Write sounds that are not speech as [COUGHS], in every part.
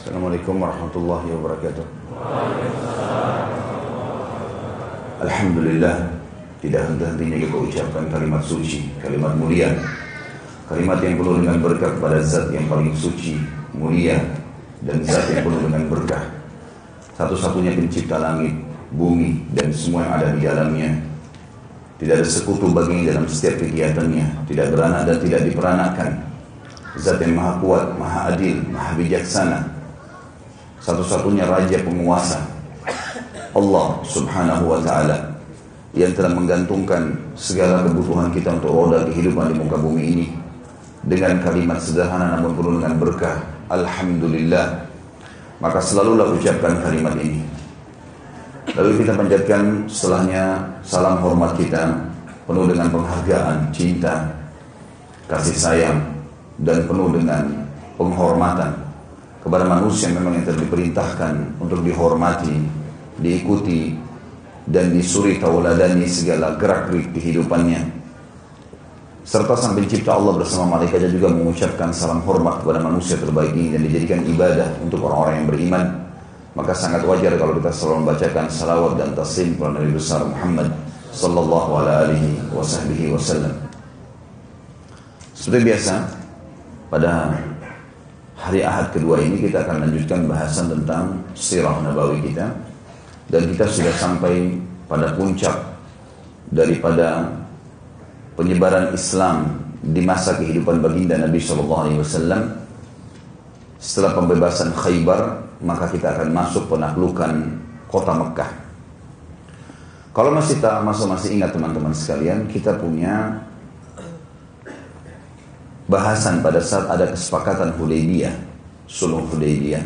Assalamualaikum warahmatullahi wabarakatuh. Alhamdulillah tidak henti-hentinya kita ucapkan kalimat suci, kalimat mulia. Kalimat yang penuh dengan berkah kepada zat yang paling suci, mulia, dan zat yang penuh dengan berkah. Satu-satunya pencipta langit, bumi, dan semua yang ada di dalamnya. Tidak ada sekutu baginya dalam setiap kegiatannya, tidak beranak dan tidak diperanakan. Zat yang maha kuat, maha adil, maha bijaksana. Satu-satunya raja penguasa. Allah subhanahu wa ta'ala yang telah menggantungkan segala kebutuhan kita untuk roda kehidupan di muka bumi ini dengan kalimat sederhana namun penuh dengan berkah Alhamdulillah maka selalulah ucapkan kalimat ini lalu kita panjatkan setelahnya salam hormat kita penuh dengan penghargaan, cinta kasih sayang dan penuh dengan penghormatan kepada manusia memang yang diperintahkan untuk dihormati diikuti dan disuri tauladani segala gerak-gerik kehidupannya. Serta sang pencipta Allah bersama malaikatnya juga mengucapkan salam hormat kepada manusia terbaik ini dan dijadikan ibadah untuk orang-orang yang beriman. Maka sangat wajar kalau kita selalu membacakan salawat dan taslim kepada Nabi besar Muhammad sallallahu alaihi wasallam. Seperti biasa pada hari Ahad kedua ini kita akan lanjutkan bahasan tentang sirah nabawi kita dan kita sudah sampai pada puncak daripada penyebaran Islam di masa kehidupan baginda Nabi Shallallahu Alaihi Wasallam setelah pembebasan Khaybar maka kita akan masuk penaklukan kota Mekah. Kalau masih tak masuk masih ingat teman-teman sekalian kita punya bahasan pada saat ada kesepakatan Hudaybiyah, Suluh Hudaybiyah.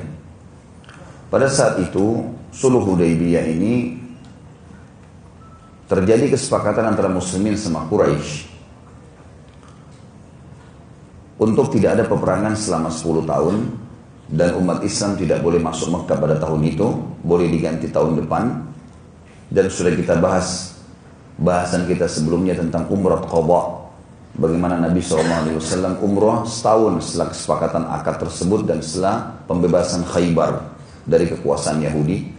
Pada saat itu Suluh Hudaybiyah ini terjadi kesepakatan antara muslimin sama Quraisy. Untuk tidak ada peperangan selama 10 tahun dan umat Islam tidak boleh masuk Mekah pada tahun itu, boleh diganti tahun depan. Dan sudah kita bahas bahasan kita sebelumnya tentang umrah qadha bagaimana Nabi SAW umrah setahun setelah kesepakatan akad tersebut dan setelah pembebasan Khaybar dari kekuasaan Yahudi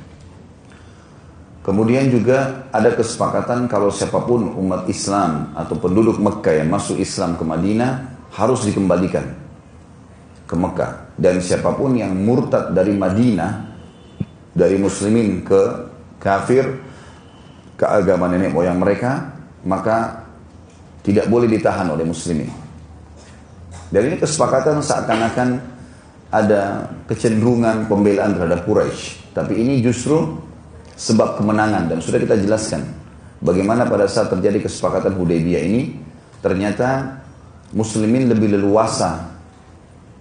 Kemudian juga ada kesepakatan kalau siapa pun umat Islam atau penduduk Mekah yang masuk Islam ke Madinah harus dikembalikan ke Mekah. Dan siapa pun yang murtad dari Madinah, dari muslimin ke kafir, ke agama nenek moyang mereka, maka tidak boleh ditahan oleh muslimin. Dan ini kesepakatan seakan-akan ada kecenderungan pembelaan terhadap Quraisy. Tapi ini justru sebab kemenangan dan sudah kita jelaskan bagaimana pada saat terjadi kesepakatan Hudaybiyah ini ternyata muslimin lebih leluasa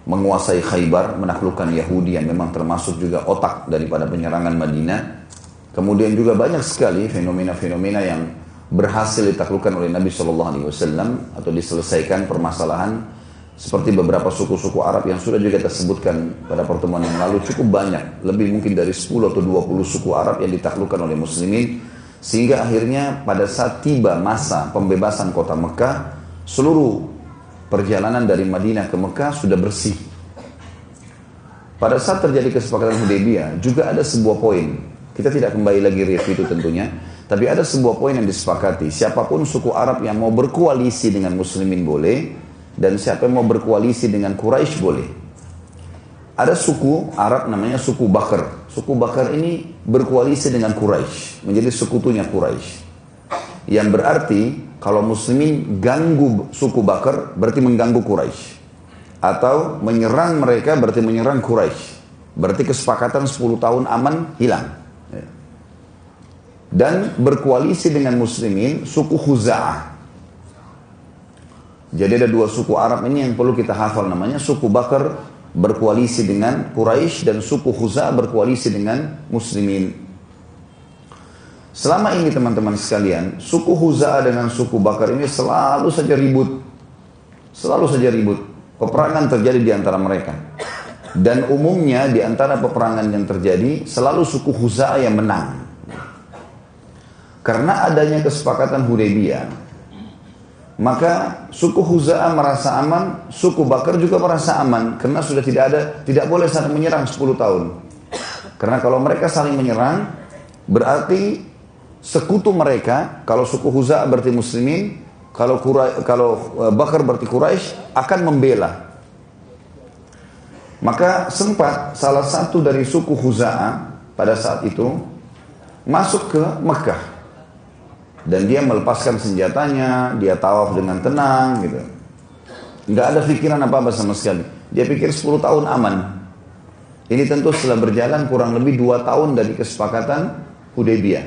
menguasai Khaybar, menaklukkan Yahudi yang memang termasuk juga otak daripada penyerangan Madinah. Kemudian juga banyak sekali fenomena-fenomena yang berhasil ditaklukkan oleh Nabi Shallallahu Alaihi Wasallam atau diselesaikan permasalahan seperti beberapa suku-suku Arab yang sudah juga kita sebutkan pada pertemuan yang lalu cukup banyak, lebih mungkin dari 10 atau 20 suku Arab yang ditaklukkan oleh muslimin sehingga akhirnya pada saat tiba masa pembebasan kota Mekah seluruh perjalanan dari Madinah ke Mekah sudah bersih. Pada saat terjadi kesepakatan Hudaybiyah juga ada sebuah poin. Kita tidak kembali lagi review itu tentunya, tapi ada sebuah poin yang disepakati. Siapa pun suku Arab yang mau berkoalisi dengan muslimin boleh, dan siapa yang mau berkoalisi dengan Quraisy boleh. Ada suku Arab namanya suku Bakar. Suku Bakar ini berkoalisi dengan Quraisy, menjadi sekutunya Quraisy. Yang berarti kalau muslimin ganggu suku Bakar berarti mengganggu Quraisy. Atau menyerang mereka berarti menyerang Quraisy. Berarti kesepakatan 10 tahun aman hilang. Dan berkoalisi dengan muslimin suku Khuza'ah jadi ada dua suku Arab ini yang perlu kita hafal namanya suku Bakar berkoalisi dengan Quraisy dan suku Khuza berkoalisi dengan Muslimin. Selama ini teman-teman sekalian, suku Huza dengan suku Bakar ini selalu saja ribut. Selalu saja ribut. Peperangan terjadi di antara mereka. Dan umumnya di antara peperangan yang terjadi, selalu suku Huza yang menang. Karena adanya kesepakatan Hudaybiyah, Maka suku Huza'ah merasa aman, suku Bakar juga merasa aman karena sudah tidak ada tidak boleh saling menyerang 10 tahun. Karena kalau mereka saling menyerang berarti sekutu mereka kalau suku Huza'ah berarti muslimin, kalau Qura, kalau eh, Bakar berarti Quraisy akan membela. Maka sempat salah satu dari suku Huza'ah pada saat itu masuk ke Mekah dan dia melepaskan senjatanya, dia tawaf dengan tenang gitu. Nggak ada pikiran apa-apa sama sekali. Dia pikir 10 tahun aman. Ini tentu setelah berjalan kurang lebih 2 tahun dari kesepakatan Hudaybiyah.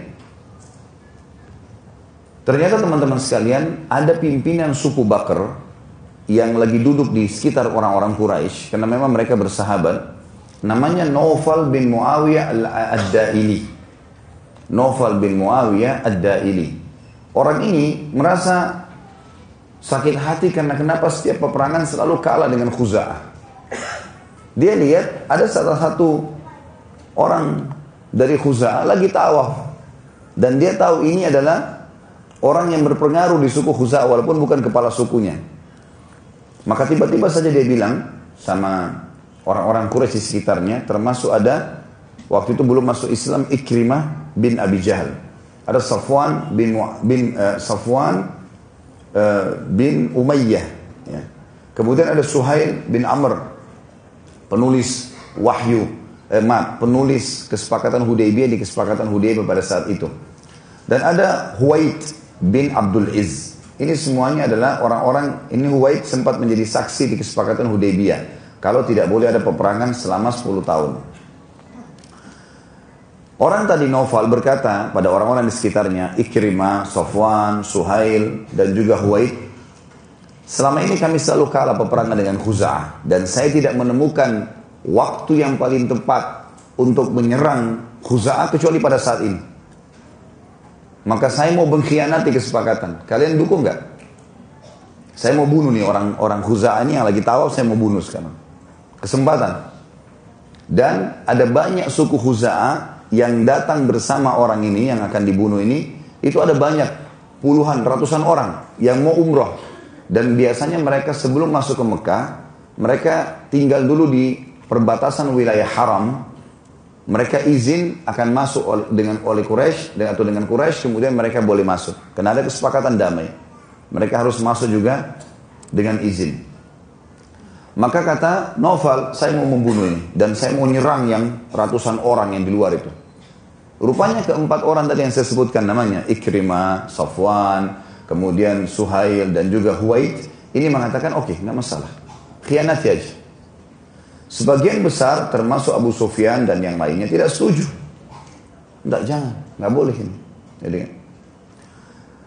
Ternyata teman-teman sekalian, ada pimpinan suku Bakar yang lagi duduk di sekitar orang-orang Quraisy karena memang mereka bersahabat. Namanya Naufal bin Muawiyah al-Ad-Daili. Naufal bin Muawiyah ad-Daili. Orang ini merasa sakit hati karena kenapa setiap peperangan selalu kalah dengan Khuza'ah. Dia lihat ada salah satu orang dari Khuza'ah lagi tawaf. Dan dia tahu ini adalah orang yang berpengaruh di suku Khuza'ah walaupun bukan kepala sukunya. Maka tiba-tiba saja dia bilang sama orang-orang Quraisy di sekitarnya termasuk ada waktu itu belum masuk Islam Ikrimah bin Abi Jahal ada Safwan bin bin uh, Safwan uh, bin Umayyah ya. Kemudian ada Suhail bin Amr penulis wahyu eh, maaf, penulis kesepakatan Hudaybiyah di kesepakatan Hudaybiyah pada saat itu. Dan ada Huwaid bin Abdul Iz. Ini semuanya adalah orang-orang ini Huwaid sempat menjadi saksi di kesepakatan Hudaybiyah. Kalau tidak boleh ada peperangan selama 10 tahun. Orang tadi Noval berkata pada orang-orang di sekitarnya, Ikrimah, Sofwan, Suhail, dan juga Huwaid, selama ini kami selalu kalah peperangan dengan Khuza'ah, dan saya tidak menemukan waktu yang paling tepat untuk menyerang Khuza'ah kecuali pada saat ini. Maka saya mau mengkhianati kesepakatan. Kalian dukung nggak? Saya mau bunuh nih orang-orang Khuza'ah ini yang lagi tawaf, saya mau bunuh sekarang. Kesempatan. Dan ada banyak suku Khuza'ah yang datang bersama orang ini yang akan dibunuh ini itu ada banyak puluhan ratusan orang yang mau umroh. Dan biasanya mereka sebelum masuk ke Mekah mereka tinggal dulu di perbatasan wilayah haram. Mereka izin akan masuk dengan oleh Quraisy atau dengan Quraisy kemudian mereka boleh masuk. Karena ada kesepakatan damai. Mereka harus masuk juga dengan izin maka kata Novel, saya mau membunuh ini. Dan saya mau nyerang yang ratusan orang yang di luar itu. Rupanya keempat orang tadi yang saya sebutkan namanya. Ikrimah, Safwan, kemudian Suhail dan juga Huwaid. Ini mengatakan oke, okay, nggak masalah. Khianati aja. Sebagian besar termasuk Abu Sufyan dan yang lainnya tidak setuju. Tidak jangan, nggak boleh ini. Jadi,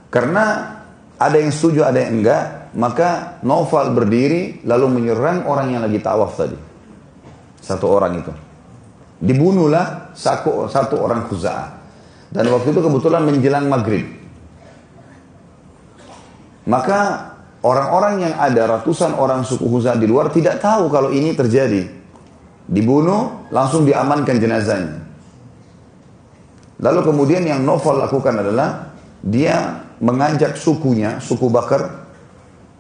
karena ada yang setuju, ada yang enggak, maka Noval berdiri lalu menyerang orang yang lagi tawaf tadi. Satu orang itu. Dibunuhlah satu, satu orang Khuza'ah. Dan waktu itu kebetulan menjelang maghrib. Maka orang-orang yang ada ratusan orang suku Khuza'ah di luar tidak tahu kalau ini terjadi. Dibunuh, langsung diamankan jenazahnya. Lalu kemudian yang Novel lakukan adalah dia mengajak sukunya, suku Bakar,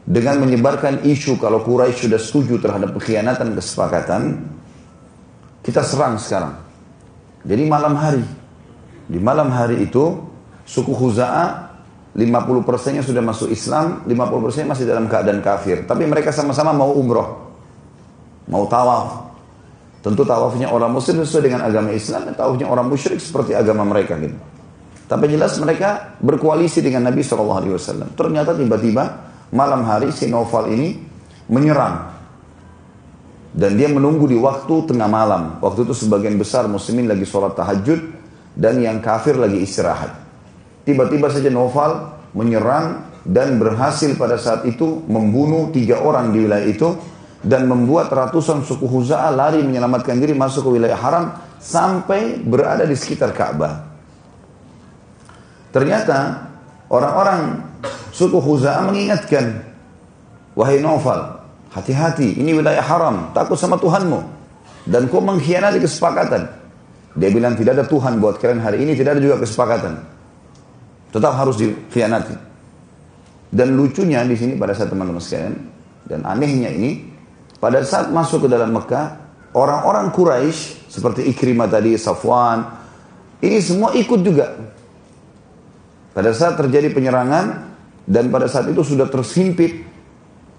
dengan menyebarkan isu kalau Quraisy sudah setuju terhadap pengkhianatan kesepakatan, kita serang sekarang. Jadi malam hari. Di malam hari itu, suku Khuza'ah 50 persennya sudah masuk Islam, 50 persennya masih dalam keadaan kafir. Tapi mereka sama-sama mau umroh. Mau tawaf. Tentu tawafnya orang muslim sesuai dengan agama Islam, dan tawafnya orang musyrik seperti agama mereka gitu. Tapi jelas mereka berkoalisi dengan Nabi SAW. Ternyata tiba-tiba malam hari si Noval ini menyerang. Dan dia menunggu di waktu tengah malam. Waktu itu sebagian besar muslimin lagi sholat tahajud dan yang kafir lagi istirahat. Tiba-tiba saja Noval menyerang dan berhasil pada saat itu membunuh tiga orang di wilayah itu dan membuat ratusan suku Huza'ah lari menyelamatkan diri masuk ke wilayah haram sampai berada di sekitar Ka'bah. Ternyata orang-orang suku Huza'ah mengingatkan wahai Noval Hati-hati, ini wilayah haram, takut sama Tuhanmu. Dan kau mengkhianati kesepakatan. Dia bilang tidak ada Tuhan buat kalian hari ini, tidak ada juga kesepakatan. Tetap harus dikhianati. Dan lucunya di sini pada saat teman-teman sekalian dan anehnya ini pada saat masuk ke dalam Mekah orang-orang Quraisy seperti Ikrimah tadi, Safwan ini semua ikut juga. Pada saat terjadi penyerangan dan pada saat itu sudah tersimpit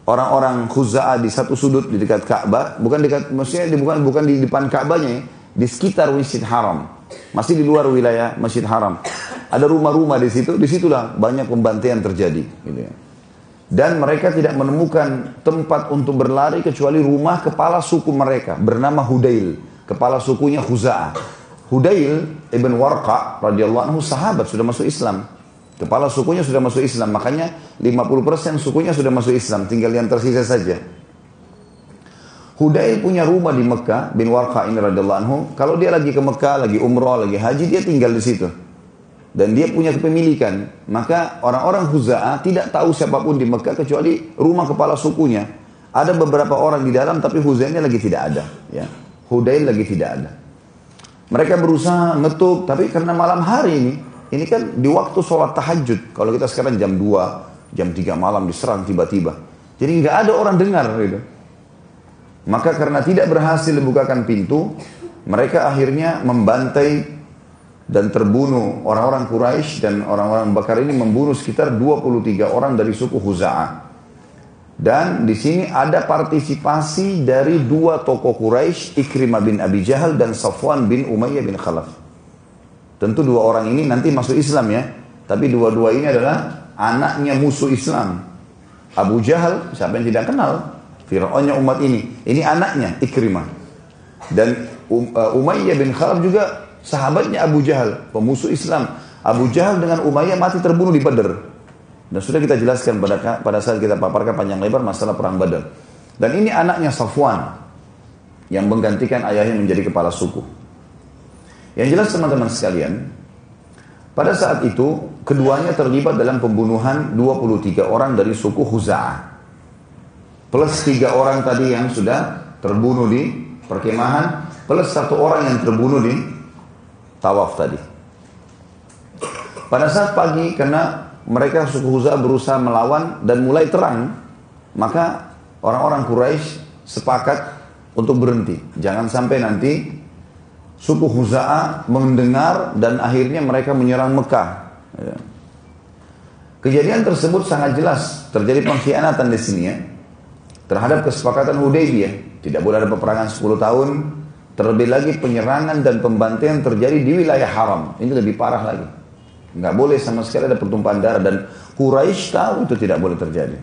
orang-orang Khuza'ah di satu sudut di dekat Ka'bah, bukan dekat maksudnya bukan bukan di depan Ka'bahnya ya, di sekitar Masjid Haram. Masih di luar wilayah Masjid Haram. Ada rumah-rumah di situ, di situlah banyak pembantaian terjadi. Gitu ya. Dan mereka tidak menemukan tempat untuk berlari kecuali rumah kepala suku mereka bernama Hudail. Kepala sukunya Khuza'ah. Hudail ibn Warqa radhiyallahu anhu sahabat sudah masuk Islam. Kepala sukunya sudah masuk Islam. Makanya 50% sukunya sudah masuk Islam. Tinggal yang tersisa saja. Hudail punya rumah di Mekah bin Warqa ini radhiyallahu anhu. Kalau dia lagi ke Mekah, lagi umrah, lagi haji, dia tinggal di situ dan dia punya kepemilikan, maka orang-orang Huza'ah tidak tahu siapa pun di Mekah kecuali rumah kepala sukunya. Ada beberapa orang di dalam tapi Huzailnya lagi tidak ada. Ya. Hudail lagi tidak ada. Mereka berusaha ngetuk, tapi karena malam hari ini, ini kan di waktu sholat tahajud. Kalau kita sekarang jam 2, jam 3 malam diserang tiba-tiba. Jadi nggak ada orang dengar gitu. Maka karena tidak berhasil membukakan pintu, mereka akhirnya membantai dan terbunuh orang-orang Quraisy dan orang-orang Bakar ini membunuh sekitar 23 orang dari suku Huza'ah. Dan di sini ada partisipasi dari dua tokoh Quraisy, Ikrimah bin Abi Jahal dan Safwan bin Umayyah bin Khalaf. Tentu dua orang ini nanti masuk Islam ya, tapi dua-dua ini adalah anaknya musuh Islam. Abu Jahal, siapa yang tidak kenal? Fir'aunnya umat ini. Ini anaknya, Ikrimah. Dan um, uh, Umayyah bin Khalaf juga Sahabatnya Abu Jahal, pemusuh Islam. Abu Jahal dengan Umayyah mati terbunuh di Badar. Dan sudah kita jelaskan pada pada saat kita paparkan panjang lebar masalah perang Badar. Dan ini anaknya Safwan yang menggantikan ayahnya menjadi kepala suku. Yang jelas teman-teman sekalian, pada saat itu keduanya terlibat dalam pembunuhan 23 orang dari suku Huza'ah. Plus tiga orang tadi yang sudah terbunuh di perkemahan, plus satu orang yang terbunuh di tawaf tadi. Pada saat pagi karena mereka suku Huza berusaha melawan dan mulai terang, maka orang-orang Quraisy sepakat untuk berhenti. Jangan sampai nanti suku Huza'a mendengar dan akhirnya mereka menyerang Mekah. Ya. Kejadian tersebut sangat jelas terjadi pengkhianatan di sini ya terhadap kesepakatan Hudaybiyah. Tidak boleh ada peperangan 10 tahun, Terlebih lagi penyerangan dan pembantaian terjadi di wilayah haram. Ini lebih parah lagi. Nggak boleh sama sekali ada pertumpahan darah dan Quraisy tahu itu tidak boleh terjadi.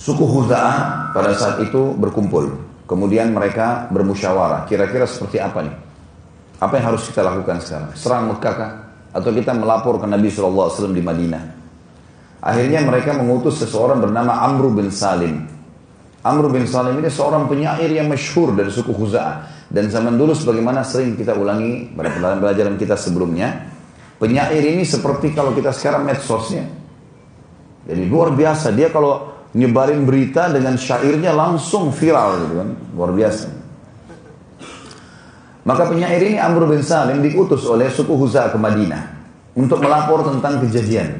Suku Huza'ah pada saat itu berkumpul. Kemudian mereka bermusyawarah. Kira-kira seperti apa nih? Apa yang harus kita lakukan sekarang? Serang Mekah kah? Atau kita melapor ke Nabi SAW di Madinah? Akhirnya mereka mengutus seseorang bernama Amr bin Salim Amr bin Salim ini seorang penyair yang masyhur dari suku Khuza'ah. Dan zaman dulu sebagaimana sering kita ulangi pada pelajaran kita sebelumnya. Penyair ini seperti kalau kita sekarang medsosnya. Jadi luar biasa. Dia kalau nyebarin berita dengan syairnya langsung viral gitu kan. Luar biasa. Maka penyair ini Amr bin Salim diutus oleh suku Huza'ah ke Madinah. Untuk melapor tentang kejadian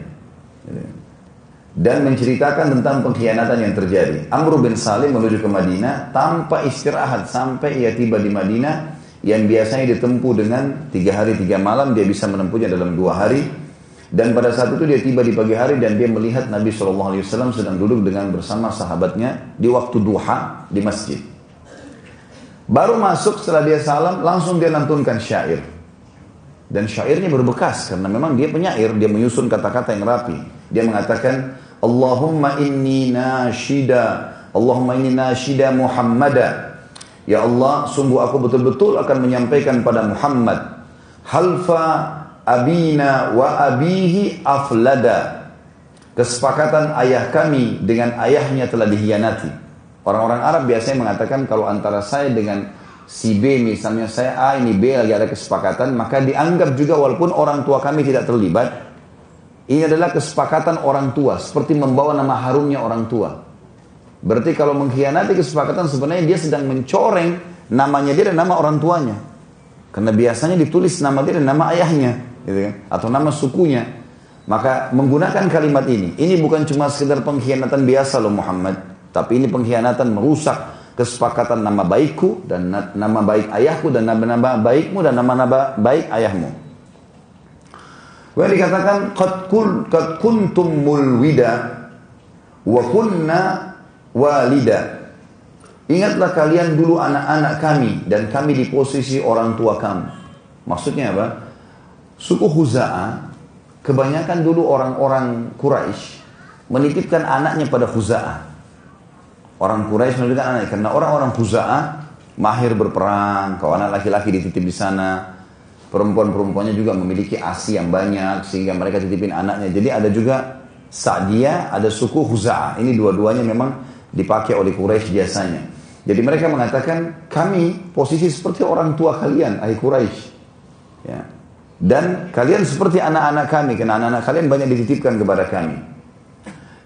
dan menceritakan tentang pengkhianatan yang terjadi. Amr bin Salim menuju ke Madinah tanpa istirahat sampai ia tiba di Madinah yang biasanya ditempuh dengan tiga hari tiga malam dia bisa menempuhnya dalam dua hari dan pada saat itu dia tiba di pagi hari dan dia melihat Nabi SAW sedang duduk dengan bersama sahabatnya di waktu duha di masjid. Baru masuk setelah dia salam langsung dia lantunkan syair. Dan syairnya berbekas karena memang dia penyair, dia menyusun kata-kata yang rapi. Dia mengatakan, Allahumma inni nashida, Allahumma inni nashida Muhammada. Ya Allah, sungguh aku betul-betul akan menyampaikan pada Muhammad. Halfa abina wa abihi aflada. Kesepakatan ayah kami dengan ayahnya telah dihianati. Orang-orang Arab biasanya mengatakan kalau antara saya dengan si B misalnya saya A ini B lagi ada kesepakatan maka dianggap juga walaupun orang tua kami tidak terlibat ini adalah kesepakatan orang tua seperti membawa nama harumnya orang tua berarti kalau mengkhianati kesepakatan sebenarnya dia sedang mencoreng namanya dia dan nama orang tuanya karena biasanya ditulis nama dia dan nama ayahnya gitu kan? atau nama sukunya Maka menggunakan kalimat ini, ini bukan cuma sekedar pengkhianatan biasa loh Muhammad, tapi ini pengkhianatan merusak kesepakatan nama baikku dan nama baik ayahku dan nama-nama baikmu dan nama-nama baik ayahmu. Wa dikatakan qad kul qad kuntum mulwida wa kunna walida. Ingatlah kalian dulu anak-anak kami dan kami di posisi orang tua kamu. Maksudnya apa? Suku Huza'ah Kebanyakan dulu orang-orang Quraisy menitipkan anaknya pada Khuza'ah. Orang Quraisy menitipkan anaknya karena orang-orang Khuza'ah mahir berperang, kalau anak laki-laki dititip di sana, perempuan-perempuannya juga memiliki asi yang banyak sehingga mereka titipin anaknya. Jadi ada juga Sa'diyah, ada suku Khuza'ah. Ini dua-duanya memang dipakai oleh Quraisy biasanya. Jadi mereka mengatakan kami posisi seperti orang tua kalian, ahli Quraisy. Ya. Dan kalian seperti anak-anak kami, karena anak-anak kalian banyak dititipkan kepada kami.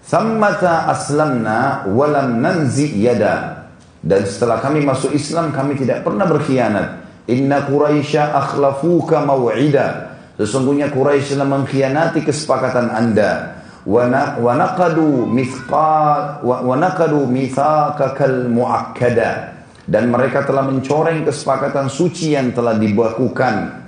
Sammata aslamna walam nanzi yada. Dan setelah kami masuk Islam, kami tidak pernah berkhianat. Inna Quraisya akhlafuka maw'ida. Sesungguhnya Quraisy telah mengkhianati kesepakatan anda. Wa naqadu mithqal wa naqadu mithaqakal muakkada. Dan mereka telah mencoreng kesepakatan suci yang telah dibakukan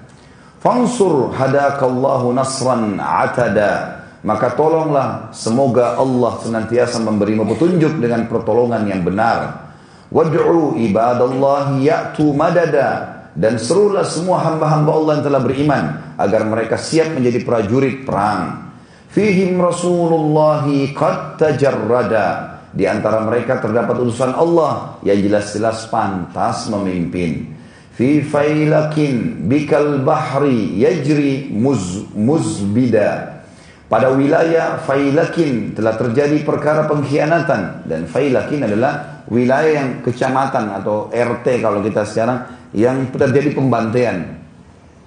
Fansur hadakallahu nasran atada. Maka tolonglah semoga Allah senantiasa memberimu petunjuk dengan pertolongan yang benar. Wad'u ibadallahi ya'tu madada. Dan serulah semua hamba-hamba Allah yang telah beriman. Agar mereka siap menjadi prajurit perang. Fihim Rasulullah qad tajarrada. Di antara mereka terdapat utusan Allah yang jelas-jelas pantas memimpin fi failakin bikal bahri yajri muz, muzbida. Pada wilayah failakin telah terjadi perkara pengkhianatan. Dan failakin adalah wilayah yang kecamatan atau RT kalau kita sekarang yang terjadi pembantaian.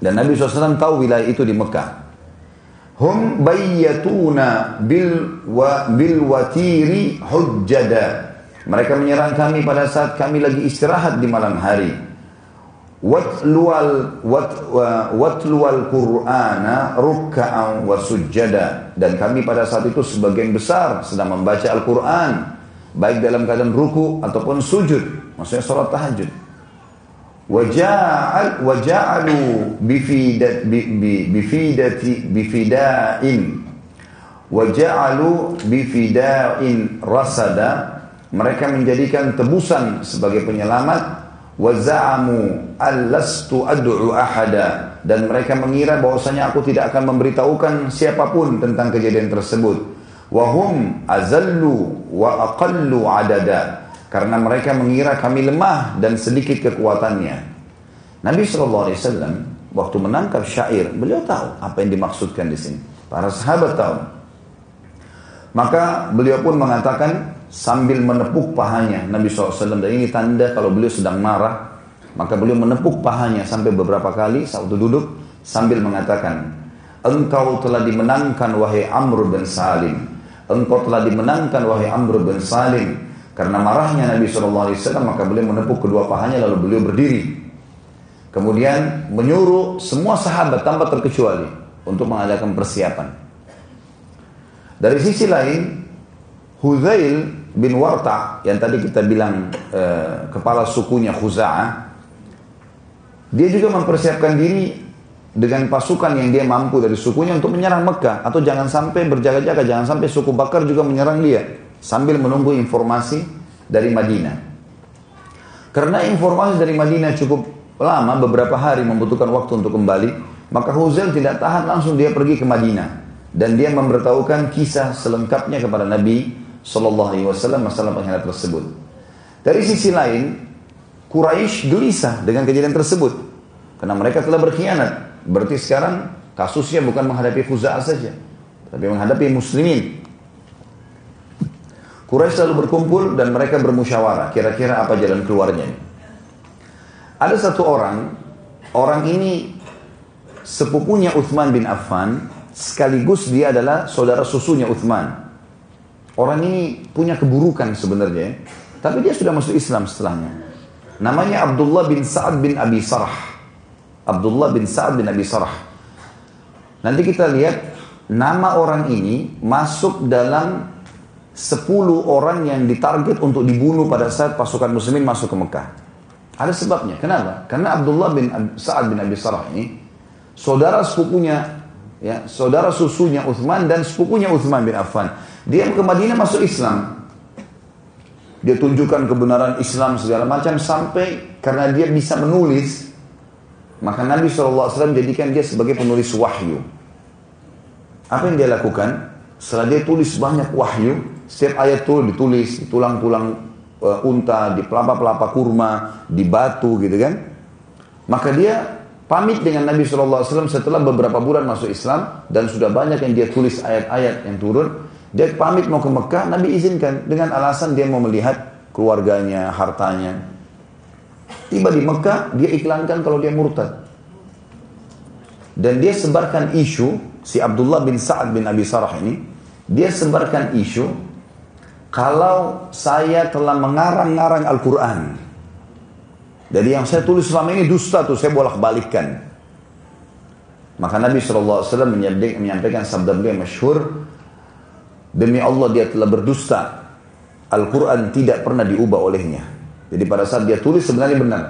Dan Nabi SAW tahu wilayah itu di Mekah. Hum bayyatuna bil wa bil watiri hujjada. Mereka menyerang kami pada saat kami lagi istirahat di malam hari watlual wat, watlual Qur'ana rukka'an wa sujjada. Dan kami pada saat itu sebagian besar sedang membaca Al-Qur'an baik dalam keadaan ruku ataupun sujud maksudnya salat tahajud. Waja'al waja'alu bifidat bifidati bifidain. Waja'alu bifidain rasada. Mereka menjadikan tebusan sebagai penyelamat waza'amu allastu ad'u ahada. Dan mereka mengira bahwasanya aku tidak akan memberitahukan siapa pun tentang kejadian tersebut. Wahum azallu wa aqallu adada. Karena mereka mengira kami lemah dan sedikit kekuatannya. Nabi SAW waktu menangkap syair beliau tahu apa yang dimaksudkan di sini. Para sahabat tahu. Maka beliau pun mengatakan sambil menepuk pahanya Nabi SAW dan ini tanda kalau beliau sedang marah maka beliau menepuk pahanya sampai beberapa kali saat duduk sambil mengatakan engkau telah dimenangkan wahai Amr bin Salim. Engkau telah dimenangkan wahai Amr bin Salim. Karena marahnya Nabi SAW maka beliau menepuk kedua pahanya lalu beliau berdiri. Kemudian menyuruh semua sahabat tanpa terkecuali untuk mengadakan persiapan. Dari sisi lain Huzail bin Warta yang tadi kita bilang eh, kepala sukunya Khuza'ah dia juga mempersiapkan diri dengan pasukan yang dia mampu dari sukunya untuk menyerang Mekah. Atau jangan sampai berjaga-jaga jangan sampai suku Bakar juga menyerang dia sambil menunggu informasi dari Madinah. Karena informasi dari Madinah cukup lama beberapa hari membutuhkan waktu untuk kembali maka Huzail tidak tahan langsung dia pergi ke Madinah. Dan dia memberitahukan kisah selengkapnya kepada Nabi Sallallahu Alaihi Wasallam masalah pengkhianat tersebut. Dari sisi lain, Quraisy gelisah dengan kejadian tersebut karena mereka telah berkhianat. Berarti sekarang kasusnya bukan menghadapi Khuza'ah saja, tapi menghadapi muslimin. Quraisy selalu berkumpul dan mereka bermusyawarah kira-kira apa jalan keluarnya. Ada satu orang, orang ini sepupunya Uthman bin Affan, sekaligus dia adalah saudara susunya Uthman. Orang ini punya keburukan sebenarnya, tapi dia sudah masuk Islam setelahnya. Namanya Abdullah bin Sa'ad bin Abi Sarah. Abdullah bin Sa'ad bin Abi Sarah. Nanti kita lihat nama orang ini masuk dalam 10 orang yang ditarget untuk dibunuh pada saat pasukan muslimin masuk ke Mekah. Ada sebabnya. Kenapa? Karena Abdullah bin Sa'ad bin Abi Sarah ini saudara sepupunya ya, saudara susunya Uthman dan sepupunya Uthman bin Affan. Dia ke Madinah masuk Islam. Dia tunjukkan kebenaran Islam segala macam sampai karena dia bisa menulis maka Nabi SAW jadikan dia sebagai penulis wahyu. Apa yang dia lakukan? Setelah dia tulis banyak wahyu, setiap ayat itu ditulis di tulang-tulang uh, unta, di pelapa-pelapa kurma, di batu gitu kan. Maka dia pamit dengan Nabi SAW setelah beberapa bulan masuk Islam dan sudah banyak yang dia tulis ayat-ayat yang turun. Dia pamit mau ke Mekah, Nabi izinkan dengan alasan dia mau melihat keluarganya, hartanya. Tiba di Mekah, dia iklankan kalau dia murtad. Dan dia sebarkan isu, si Abdullah bin Sa'ad bin Abi Sarah ini, dia sebarkan isu, kalau saya telah mengarang-ngarang Al-Quran. Jadi yang saya tulis selama ini dusta tuh, saya bolak-balikkan. Maka Nabi SAW menyampaikan sabda beliau masyhur, Demi Allah dia telah berdusta. Al-Quran tidak pernah diubah olehnya. Jadi pada saat dia tulis sebenarnya benar.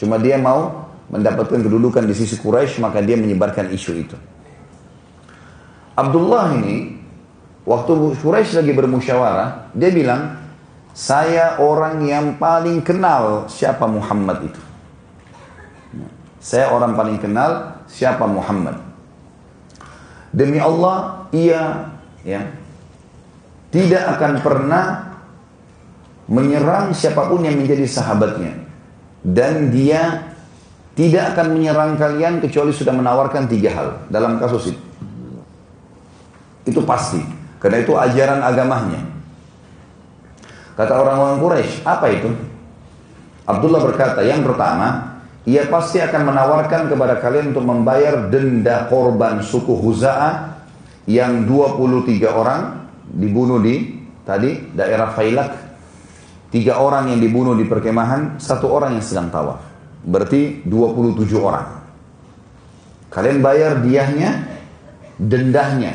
Cuma dia mau mendapatkan kedudukan di sisi Quraisy maka dia menyebarkan isu itu. Abdullah ini waktu Quraisy lagi bermusyawarah, dia bilang, "Saya orang yang paling kenal siapa Muhammad itu." Saya orang paling kenal siapa Muhammad. Demi Allah, ia ya tidak akan pernah menyerang siapa pun yang menjadi sahabatnya. Dan dia tidak akan menyerang kalian kecuali sudah menawarkan tiga hal dalam kasus itu. Itu pasti. Karena itu ajaran agamanya. Kata orang-orang Quraisy, apa itu? Abdullah berkata, yang pertama, ia pasti akan menawarkan kepada kalian untuk membayar denda korban suku Huza'ah yang 23 orang dibunuh di tadi daerah Failak. Tiga orang yang dibunuh di perkemahan, satu orang yang sedang tawaf. Berarti 27 orang. Kalian bayar diahnya, dendahnya.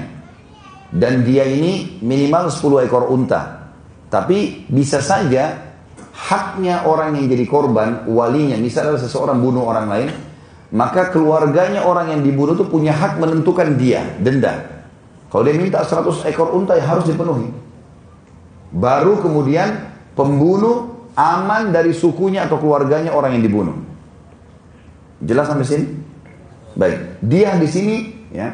Dan dia ini minimal 10 ekor unta. Tapi bisa saja haknya orang yang jadi korban, walinya, misalnya seseorang bunuh orang lain, maka keluarganya orang yang dibunuh itu punya hak menentukan dia, denda. Kalau dia minta 100 ekor unta ya harus dipenuhi. Baru kemudian pembunuh aman dari sukunya atau keluarganya orang yang dibunuh. Jelas sampai sini? Baik, dia di sini ya.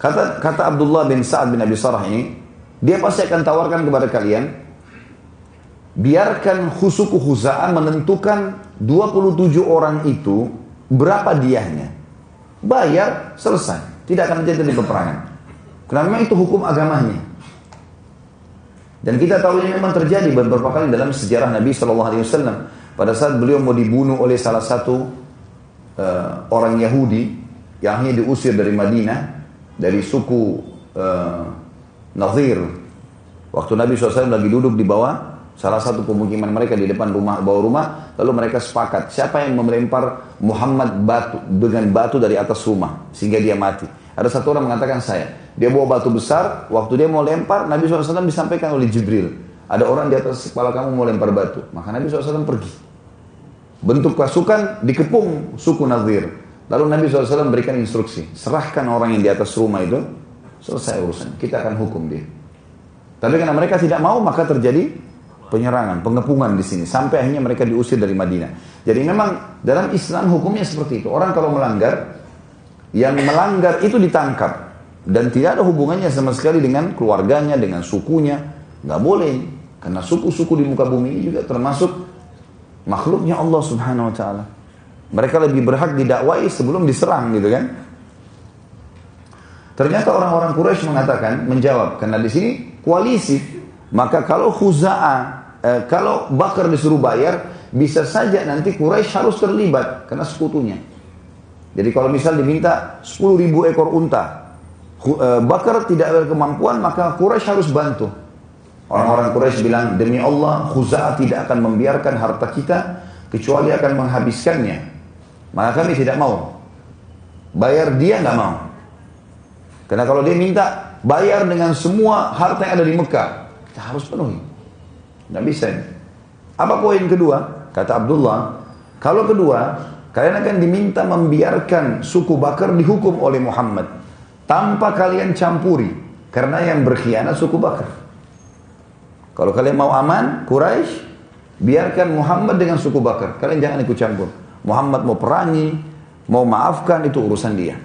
Kata kata Abdullah bin Sa'ad bin Abi Sarah ini, dia pasti akan tawarkan kepada kalian biarkan khusuku khuza'an menentukan 27 orang itu berapa diahnya. Bayar, selesai. Tidak akan terjadi peperangan. Karena memang itu hukum agamanya. Dan kita tahu ini memang terjadi beberapa kali dalam sejarah Nabi Shallallahu Alaihi Wasallam. Pada saat beliau mau dibunuh oleh salah satu uh, orang Yahudi yang hanya diusir dari Madinah dari suku uh, Nazir. Waktu Nabi SAW lagi duduk di bawah salah satu pemukiman mereka di depan rumah bawah rumah, lalu mereka sepakat siapa yang melempar Muhammad batu dengan batu dari atas rumah sehingga dia mati. Ada satu orang mengatakan saya. Dia bawa batu besar, waktu dia mau lempar, Nabi SAW disampaikan oleh Jibril. Ada orang di atas kepala kamu mau lempar batu. Maka Nabi SAW pergi. Bentuk pasukan dikepung suku Nadir. Lalu Nabi SAW berikan instruksi. Serahkan orang yang di atas rumah itu. Selesai urusan. Kita akan hukum dia. Tapi karena mereka tidak mau, maka terjadi penyerangan, pengepungan di sini. Sampai akhirnya mereka diusir dari Madinah. Jadi memang dalam Islam hukumnya seperti itu. Orang kalau melanggar, yang melanggar itu ditangkap dan tidak ada hubungannya sama sekali dengan keluarganya, dengan sukunya. Nggak boleh. Karena suku-suku di muka bumi ini juga termasuk makhluknya Allah subhanahu wa ta'ala. Mereka lebih berhak didakwai sebelum diserang gitu kan. Ternyata orang-orang Quraisy mengatakan, menjawab, karena di sini koalisi. Maka kalau Khuza'ah, eh, kalau Bakar disuruh bayar, bisa saja nanti Quraisy harus terlibat karena sekutunya. Jadi kalau misal diminta 10 ribu ekor unta, Bakar tidak ada kemampuan maka Quraisy harus bantu. Orang-orang Quraisy bilang demi Allah Khuza'ah tidak akan membiarkan harta kita kecuali akan menghabiskannya. Maka kami tidak mau. Bayar dia nggak mau. Karena kalau dia minta bayar dengan semua harta yang ada di Mekah, kita harus penuhi. Tidak bisa. Apa poin kedua? Kata Abdullah, kalau kedua, kalian akan diminta membiarkan suku Bakar dihukum oleh Muhammad tanpa kalian campuri karena yang berkhianat suku Bakar. Kalau kalian mau aman, Quraisy, biarkan Muhammad dengan suku Bakar. Kalian jangan ikut campur. Muhammad mau perangi, mau maafkan itu urusan dia.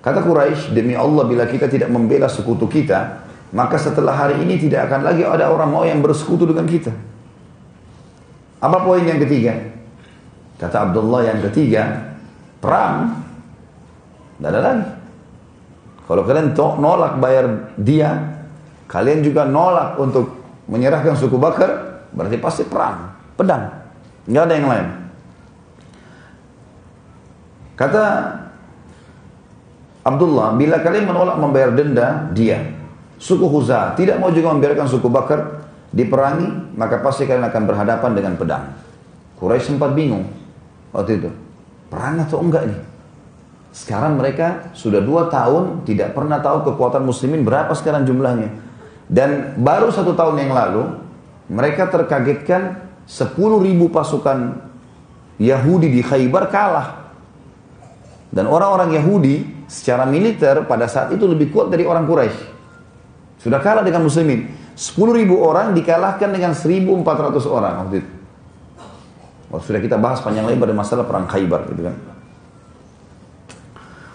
Kata Quraisy, demi Allah bila kita tidak membela sekutu kita, maka setelah hari ini tidak akan lagi ada orang mau yang bersekutu dengan kita. Apa poin yang ketiga? Kata Abdullah yang ketiga, perang. Tidak ada lagi. Kalau kalian nolak bayar dia, kalian juga nolak untuk menyerahkan suku Bakar, berarti pasti perang, pedang. Nggak ada yang lain. Kata Abdullah, bila kalian menolak membayar denda, dia. Suku Huza tidak mau juga membiarkan suku Bakar diperangi, maka pasti kalian akan berhadapan dengan pedang. Quraisy sempat bingung waktu itu. Perang atau enggak nih? Sekarang mereka sudah dua tahun tidak pernah tahu kekuatan muslimin berapa sekarang jumlahnya. Dan baru satu tahun yang lalu, mereka terkagetkan 10 ribu pasukan Yahudi di Khaybar kalah. Dan orang-orang Yahudi secara militer pada saat itu lebih kuat dari orang Quraisy. Sudah kalah dengan muslimin. 10 ribu orang dikalahkan dengan 1400 orang waktu itu. Oh, sudah kita bahas panjang lebar masalah perang Khaybar gitu kan.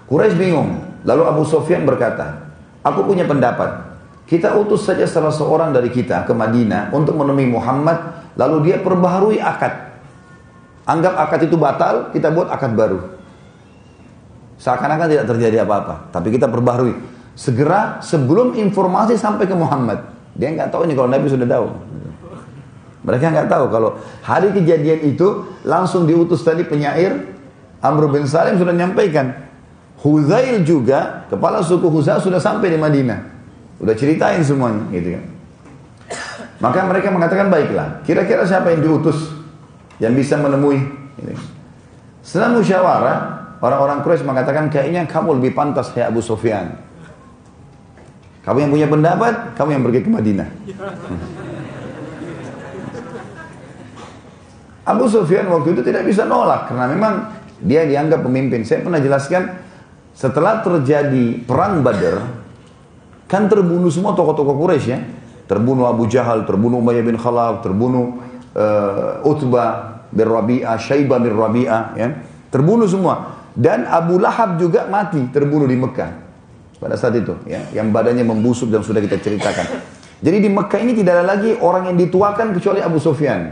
Quraisy bingung. Lalu Abu Sofyan berkata, aku punya pendapat. Kita utus saja salah seorang dari kita ke Madinah untuk menemui Muhammad, lalu dia perbaharui akad. Anggap akad itu batal, kita buat akad baru. Seakan-akan tidak terjadi apa-apa. Tapi kita perbaharui. Segera sebelum informasi sampai ke Muhammad. Dia nggak tahu ini kalau Nabi sudah tahu. Mereka nggak tahu kalau hari kejadian itu langsung diutus tadi penyair Amr bin Salim sudah menyampaikan. Huzail juga, kepala suku Huzail sudah sampai di Madinah. Udah ceritain semuanya gitu kan. Maka mereka mengatakan baiklah, kira-kira siapa yang diutus yang bisa menemui ini. Setelah musyawarah, Orang-orang Quraisy mengatakan kayaknya kamu lebih pantas kayak Abu Sufyan. Kamu yang punya pendapat, kamu yang pergi ke Madinah. Abu Sufyan waktu itu tidak bisa nolak karena memang dia dianggap pemimpin. Saya pernah jelaskan setelah terjadi perang Badar kan terbunuh semua tokoh-tokoh Quraisy ya. Terbunuh Abu Jahal, terbunuh Umayyah bin Khalaf, terbunuh uh, Utbah bin Rabi'ah, Syaibah bin Rabi'ah ya. Terbunuh semua. Dan Abu Lahab juga mati terbunuh di Mekah pada saat itu ya yang badannya membusuk dan sudah kita ceritakan. Jadi di Mekah ini tidak ada lagi orang yang dituakan kecuali Abu Sufyan.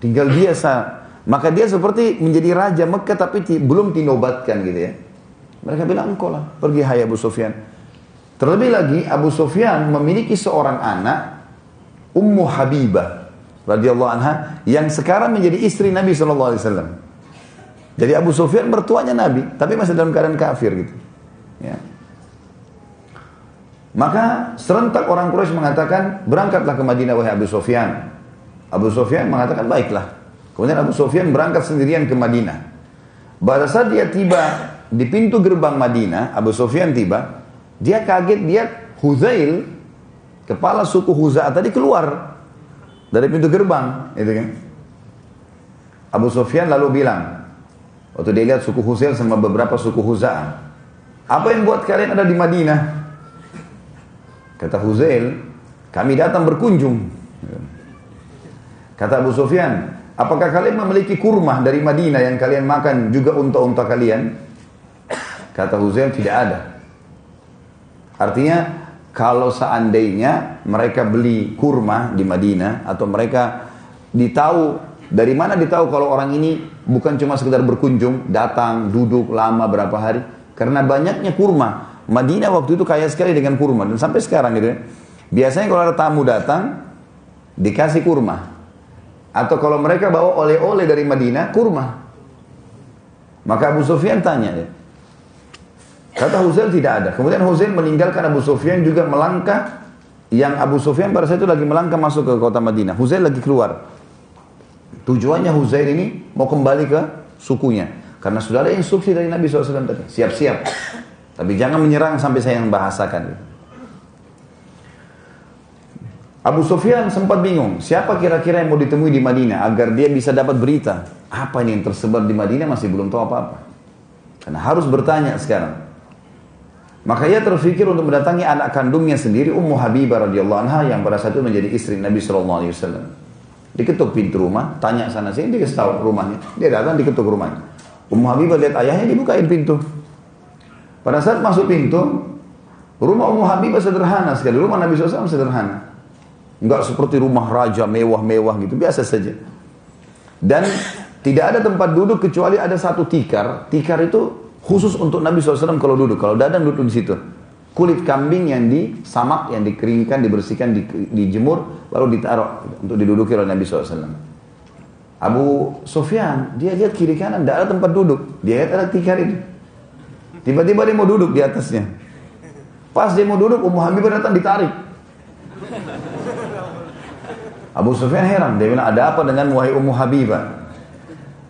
Tinggal dia sah. Maka dia seperti menjadi raja Mekah tapi belum dinobatkan gitu ya. Mereka bilang engkau lah pergi hai Abu Sufyan. Terlebih lagi Abu Sufyan memiliki seorang anak Ummu Habibah radhiyallahu anha yang sekarang menjadi istri Nabi wasallam. Jadi Abu Sufyan mertuanya Nabi, tapi masih dalam keadaan kafir gitu. Ya. Maka serentak orang Quraisy mengatakan, berangkatlah ke Madinah wahai Abu Sufyan. Abu Sufyan mengatakan, baiklah. Kemudian Abu Sufyan berangkat sendirian ke Madinah. Pada saat dia tiba di pintu gerbang Madinah, Abu Sufyan tiba, dia kaget dia Huzail, kepala suku Huza'a tadi keluar dari pintu gerbang, itu kan. Abu Sufyan lalu bilang, Waktu dia lihat suku Huzail sama beberapa suku Huza'ah. Apa yang buat kalian ada di Madinah? Kata Huzail, kami datang berkunjung. Kata Abu Sufyan, apakah kalian memiliki kurma dari Madinah yang kalian makan juga unta-unta kalian? Kata Huzail, tidak ada. Artinya, kalau seandainya mereka beli kurma di Madinah atau mereka ditahu dari mana ditahu kalau orang ini bukan cuma sekedar berkunjung, datang, duduk lama berapa hari? Karena banyaknya kurma. Madinah waktu itu kaya sekali dengan kurma dan sampai sekarang gitu ya. Biasanya kalau ada tamu datang dikasih kurma. Atau kalau mereka bawa oleh-oleh dari Madinah, kurma. Maka Abu Sufyan tanya ya. Kata Huzail tidak ada. Kemudian Huzail meninggalkan Abu Sufyan juga melangkah yang Abu Sufyan pada saat itu lagi melangkah masuk ke kota Madinah. Huzail lagi keluar. Tujuannya Huzair ini mau kembali ke sukunya. Karena sudah ada instruksi dari Nabi SAW tadi. Siap-siap. Tapi jangan menyerang sampai saya yang bahasakan. Abu Sufyan sempat bingung, siapa kira-kira yang mau ditemui di Madinah agar dia bisa dapat berita. Apa ini yang tersebar di Madinah masih belum tahu apa-apa. Karena harus bertanya sekarang. Maka ia terfikir untuk mendatangi anak kandungnya sendiri Ummu Habibah radhiyallahu anha yang pada saat itu menjadi istri Nabi sallallahu alaihi wasallam. Diketuk pintu rumah, tanya sana sini, dia tahu rumahnya. Dia datang diketuk rumahnya. Ummu Habibah lihat ayahnya dibukain pintu. Pada saat masuk pintu, rumah Ummu Habibah sederhana sekali. Rumah Nabi SAW sederhana. Enggak seperti rumah raja mewah-mewah gitu, biasa saja. Dan tidak ada tempat duduk kecuali ada satu tikar. Tikar itu khusus untuk Nabi SAW kalau duduk. Kalau dadang duduk di situ. Kulit kambing yang disamak, yang dikeringkan, dibersihkan, di, dijemur, lalu ditaruh untuk diduduki oleh Nabi SAW. Abu Sufyan, dia lihat kiri kanan, tidak ada tempat duduk. Dia lihat ada tikar itu. Tiba-tiba dia mau duduk di atasnya. Pas dia mau duduk, Ummu Habibah datang ditarik. Abu Sufyan heran, dia bilang, ada apa dengan wahai Ummu Habibah?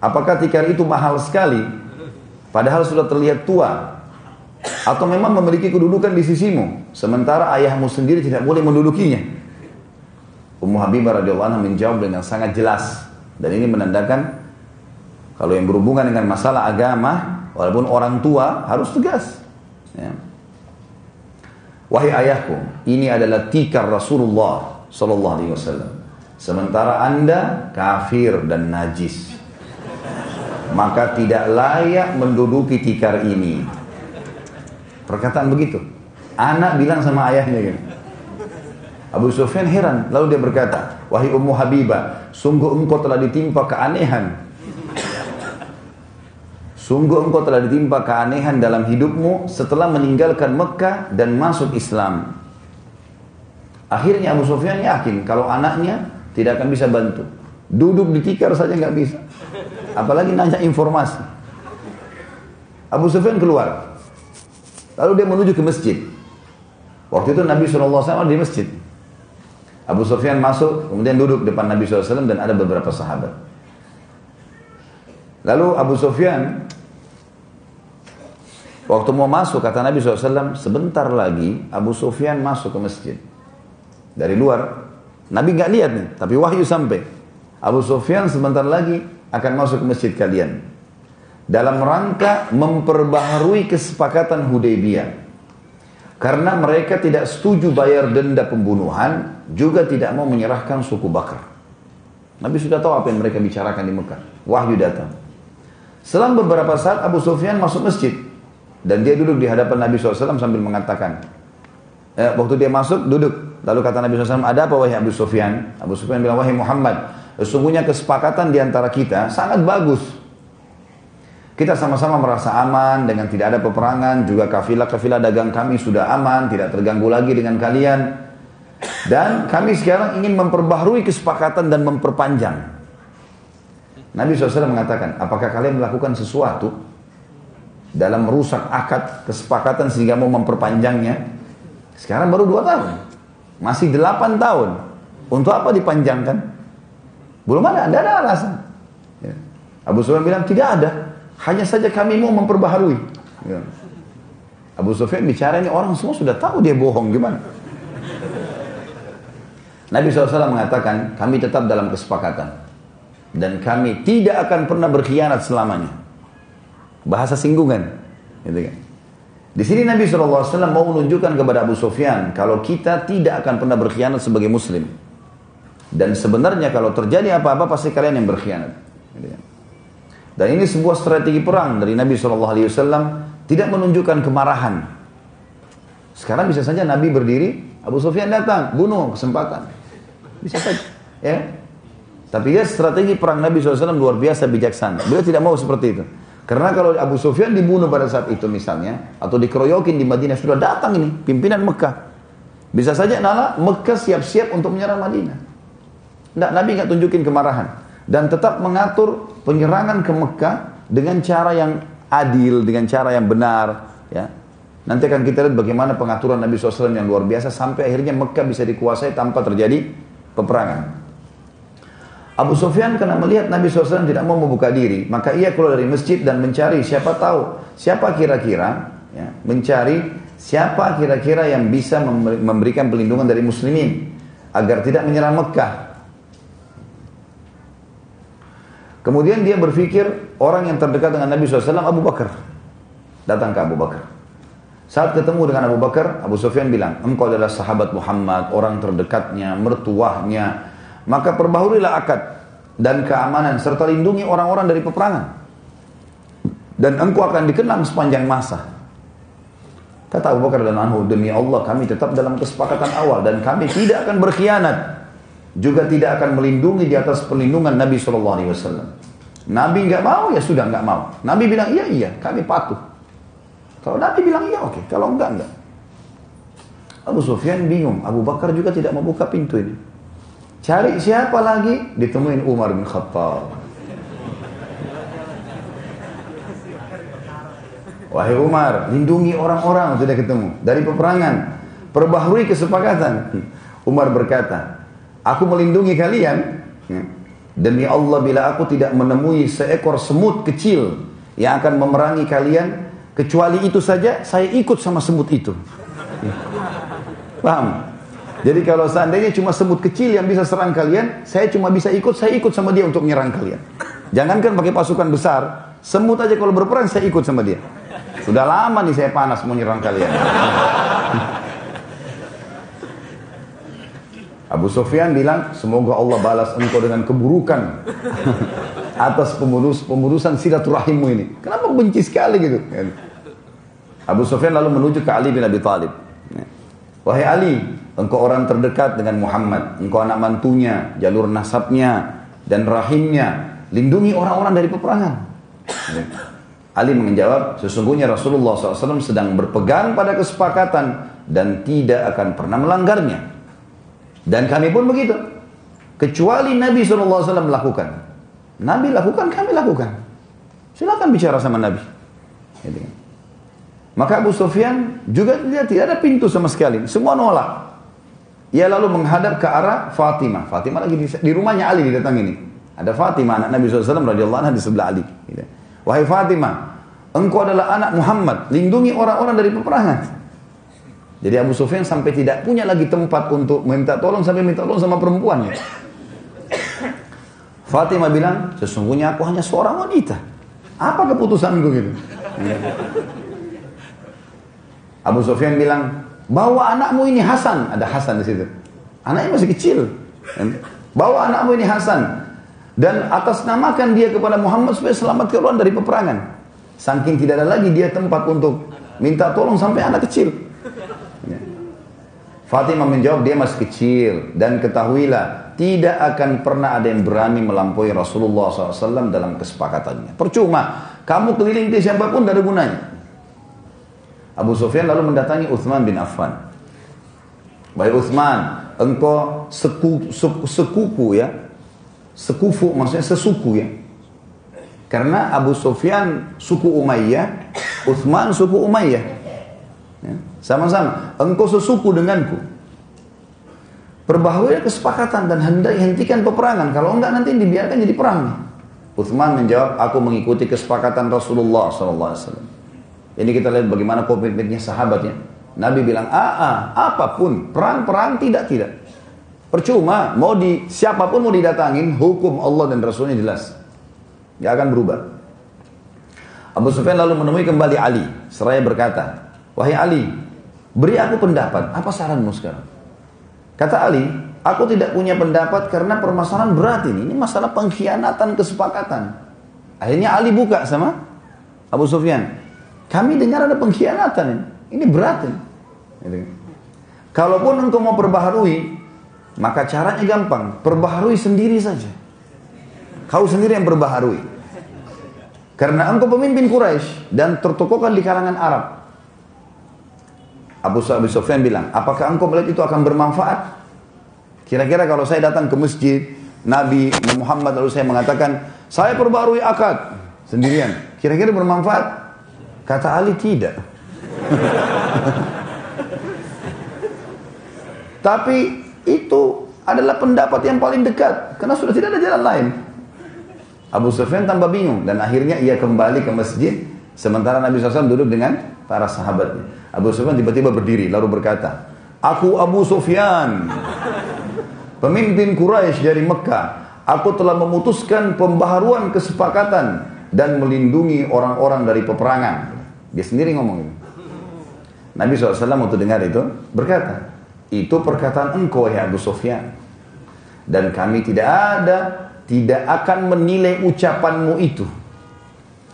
Apakah tikar itu mahal sekali? Padahal sudah terlihat tua. Atau memang memiliki kedudukan di sisimu. Sementara ayahmu sendiri tidak boleh mendudukinya. Ummu Habibah radhiyallahu menjawab dengan sangat jelas. Dan ini menandakan kalau yang berhubungan dengan masalah agama, walaupun orang tua harus tegas. Ya. Wahai ayahku, ini adalah tikar Rasulullah Sallallahu Alaihi Wasallam. Sementara anda kafir dan najis. Maka tidak layak menduduki tikar ini. Perkataan begitu. Anak bilang sama ayahnya gitu. Abu Sufyan heran. Lalu dia berkata, Wahai Ummu Habibah, sungguh engkau telah ditimpa keanehan. Sungguh engkau telah ditimpa keanehan dalam hidupmu setelah meninggalkan Mekah dan masuk Islam. Akhirnya Abu Sufyan yakin kalau anaknya tidak akan bisa bantu. Duduk di tikar saja nggak bisa. Apalagi nanya informasi. Abu Sufyan keluar. Lalu dia menuju ke masjid. Waktu itu Nabi SAW di masjid. Abu Sufyan masuk, kemudian duduk depan Nabi SAW dan ada beberapa sahabat. Lalu Abu Sufyan waktu mau masuk kata Nabi SAW sebentar lagi Abu Sufyan masuk ke masjid dari luar Nabi nggak lihat nih, tapi wahyu sampai. Abu Sufyan sebentar lagi akan masuk ke masjid kalian. Dalam rangka memperbaharui kesepakatan Hudaybiyah. Karena mereka tidak setuju bayar denda pembunuhan, juga tidak mau menyerahkan suku Bakar. Nabi sudah tahu apa yang mereka bicarakan di Mekah. Wahyu datang. Selang beberapa saat Abu Sufyan masuk masjid. Dan dia duduk di hadapan Nabi SAW sambil mengatakan. Eh, waktu dia masuk, duduk. Lalu kata Nabi SAW, ada apa wahai Abu Sufyan? Abu Sufyan bilang, wahai Muhammad, sesungguhnya kesepakatan di antara kita sangat bagus. Kita sama-sama merasa aman dengan tidak ada peperangan, juga kafilah-kafilah dagang kami sudah aman, tidak terganggu lagi dengan kalian. Dan kami sekarang ingin memperbaharui kesepakatan dan memperpanjang. Nabi SAW mengatakan, apakah kalian melakukan sesuatu dalam merusak akad kesepakatan sehingga mau memperpanjangnya? Sekarang baru dua tahun. Masih delapan tahun. Untuk apa dipanjangkan? Belum ada, tidak ada alasan. Ya. Abu Sufyan bilang tidak ada. Hanya saja kami mau memperbaharui. Ya. Abu Sufyan bicara ini orang semua sudah tahu dia bohong gimana. Nabi SAW mengatakan kami tetap dalam kesepakatan. Dan kami tidak akan pernah berkhianat selamanya. Bahasa singgungan. Gitu kan. Di sini Nabi SAW mau menunjukkan kepada Abu Sufyan kalau kita tidak akan pernah berkhianat sebagai muslim. Dan sebenarnya kalau terjadi apa-apa pasti kalian yang berkhianat. Dan ini sebuah strategi perang dari Nabi SAW tidak menunjukkan kemarahan. Sekarang bisa saja Nabi berdiri, Abu Sufyan datang, bunuh kesempatan. Bisa saja. Ya. Tapi ya strategi perang Nabi SAW luar biasa bijaksana. Beliau tidak mau seperti itu. Karena kalau Abu Sufyan dibunuh pada saat itu misalnya, atau dikeroyokin di Madinah, sudah datang ini, pimpinan Mekah. Bisa saja Nala Mekah siap-siap untuk menyerang Madinah. Tidak, Nabi nggak tunjukin kemarahan. Dan tetap mengatur penyerangan ke Mekah dengan cara yang adil, dengan cara yang benar. Ya. Nanti akan kita lihat bagaimana pengaturan Nabi SAW yang luar biasa sampai akhirnya Mekah bisa dikuasai tanpa terjadi peperangan. Abu Sufyan karena melihat Nabi SAW tidak mau membuka diri, maka ia keluar dari masjid dan mencari siapa tahu, siapa kira-kira ya, mencari siapa kira-kira yang bisa memberikan pelindungan dari muslimin agar tidak menyerang Mekah. Kemudian dia berpikir orang yang terdekat dengan Nabi SAW Abu Bakar. Datang ke Abu Bakar. Saat ketemu dengan Abu Bakar, Abu Sufyan bilang, engkau adalah sahabat Muhammad, orang terdekatnya, mertuahnya. Maka perbaharuilah akad dan keamanan serta lindungi orang-orang dari peperangan. Dan engkau akan dikenang sepanjang masa. Kata Abu Bakar dan Anhu, demi Allah kami tetap dalam kesepakatan awal dan kami tidak akan berkhianat. Juga tidak akan melindungi di atas perlindungan Nabi SAW. Nabi nggak mau ya sudah nggak mau. Nabi bilang iya iya kami patuh. Kalau Nabi bilang iya oke, kalau enggak enggak. Abu Sufyan bingung, Abu Bakar juga tidak mau buka pintu ini. Cari siapa lagi? Ditemuin Umar bin Khattab. Wahai Umar, lindungi orang-orang sudah ketemu dari peperangan. Perbaharui kesepakatan. Umar berkata, aku melindungi kalian. Demi Allah bila aku tidak menemui seekor semut kecil yang akan memerangi kalian, kecuali itu saja saya ikut sama semut itu. Paham? Jadi kalau seandainya cuma semut kecil yang bisa serang kalian, saya cuma bisa ikut, saya ikut sama dia untuk menyerang kalian. Jangankan pakai pasukan besar, semut aja kalau berperang saya ikut sama dia. Sudah lama nih saya panas mau nyerang kalian. Abu Sufyan bilang, semoga Allah balas engkau dengan keburukan [LAUGHS] atas pemurus pemurusan silaturahimmu ini. Kenapa benci sekali gitu? Abu Sufyan lalu menuju ke Ali bin Abi Thalib. Wahai Ali, Engkau orang terdekat dengan Muhammad. Engkau anak mantunya, jalur nasabnya, dan rahimnya. Lindungi orang-orang dari peperangan. Ali menjawab, sesungguhnya Rasulullah SAW sedang berpegang pada kesepakatan dan tidak akan pernah melanggarnya. Dan kami pun begitu. Kecuali Nabi SAW melakukan. Nabi lakukan, kami lakukan. Silakan bicara sama Nabi. Gitu. Maka Abu Sufyan juga dia tidak ada pintu sama sekali. Semua nolak. Ia lalu menghadap ke arah Fatimah. Fatimah lagi di, di rumahnya Ali datang ini. Ada Fatimah anak Nabi SAW radhiyallahu anha di sebelah Ali. Gitu. Wahai Fatimah, engkau adalah anak Muhammad, lindungi orang-orang dari peperangan. Jadi Abu Sufyan sampai tidak punya lagi tempat untuk minta tolong sampai minta tolong sama perempuannya. [COUGHS] Fatimah bilang, sesungguhnya aku hanya seorang wanita. Apa keputusanku gitu? [LAUGHS] Abu Sufyan bilang, Bawa anakmu ini Hasan, ada Hasan di situ. Anaknya masih kecil. Bawa anakmu ini Hasan dan atas namakan dia kepada Muhammad supaya selamat keluar dari peperangan. Saking tidak ada lagi dia tempat untuk minta tolong sampai anak kecil. Fatimah menjawab dia masih kecil dan ketahuilah tidak akan pernah ada yang berani melampaui Rasulullah SAW dalam kesepakatannya. Percuma, kamu keliling ke siapa pun tidak ada gunanya. Abu Sufyan lalu mendatangi Uthman bin Affan. Baik Uthman, engkau seku, seku, sekuku ya. Sekufu maksudnya sesuku ya. Karena Abu Sufyan suku Umayyah, Uthman suku Umayyah. Ya, sama-sama, engkau sesuku denganku. Perbaharui kesepakatan dan hendak hentikan peperangan. Kalau enggak nanti dibiarkan jadi perang. Uthman menjawab, aku mengikuti kesepakatan Rasulullah SAW. Ini kita lihat bagaimana komitmennya sahabatnya. Nabi bilang, ah apa pun, perang-perang tidak tidak. Percuma, mau di siapa pun mau didatangin, hukum Allah dan Rasulnya jelas. Gak akan berubah. Abu Sufyan lalu menemui kembali Ali. Seraya berkata, Wahai Ali, beri aku pendapat, apa saranmu sekarang? Kata Ali, aku tidak punya pendapat karena permasalahan berat ini. Ini masalah pengkhianatan kesepakatan. Akhirnya Ali buka sama Abu Sufyan. Kami dengar ada pengkhianatan ini. Ini berat ini. Gitu. Kalaupun engkau mau perbaharui, maka caranya gampang. Perbaharui sendiri saja. Kau sendiri yang perbaharui. Karena engkau pemimpin Quraisy dan tertokohkan di kalangan Arab. Abu Sufyan bilang, apakah engkau melihat itu akan bermanfaat? Kira-kira kalau saya datang ke masjid, Nabi Muhammad lalu saya mengatakan, saya perbaharui akad sendirian. Kira-kira bermanfaat? Kata Ali tidak. [LAUGHS] Tapi itu adalah pendapat yang paling dekat karena sudah tidak ada jalan lain. Abu Sufyan tambah bingung dan akhirnya ia kembali ke masjid sementara Nabi SAW duduk dengan para sahabatnya. Abu Sufyan tiba-tiba berdiri lalu berkata, Aku Abu Sufyan, pemimpin Quraisy dari Mekah. Aku telah memutuskan pembaharuan kesepakatan dan melindungi orang-orang dari peperangan. Dia sendiri ngomong itu. Nabi SAW waktu dengar itu berkata, itu perkataan engkau ya Abu Sufyan. Dan kami tidak ada, tidak akan menilai ucapanmu itu.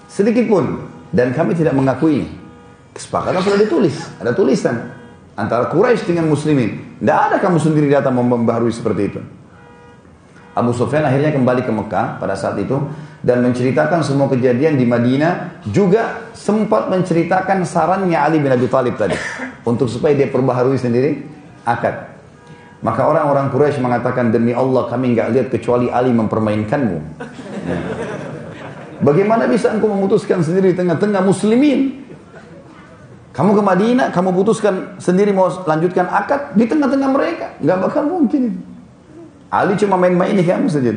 Sedikit pun. Dan kami tidak mengakui. Kesepakatan sudah ditulis, ada tulisan. Antara Quraisy dengan muslimin. Tidak ada kamu sendiri datang membaharui seperti itu. Abu Sufyan akhirnya kembali ke Mekah pada saat itu dan menceritakan semua kejadian di Madinah juga sempat menceritakan sarannya Ali bin Abi Thalib tadi untuk supaya dia perbaharui sendiri akad. Maka orang-orang Quraisy mengatakan demi Allah kami nggak lihat kecuali Ali mempermainkanmu. Bagaimana bisa engkau memutuskan sendiri di tengah-tengah muslimin? Kamu ke Madinah, kamu putuskan sendiri mau lanjutkan akad di tengah-tengah mereka. Nggak bakal mungkin. Ali cuma main-main kamu saja.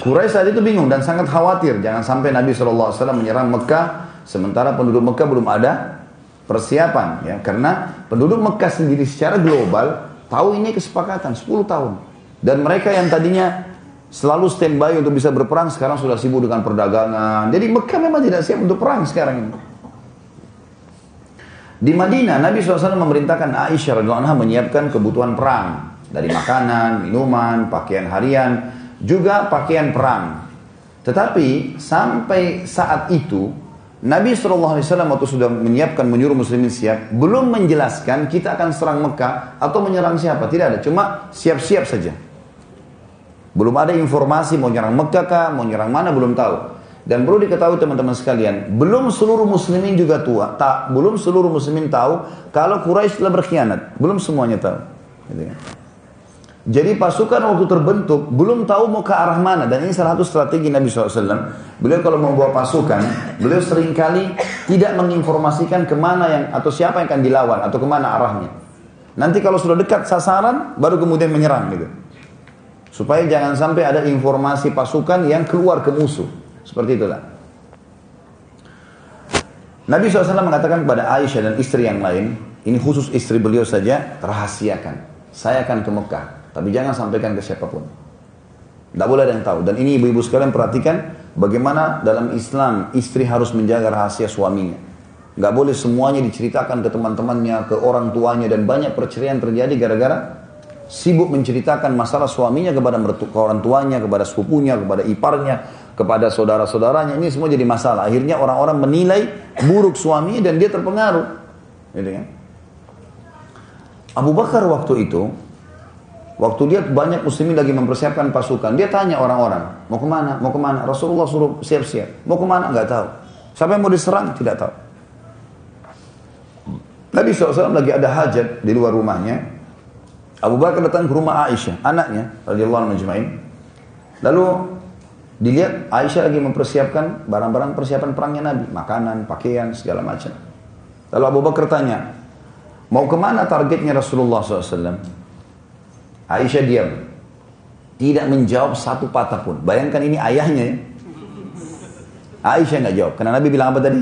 Quraisy saat itu bingung dan sangat khawatir. Jangan sampai Nabi SAW menyerang Mekah sementara penduduk Mekah belum ada persiapan. ya Karena penduduk Mekah sendiri secara global tahu ini kesepakatan 10 tahun. Dan mereka yang tadinya selalu standby untuk bisa berperang sekarang sudah sibuk dengan perdagangan. Jadi Mekah memang tidak siap untuk perang sekarang ini. Di Madinah Nabi SAW memerintahkan Aisyah radhiyallahu menyiapkan kebutuhan perang dari makanan, minuman, pakaian harian, juga pakaian perang. Tetapi sampai saat itu Nabi SAW waktu sudah menyiapkan menyuruh muslimin siap, belum menjelaskan kita akan serang Mekah atau menyerang siapa. Tidak ada, cuma siap-siap saja. Belum ada informasi mau nyerang Mekah kah, mau nyerang mana, belum tahu. Dan perlu diketahui teman-teman sekalian, belum seluruh muslimin juga tua, tak, belum seluruh muslimin tahu kalau Quraisy telah berkhianat. Belum semuanya tahu. Gitu ya. Jadi pasukan waktu terbentuk belum tahu mau ke arah mana dan ini salah satu strategi Nabi SAW. Beliau kalau membawa pasukan, beliau sering kali tidak menginformasikan ke mana yang atau siapa yang akan dilawan atau ke mana arahnya. Nanti kalau sudah dekat sasaran, baru kemudian menyerang gitu. Supaya jangan sampai ada informasi pasukan yang keluar ke musuh. Seperti itulah. Nabi SAW mengatakan kepada Aisyah dan istri yang lain, ini khusus istri beliau saja, rahasiakan. Saya akan ke Mekah. Tapi jangan sampaikan ke siapa pun. Tidak boleh ada yang tahu. Dan ini ibu-ibu sekalian perhatikan bagaimana dalam Islam istri harus menjaga rahasia suaminya. Gak boleh semuanya diceritakan ke teman-temannya, ke orang tuanya dan banyak perceraian terjadi gara-gara sibuk menceritakan masalah suaminya kepada ke orang tuanya, kepada sepupunya, kepada iparnya, kepada saudara-saudaranya. Ini semua jadi masalah. Akhirnya orang-orang menilai buruk suaminya dan dia terpengaruh. Gitu kan? Abu Bakar waktu itu Waktu lihat banyak muslimin lagi mempersiapkan pasukan, dia tanya orang-orang, mau ke mana, mau ke mana? Rasulullah suruh siap-siap. Mau ke mana? Nggak tahu. Yang mau diserang? Tidak tahu. Nabi SAW lagi ada hajat di luar rumahnya. Abu Bakar datang ke rumah Aisyah, anaknya, radhiyallahu anhu Lalu dilihat Aisyah lagi mempersiapkan barang-barang persiapan perangnya Nabi, makanan, pakaian, segala macam. Lalu Abu Bakar tanya, mau ke mana targetnya Rasulullah SAW? Aisyah diam. Tidak menjawab satu patah pun. Bayangkan ini ayahnya ya. Aisyah nggak jawab. Karena Nabi bilang apa tadi?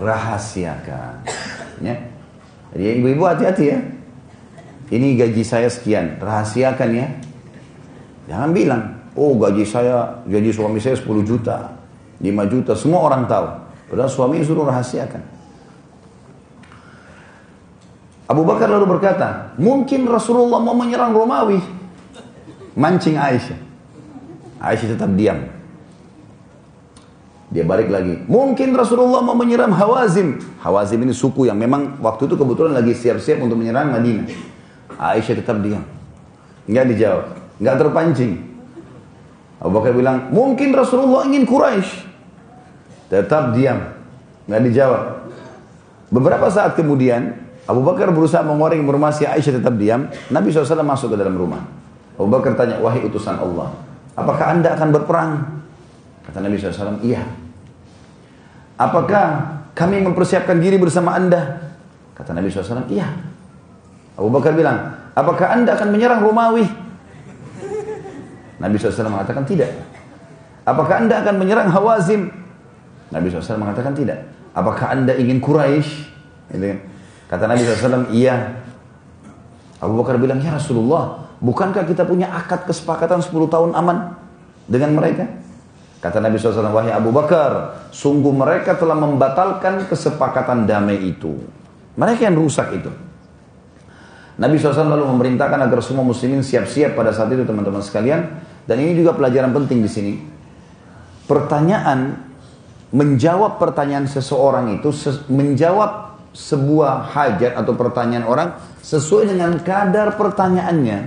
Rahasiakan. Ya. Jadi ibu-ibu hati-hati ya. Ini gaji saya sekian. Rahasiakan ya. Jangan bilang. Oh gaji saya, gaji suami saya 10 juta. 5 juta. Semua orang tahu. Padahal suami suruh rahasiakan. Abu Bakar lalu berkata, mungkin Rasulullah mau menyerang Romawi. Mancing Aisyah. Aisyah tetap diam. Dia balik lagi. Mungkin Rasulullah mau menyerang Hawazim. Hawazim ini suku yang memang waktu itu kebetulan lagi siap-siap untuk menyerang Madinah. Aisyah tetap diam. Enggak dijawab. Enggak terpancing. Abu Bakar bilang, mungkin Rasulullah ingin Quraisy. Tetap diam. Enggak dijawab. Beberapa saat kemudian, Abu Bakar berusaha mengoreng informasi Aisyah tetap diam. Nabi SAW masuk ke dalam rumah. Abu Bakar tanya, wahai utusan Allah, apakah anda akan berperang? Kata Nabi SAW, iya. Apakah kami mempersiapkan diri bersama anda? Kata Nabi SAW, iya. Abu Bakar bilang, apakah anda akan menyerang Romawi? Nabi SAW mengatakan tidak. Apakah anda akan menyerang Hawazim? Nabi SAW mengatakan tidak. Apakah anda ingin Quraisy? Gitu kan. Kata Nabi SAW, iya. Abu Bakar bilang, ya Rasulullah, bukankah kita punya akad kesepakatan 10 tahun aman dengan mereka? Kata Nabi SAW, wahai Abu Bakar, sungguh mereka telah membatalkan kesepakatan damai itu. Mereka yang rusak itu. Nabi SAW lalu memerintahkan agar semua muslimin siap-siap pada saat itu teman-teman sekalian. Dan ini juga pelajaran penting di sini. Pertanyaan, menjawab pertanyaan seseorang itu, menjawab sebuah hajat atau pertanyaan orang sesuai dengan kadar pertanyaannya.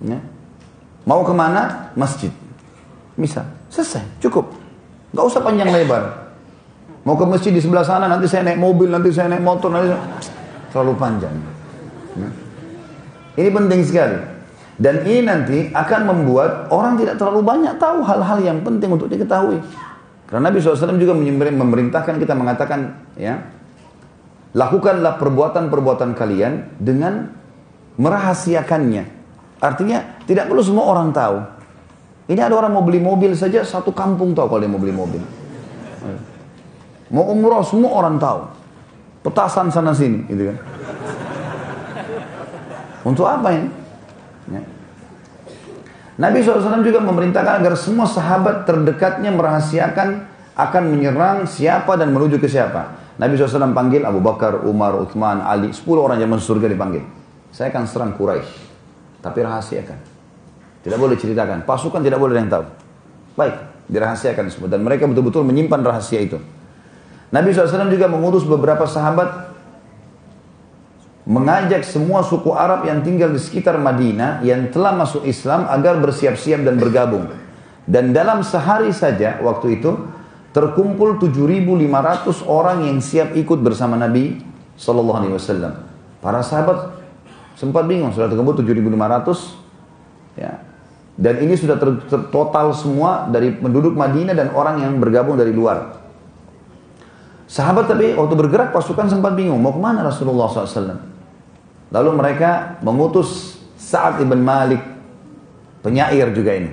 Ya. Mau ke mana? Masjid. Misal, selesai, cukup. Gak usah panjang lebar. Mau ke masjid di sebelah sana, nanti saya naik mobil, nanti saya naik motor, nanti saya... terlalu panjang. Ya. Ini penting sekali. Dan ini nanti akan membuat orang tidak terlalu banyak tahu hal-hal yang penting untuk diketahui. Karena Nabi SAW juga memerintahkan kita mengatakan, ya, lakukanlah perbuatan-perbuatan kalian dengan merahasiakannya. Artinya tidak perlu semua orang tahu. Ini ada orang mau beli mobil saja satu kampung tahu kalau dia mau beli mobil. Mau umroh semua orang tahu. Petasan sana sini, gitu kan. Untuk apa ini? Ya. Nabi SAW juga memerintahkan agar semua sahabat terdekatnya merahasiakan akan menyerang siapa dan menuju ke siapa. Nabi SAW panggil Abu Bakar, Umar, Uthman, Ali, 10 orang yang masuk surga dipanggil. Saya akan serang Quraisy, tapi rahasiakan. Tidak boleh ceritakan, pasukan tidak boleh yang tahu. Baik, dirahasiakan semua. Dan mereka betul-betul menyimpan rahasia itu. Nabi SAW juga mengutus beberapa sahabat mengajak semua suku Arab yang tinggal di sekitar Madinah yang telah masuk Islam agar bersiap-siap dan bergabung. Dan dalam sehari saja waktu itu terkumpul 7.500 orang yang siap ikut bersama Nabi Sallallahu Alaihi Wasallam. Para sahabat sempat bingung sudah terkumpul 7.500 ya. Dan ini sudah ter, total semua dari penduduk Madinah dan orang yang bergabung dari luar. Sahabat tapi waktu bergerak pasukan sempat bingung mau ke mana Rasulullah SAW. Lalu mereka mengutus Sa'ad ibn Malik, penyair juga ini.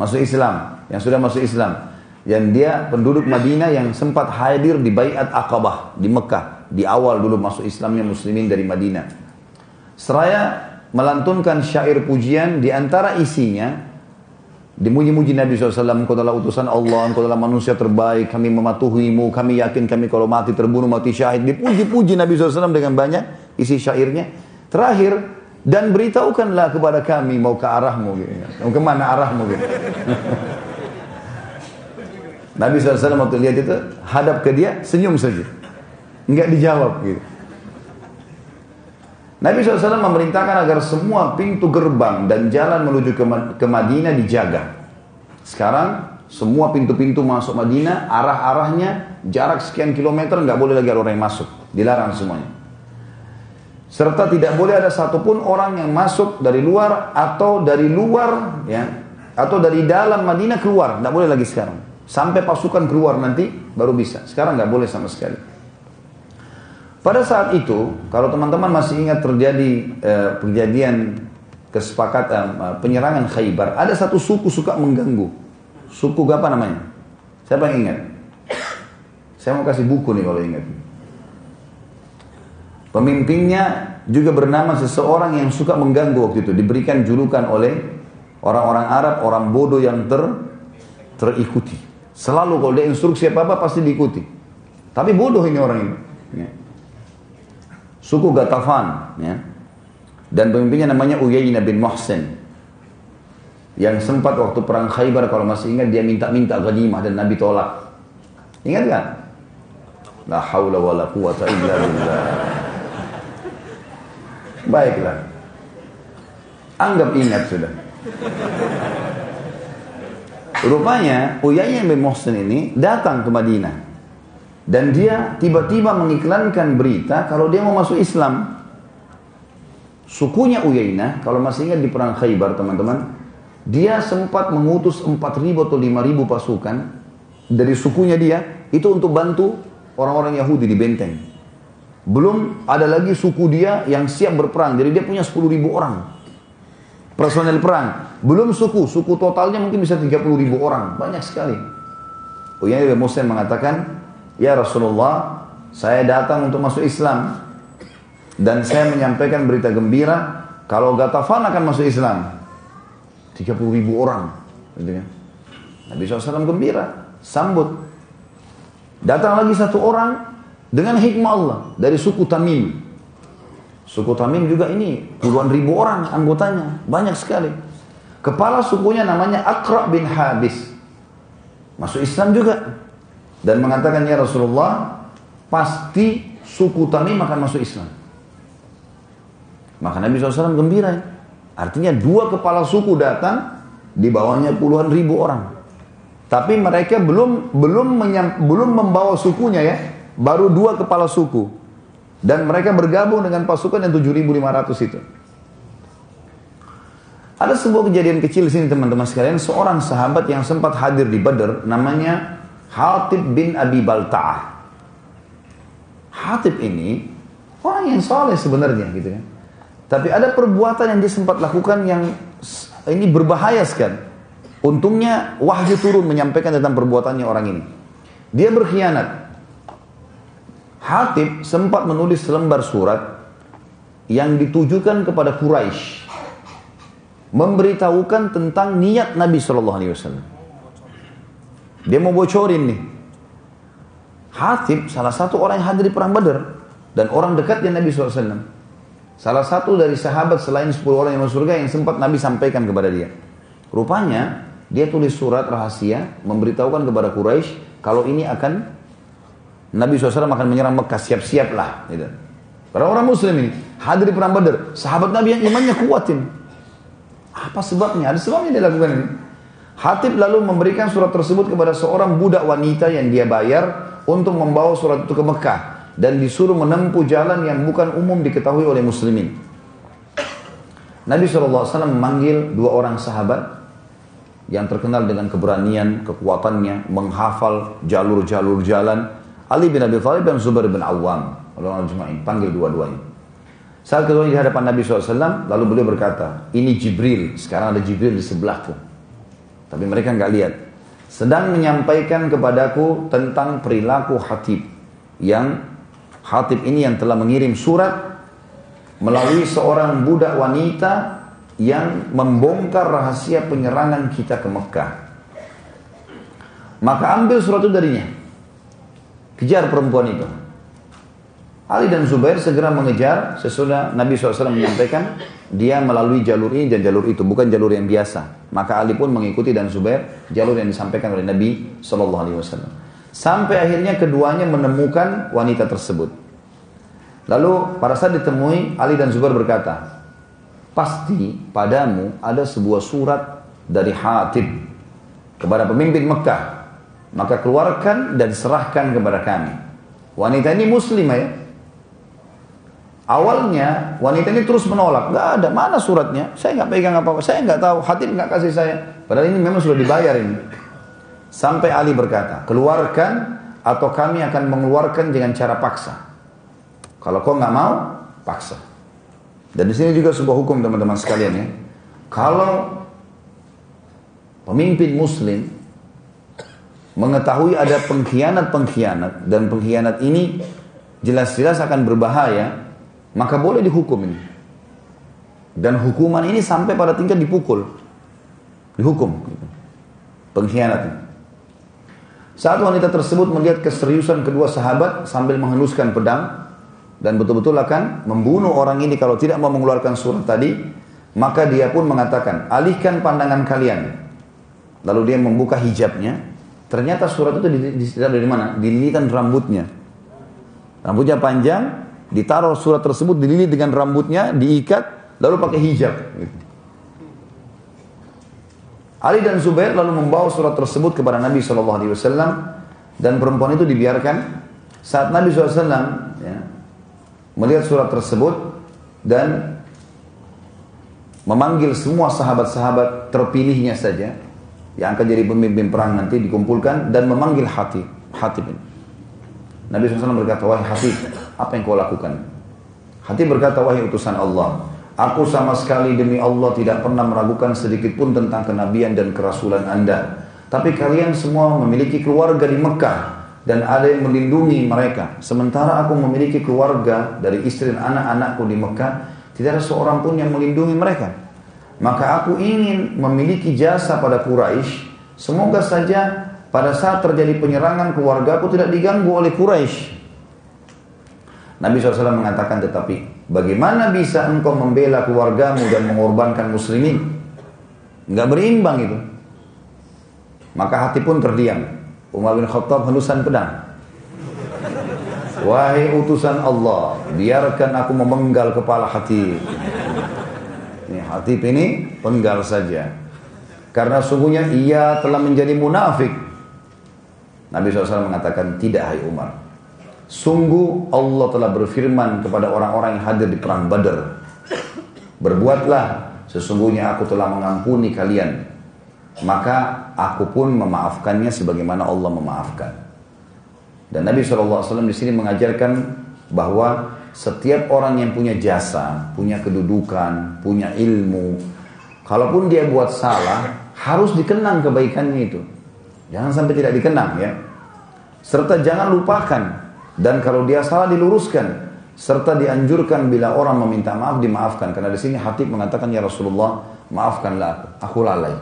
Masuk Islam, yang sudah masuk Islam. Yang dia penduduk Madinah yang sempat hadir di Bayat Aqabah di Mekah. Di awal dulu masuk Islamnya muslimin dari Madinah. Seraya melantunkan syair pujian di antara isinya Dimuji-muji Nabi SAW, engkau adalah utusan Allah, engkau adalah manusia terbaik, kami mematuhimu, kami yakin kami kalau mati terbunuh, mati syahid. Dipuji-puji Nabi SAW dengan banyak isi syairnya. Terakhir, dan beritahukanlah kepada kami mau ke arahmu. Gitu. Mau ke mana arahmu. Gitu. [LAUGHS] Nabi SAW waktu lihat itu, hadap ke dia, senyum saja. Enggak dijawab gitu. Nabi SAW memerintahkan agar semua pintu gerbang dan jalan menuju ke, Madinah dijaga. Sekarang semua pintu-pintu masuk Madinah, arah-arahnya jarak sekian kilometer nggak boleh lagi ada orang yang masuk, dilarang semuanya. Serta tidak boleh ada satupun orang yang masuk dari luar atau dari luar ya atau dari dalam Madinah keluar, nggak boleh lagi sekarang. Sampai pasukan keluar nanti baru bisa. Sekarang nggak boleh sama sekali. Pada saat itu, kalau teman-teman masih ingat terjadi eh, kejadian kesepakatan eh, penyerangan Khaybar, ada satu suku suka mengganggu. Suku apa namanya? Siapa yang ingat? Saya mau kasih buku nih kalau ingat. Pemimpinnya juga bernama seseorang yang suka mengganggu waktu itu. Diberikan julukan oleh orang-orang Arab, orang bodoh yang ter terikuti. Selalu kalau dia instruksi apa-apa pasti diikuti. Tapi bodoh ini orang ini. Ya suku Gatafan ya. Dan pemimpinnya namanya Uyainah bin Muhsin. Yang sempat waktu perang Khaybar kalau masih ingat dia minta-minta ghanimah dan Nabi tolak. Ingat kan? La haula wa la quwata illa billah. Baiklah. Anggap ingat sudah. Rupanya Uyainah bin Muhsin ini datang ke Madinah. Dan dia tiba-tiba mengiklankan berita kalau dia mau masuk Islam. Sukunya Uyainah, kalau masih ingat di perang Khaybar teman-teman, dia sempat mengutus 4.000 atau 5.000 pasukan dari sukunya dia, itu untuk bantu orang-orang Yahudi di benteng. Belum ada lagi suku dia yang siap berperang, jadi dia punya 10.000 orang. Personel perang, belum suku, suku totalnya mungkin bisa 30.000 orang, banyak sekali. Uyainah bin Muslim mengatakan, Ya Rasulullah, saya datang untuk masuk Islam. Dan saya menyampaikan berita gembira, kalau Gatafan akan masuk Islam. 30 ribu orang. Gitu kan. Nabi SAW gembira, sambut. Datang lagi satu orang dengan hikmah Allah dari suku Tamim. Suku Tamim juga ini puluhan ribu orang anggotanya, banyak sekali. Kepala sukunya namanya Akra bin Habis. Masuk Islam juga. Dan mengatakan ya Rasulullah, pasti suku Tamim akan masuk Islam. Maka Nabi SAW gembira. Artinya dua kepala suku datang, di bawahnya puluhan ribu orang. Tapi mereka belum belum menyam, belum membawa sukunya ya, baru dua kepala suku. Dan mereka bergabung dengan pasukan yang 7.500 itu. Ada sebuah kejadian kecil di sini teman-teman sekalian, seorang sahabat yang sempat hadir di Badr namanya Hatib bin Abi Balta'ah. Hatib ini orang yang soleh sebenarnya gitu kan. Tapi ada perbuatan yang dia sempat lakukan yang ini berbahaya sekali. Untungnya wahyu turun menyampaikan tentang perbuatannya orang ini. Dia berkhianat. Hatib sempat menulis selembar surat yang ditujukan kepada Quraisy memberitahukan tentang niat Nabi Shallallahu Alaihi Wasallam. Dia mau bocorin nih. Hatib salah satu orang yang hadir di perang Badar dan orang dekatnya Nabi SAW. Salah satu dari sahabat selain 10 orang yang masuk surga yang sempat Nabi sampaikan kepada dia. Rupanya dia tulis surat rahasia memberitahukan kepada Quraisy kalau ini akan Nabi SAW akan menyerang Mekah siap-siaplah. Gitu. Para orang Muslim ini hadir di perang Badar, sahabat Nabi yang imannya kuatin. Apa sebabnya? Ada sebabnya dia lakukan ini. Hatib lalu memberikan surat tersebut kepada seorang budak wanita yang dia bayar untuk membawa surat itu ke Mekah dan disuruh menempuh jalan yang bukan umum diketahui oleh muslimin. Nabi SAW memanggil dua orang sahabat yang terkenal dengan keberanian, kekuatannya, menghafal jalur-jalur jalan. Ali bin Abi Thalib dan Zubair bin Awam. Panggil dua-duanya. Saat kedua di hadapan Nabi SAW, lalu beliau berkata, ini Jibril, sekarang ada Jibril di sebelahku. Tapi mereka nggak lihat. Sedang menyampaikan kepadaku tentang perilaku hatib. Yang hatib ini yang telah mengirim surat melalui seorang budak wanita yang membongkar rahasia penyerangan kita ke Mekah. Maka ambil surat itu darinya. Kejar perempuan itu. Ali dan Zubair segera mengejar sesudah Nabi SAW menyampaikan dia melalui jalur ini dan jalur itu, bukan jalur yang biasa. Maka Ali pun mengikuti dan Zubair jalur yang disampaikan oleh Nabi SAW. Sampai akhirnya keduanya menemukan wanita tersebut. Lalu pada saat ditemui, Ali dan Zubair berkata, pasti padamu ada sebuah surat dari Hatib kepada pemimpin Mekah. Maka keluarkan dan serahkan kepada kami. Wanita ini muslimah ya, Awalnya wanita ini terus menolak, nggak ada, mana suratnya? Saya nggak pegang apa-apa, saya nggak tahu, hati nggak kasih saya. Padahal ini memang sudah dibayar ini. Sampai Ali berkata, keluarkan atau kami akan mengeluarkan dengan cara paksa. Kalau kau nggak mau, paksa. Dan di sini juga sebuah hukum teman-teman sekalian ya. Kalau pemimpin muslim mengetahui ada pengkhianat-pengkhianat dan pengkhianat ini jelas-jelas akan berbahaya, maka boleh dihukum ini. Dan hukuman ini sampai pada tingkat dipukul. Dihukum. Pengkhianat. Saat wanita tersebut melihat keseriusan kedua sahabat sambil menghenuskan pedang dan betul-betul akan membunuh orang ini kalau tidak mau mengeluarkan surat tadi, maka dia pun mengatakan, alihkan pandangan kalian. Lalu dia membuka hijabnya, ternyata surat itu ditaruh dari mana? Dililitan rambutnya. Rambutnya panjang, Ditaruh surat tersebut dililit dengan rambutnya, diikat, lalu pakai hijab. Ali dan Zubair lalu membawa surat tersebut kepada Nabi SAW dan perempuan itu dibiarkan saat Nabi SAW ya, melihat surat tersebut dan memanggil semua sahabat-sahabat terpilihnya saja yang akan jadi pemimpin perang nanti dikumpulkan dan memanggil Hatib. Hatib ini. Nabi SAW berkata, wahai Hatib, apa yang kau lakukan? Hatib berkata, wahai utusan Allah, aku sama sekali demi Allah tidak pernah meragukan sedikit pun tentang kenabian dan kerasulan anda. Tapi kalian semua memiliki keluarga di Mekah. dan ada yang melindungi mereka. Sementara aku memiliki keluarga dari istri dan anak-anakku di Mekah, tidak ada seorang pun yang melindungi mereka. Maka aku ingin memiliki jasa pada Quraisy. Semoga saja pada saat terjadi penyerangan keluarga aku tidak diganggu oleh Quraisy. Nabi SAW mengatakan tetapi bagaimana bisa engkau membela keluargamu dan mengorbankan muslimin? Enggak berimbang itu. Maka hati pun terdiam. Umar bin Khattab helusan pedang. Wahai utusan Allah, biarkan aku memenggal kepala hati. Hati ini penggal saja. Karena sungguhnya ia telah menjadi munafik. Nabi SAW mengatakan, tidak hai Umar. Sungguh Allah telah berfirman kepada orang-orang yang hadir di perang Badar. Berbuatlah, sesungguhnya aku telah mengampuni kalian maka aku pun memaafkannya sebagaimana Allah memaafkan. Dan Nabi SAW di sini mengajarkan bahwa setiap orang yang punya jasa, punya kedudukan, punya ilmu, kalaupun dia buat salah, harus dikenang kebaikannya itu. Jangan sampai tidak dikenang ya. Serta jangan lupakan. Dan kalau dia salah diluruskan. Serta dianjurkan bila orang meminta maaf dimaafkan. Karena di sini hati mengatakan ya Rasulullah maafkanlah aku. Aku lalai.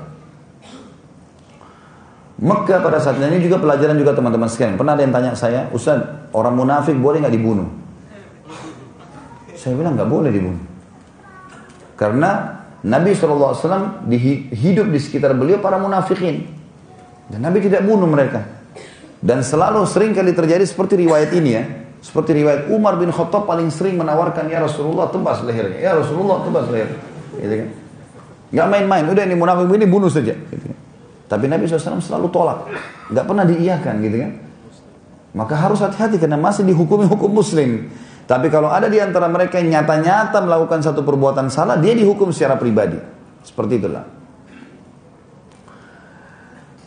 Mekah pada saat ini juga pelajaran juga teman-teman sekalian. Pernah ada yang tanya saya, Ustaz, orang munafik boleh nggak dibunuh? Saya bilang nggak boleh dibunuh. Karena Nabi SAW hidup di sekitar beliau para munafikin. Dan Nabi tidak bunuh mereka. Dan selalu sering kali terjadi seperti riwayat ini ya. Seperti riwayat Umar bin Khattab paling sering menawarkan, Ya Rasulullah tebas lehernya. Ya Rasulullah tebas leher. Gitu kan. Gak main-main, udah ini munafik ini bunuh saja. Gitu kan. Tapi Nabi SAW selalu tolak. Nggak pernah diiyakan gitu kan. Maka harus hati-hati karena masih dihukumi hukum muslim. Tapi kalau ada di antara mereka yang nyata-nyata melakukan satu perbuatan salah, dia dihukum secara pribadi. Seperti itulah.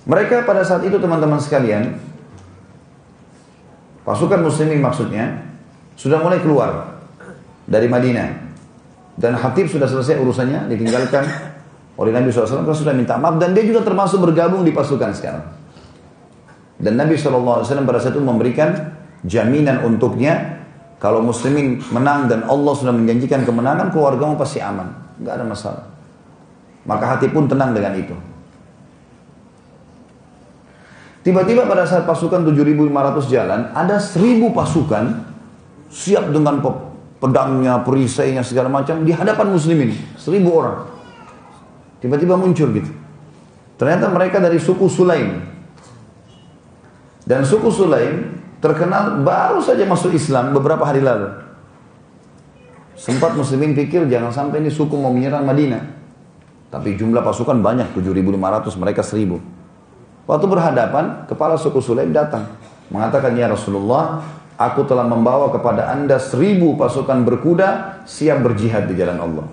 Mereka pada saat itu teman-teman sekalian, pasukan muslimin maksudnya, sudah mulai keluar dari Madinah. Dan Hatib sudah selesai urusannya, ditinggalkan oleh Nabi SAW karena sudah minta maaf dan dia juga termasuk bergabung di pasukan sekarang. Dan Nabi SAW pada saat itu memberikan jaminan untuknya kalau muslimin menang dan Allah sudah menjanjikan kemenangan keluargamu pasti aman, nggak ada masalah. Maka hati pun tenang dengan itu. Tiba-tiba pada saat pasukan 7.500 jalan, ada 1.000 pasukan siap dengan pedangnya, perisainya segala macam di hadapan muslimin, 1.000 orang. Tiba-tiba muncul gitu. Ternyata mereka dari suku Sulaim. Dan suku Sulaim terkenal baru saja masuk Islam beberapa hari lalu. Sempat muslimin pikir jangan sampai ini suku mau menyerang Madinah. Tapi jumlah pasukan banyak, 7.500, mereka 1.000. Waktu berhadapan, kepala suku Sulaim datang. Mengatakan, Ya Rasulullah, aku telah membawa kepada anda seribu pasukan berkuda siap berjihad di jalan Allah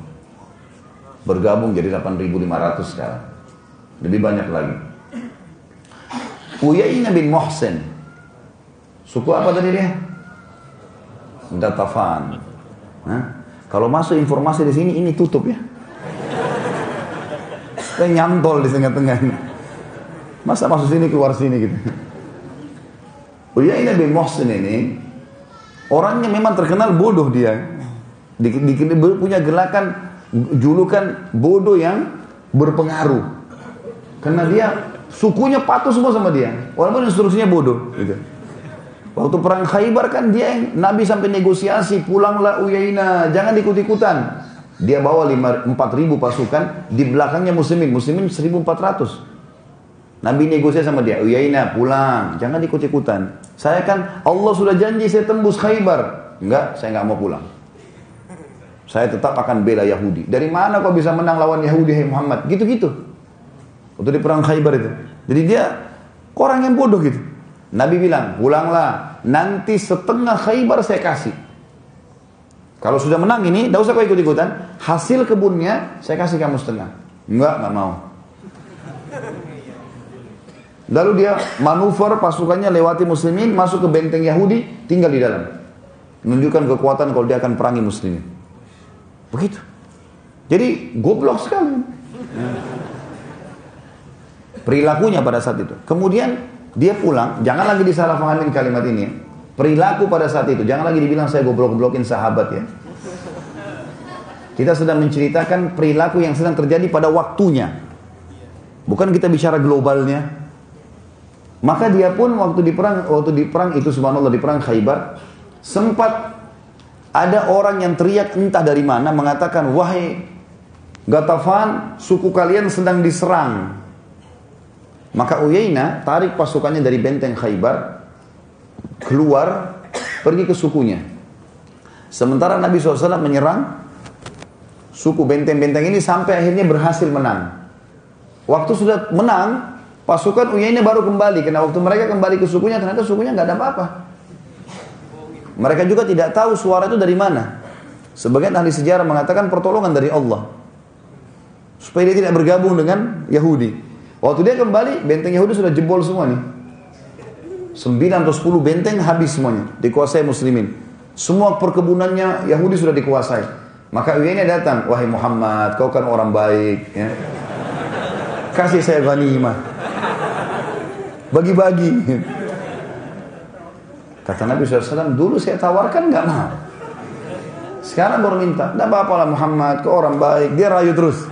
bergabung jadi 8.500 sekarang. Lebih banyak lagi. Uyainah bin Muhsin. Suku apa tadi dia? Datafan. Hah? Kalau masuk informasi di sini ini tutup ya. Saya nyantol di tengah-tengah ini. Masa masuk sini keluar sini gitu. Uyainah bin Muhsin ini orangnya memang terkenal bodoh dia. Di, di, punya gerakan julukan bodoh yang berpengaruh. Karena dia sukunya patuh semua sama dia. Walaupun instruksinya bodoh. Gitu. Waktu perang Khaybar kan dia yang Nabi sampai negosiasi pulanglah Uyaina jangan ikut-ikutan. Dia bawa 4 ribu pasukan di belakangnya muslimin, muslimin 1400. Nabi negosiasi sama dia, Uyaina pulang, jangan ikut-ikutan. Saya kan Allah sudah janji saya tembus Khaybar. Enggak, saya nggak mau pulang. Saya tetap akan bela Yahudi. Dari mana kau bisa menang lawan Yahudi, hai Muhammad? Gitu-gitu. Waktu di perang Khaybar itu. Jadi dia orang yang bodoh gitu. Nabi bilang, pulanglah. Nanti setengah Khaybar saya kasih. Kalau sudah menang ini, tidak usah kau ikut-ikutan. Hasil kebunnya, saya kasih kamu setengah. Enggak, enggak mau. Lalu dia manuver pasukannya lewati muslimin, masuk ke benteng Yahudi, tinggal di dalam. Menunjukkan kekuatan kalau dia akan perangi muslimin. Begitu. Jadi goblok sekali. Perilakunya pada saat itu. Kemudian Dia pulang, jangan lagi disalahpahamin kalimat ini ya. Perilaku pada saat itu, jangan lagi dibilang saya goblok-goblokin sahabat ya. Kita sedang menceritakan perilaku yang sedang terjadi pada waktunya. Bukan kita bicara globalnya. Maka dia pun waktu di perang waktu di perang itu subhanallah di perang Khaybar sempat ada orang yang teriak entah dari mana mengatakan wahai Gatafan suku kalian sedang diserang. Maka Uyaina tarik pasukannya dari benteng Khaybar keluar pergi ke sukunya. Sementara Nabi SAW menyerang suku benteng-benteng ini sampai akhirnya berhasil menang. Waktu sudah menang, pasukan Uyainah baru kembali. Karena waktu mereka kembali ke sukunya, ternyata sukunya nggak ada apa-apa. Mereka juga tidak tahu suara itu dari mana. Sebagian ahli sejarah mengatakan pertolongan dari Allah. Supaya dia tidak bergabung dengan Yahudi. Waktu dia kembali, benteng Yahudi sudah jebol semua nih. 9 atau 10 benteng habis semuanya, dikuasai muslimin. Semua perkebunannya Yahudi sudah dikuasai. Maka Uyainah datang, wahai Muhammad, kau kan orang baik. Ya. Kasih saya ghanimah. Bagi-bagi. Kata Nabi SAW, dulu saya tawarkan nggak mau. Sekarang baru minta, tidak apa-apa lah Muhammad, kau orang baik. Dia rayu terus.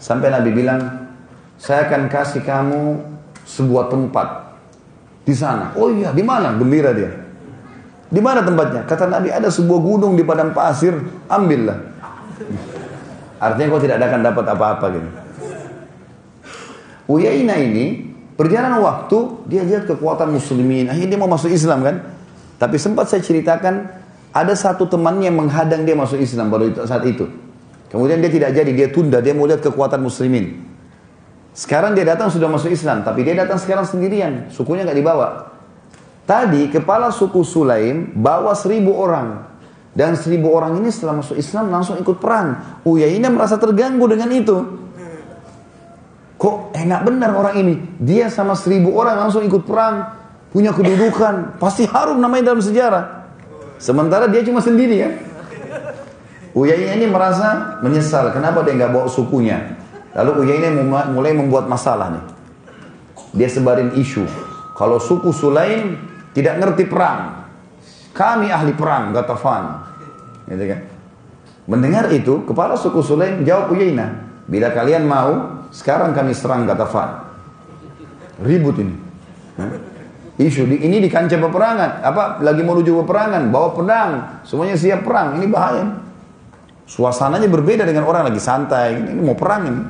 Sampai Nabi bilang, saya akan kasih kamu sebuah tempat di sana. Oh iya, di mana? Gembira dia. Di mana tempatnya? Kata Nabi, ada sebuah gunung di padang pasir, ambillah. Artinya kau tidak akan dapat apa-apa gitu. Uyaina ini, perjalanan waktu, dia lihat kekuatan muslimin. Akhirnya dia mau masuk Islam kan. Tapi sempat saya ceritakan, ada satu temannya yang menghadang dia masuk Islam baru saat itu. Kemudian dia tidak jadi, dia tunda, dia mau lihat kekuatan muslimin. Sekarang dia datang sudah masuk Islam, tapi dia datang sekarang sendirian, sukunya nggak dibawa. Tadi kepala suku Sulaim bawa seribu orang. Dan seribu orang ini setelah masuk Islam langsung ikut perang. Uyainah merasa terganggu dengan itu. Kok enak benar orang ini? Dia sama seribu orang langsung ikut perang. Punya kedudukan. Pasti harum namanya dalam sejarah. Sementara dia cuma sendiri ya. Uyainah ini merasa menyesal. Kenapa dia nggak bawa sukunya? Lalu Uyainah mulai membuat masalah nih. Dia sebarin isu. Kalau suku Sulaim tidak ngerti perang. Kami ahli perang, Gatafan. Gitu kan. Mendengar itu, kepala suku Sulaim jawab Uyainah. Bila kalian mau, sekarang kami serang Gatafan. Ribut ini. Isu ini di kancah peperangan. Apa lagi menuju peperangan, bawa pedang, semuanya siap perang. Ini bahaya. Suasananya berbeda dengan orang lagi santai. Ini mau perang ini.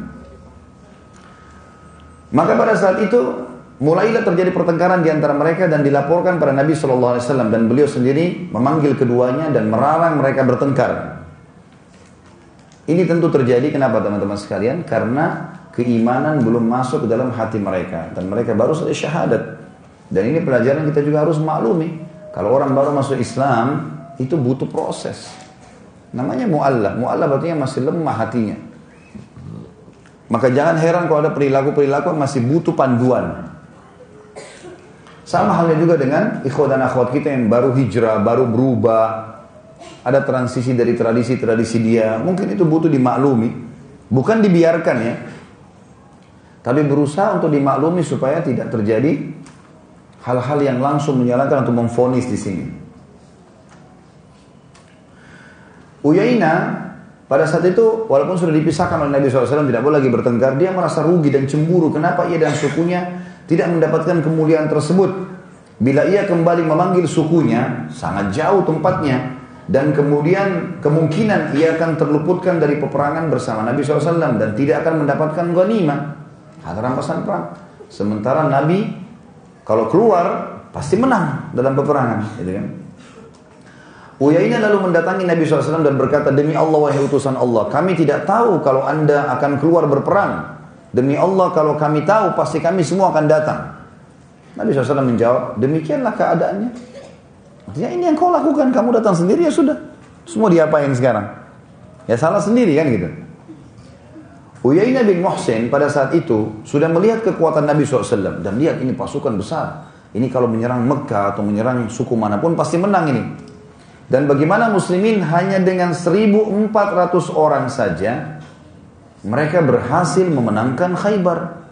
Maka pada saat itu mulailah terjadi pertengkaran di antara mereka dan dilaporkan pada Nabi Shallallahu Alaihi Wasallam dan beliau sendiri memanggil keduanya dan melarang mereka bertengkar. Ini tentu terjadi kenapa teman-teman sekalian? Karena keimanan belum masuk ke dalam hati mereka dan mereka baru saja syahadat. Dan ini pelajaran kita juga harus maklumi. Kalau orang baru masuk Islam itu butuh proses. Namanya mu'allah. Mu'allah berarti masih lemah hatinya. Maka jangan heran kalau ada perilaku-perilaku yang masih butuh panduan. Sama halnya juga dengan ikhwan dan akhwat kita yang baru hijrah, baru berubah. Ada transisi dari tradisi-tradisi dia. Mungkin itu butuh dimaklumi. Bukan dibiarkan ya. Tapi berusaha untuk dimaklumi supaya tidak terjadi hal-hal yang langsung menjalankan atau memfonis di sini. Uyaina pada saat itu, walaupun sudah dipisahkan oleh Nabi SAW, tidak boleh lagi bertengkar, dia merasa rugi dan cemburu. Kenapa ia dan sukunya tidak mendapatkan kemuliaan tersebut? Bila ia kembali memanggil sukunya, sangat jauh tempatnya. Dan kemudian kemungkinan ia akan terluputkan dari peperangan bersama Nabi SAW dan tidak akan mendapatkan ghanimah. Ada rampasan perang. Sementara Nabi kalau keluar pasti menang dalam peperangan. Gitu kan? Uyainah lalu mendatangi Nabi SAW dan berkata, Demi Allah wahai utusan Allah, kami tidak tahu kalau anda akan keluar berperang. Demi Allah kalau kami tahu, pasti kami semua akan datang. Nabi SAW menjawab, demikianlah keadaannya. Artinya ini yang kau lakukan, kamu datang sendiri ya sudah. Semua diapain sekarang? Ya salah sendiri kan gitu. Uyainah bin Muhsin pada saat itu sudah melihat kekuatan Nabi SAW dan lihat ini pasukan besar. Ini kalau menyerang Mekah atau menyerang suku mana pun pasti menang ini. Dan bagaimana muslimin hanya dengan 1400 orang saja mereka berhasil memenangkan Khaybar.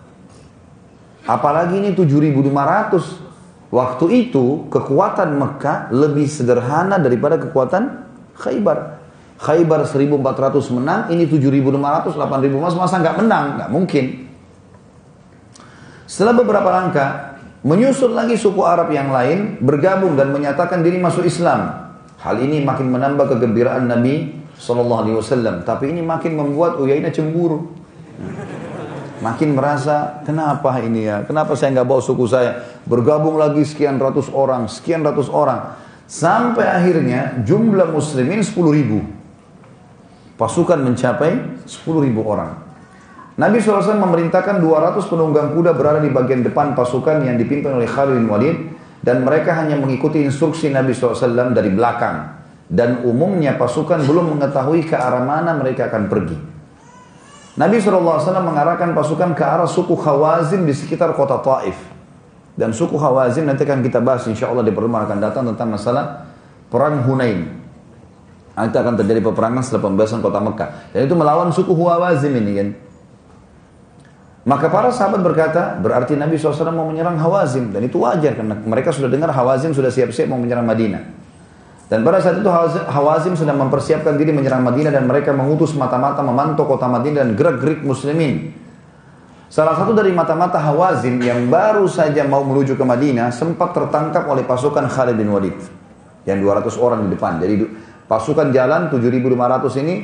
Apalagi ini 7.500. Waktu itu kekuatan Mekah lebih sederhana daripada kekuatan Khaybar. Khaybar 1400 menang, ini 7500, 8000 mas, masa nggak menang? Nggak mungkin. Setelah beberapa langkah, menyusul lagi suku Arab yang lain, bergabung dan menyatakan diri masuk Islam. Hal ini makin menambah kegembiraan Nabi Sallallahu Alaihi Wasallam. Tapi ini makin membuat Uyainah cemburu. Makin merasa, kenapa ini ya? Kenapa saya nggak bawa suku saya? Bergabung lagi sekian ratus orang, sekian ratus orang. Sampai akhirnya jumlah muslimin 10 ribu. Pasukan mencapai 10 ribu orang. Nabi SAW memerintahkan 200 penunggang kuda berada di bagian depan pasukan yang dipimpin oleh Khalid bin Walid dan mereka hanya mengikuti instruksi Nabi SAW dari belakang dan umumnya pasukan belum mengetahui ke arah mana mereka akan pergi. Nabi SAW mengarahkan pasukan ke arah suku Khawazim di sekitar kota Taif. Dan suku Khawazim nanti akan kita bahas insya Allah di pertemuan akan datang tentang masalah perang Hunain. Nanti akan terjadi peperangan setelah pembebasan kota Mekah. Dan itu melawan suku Hawazim ini kan. Maka para sahabat berkata, berarti Nabi SAW mau menyerang Hawazim. Dan itu wajar karena mereka sudah dengar Hawazim sudah siap-siap mau menyerang Madinah. Dan pada saat itu Hawazim sedang mempersiapkan diri menyerang Madinah dan mereka mengutus mata-mata memantau kota Madinah dan gerak-gerik muslimin. Salah satu dari mata-mata Hawazim yang baru saja mau menuju ke Madinah sempat tertangkap oleh pasukan Khalid bin Walid. Yang 200 orang di depan. Jadi pasukan jalan 7.500 ini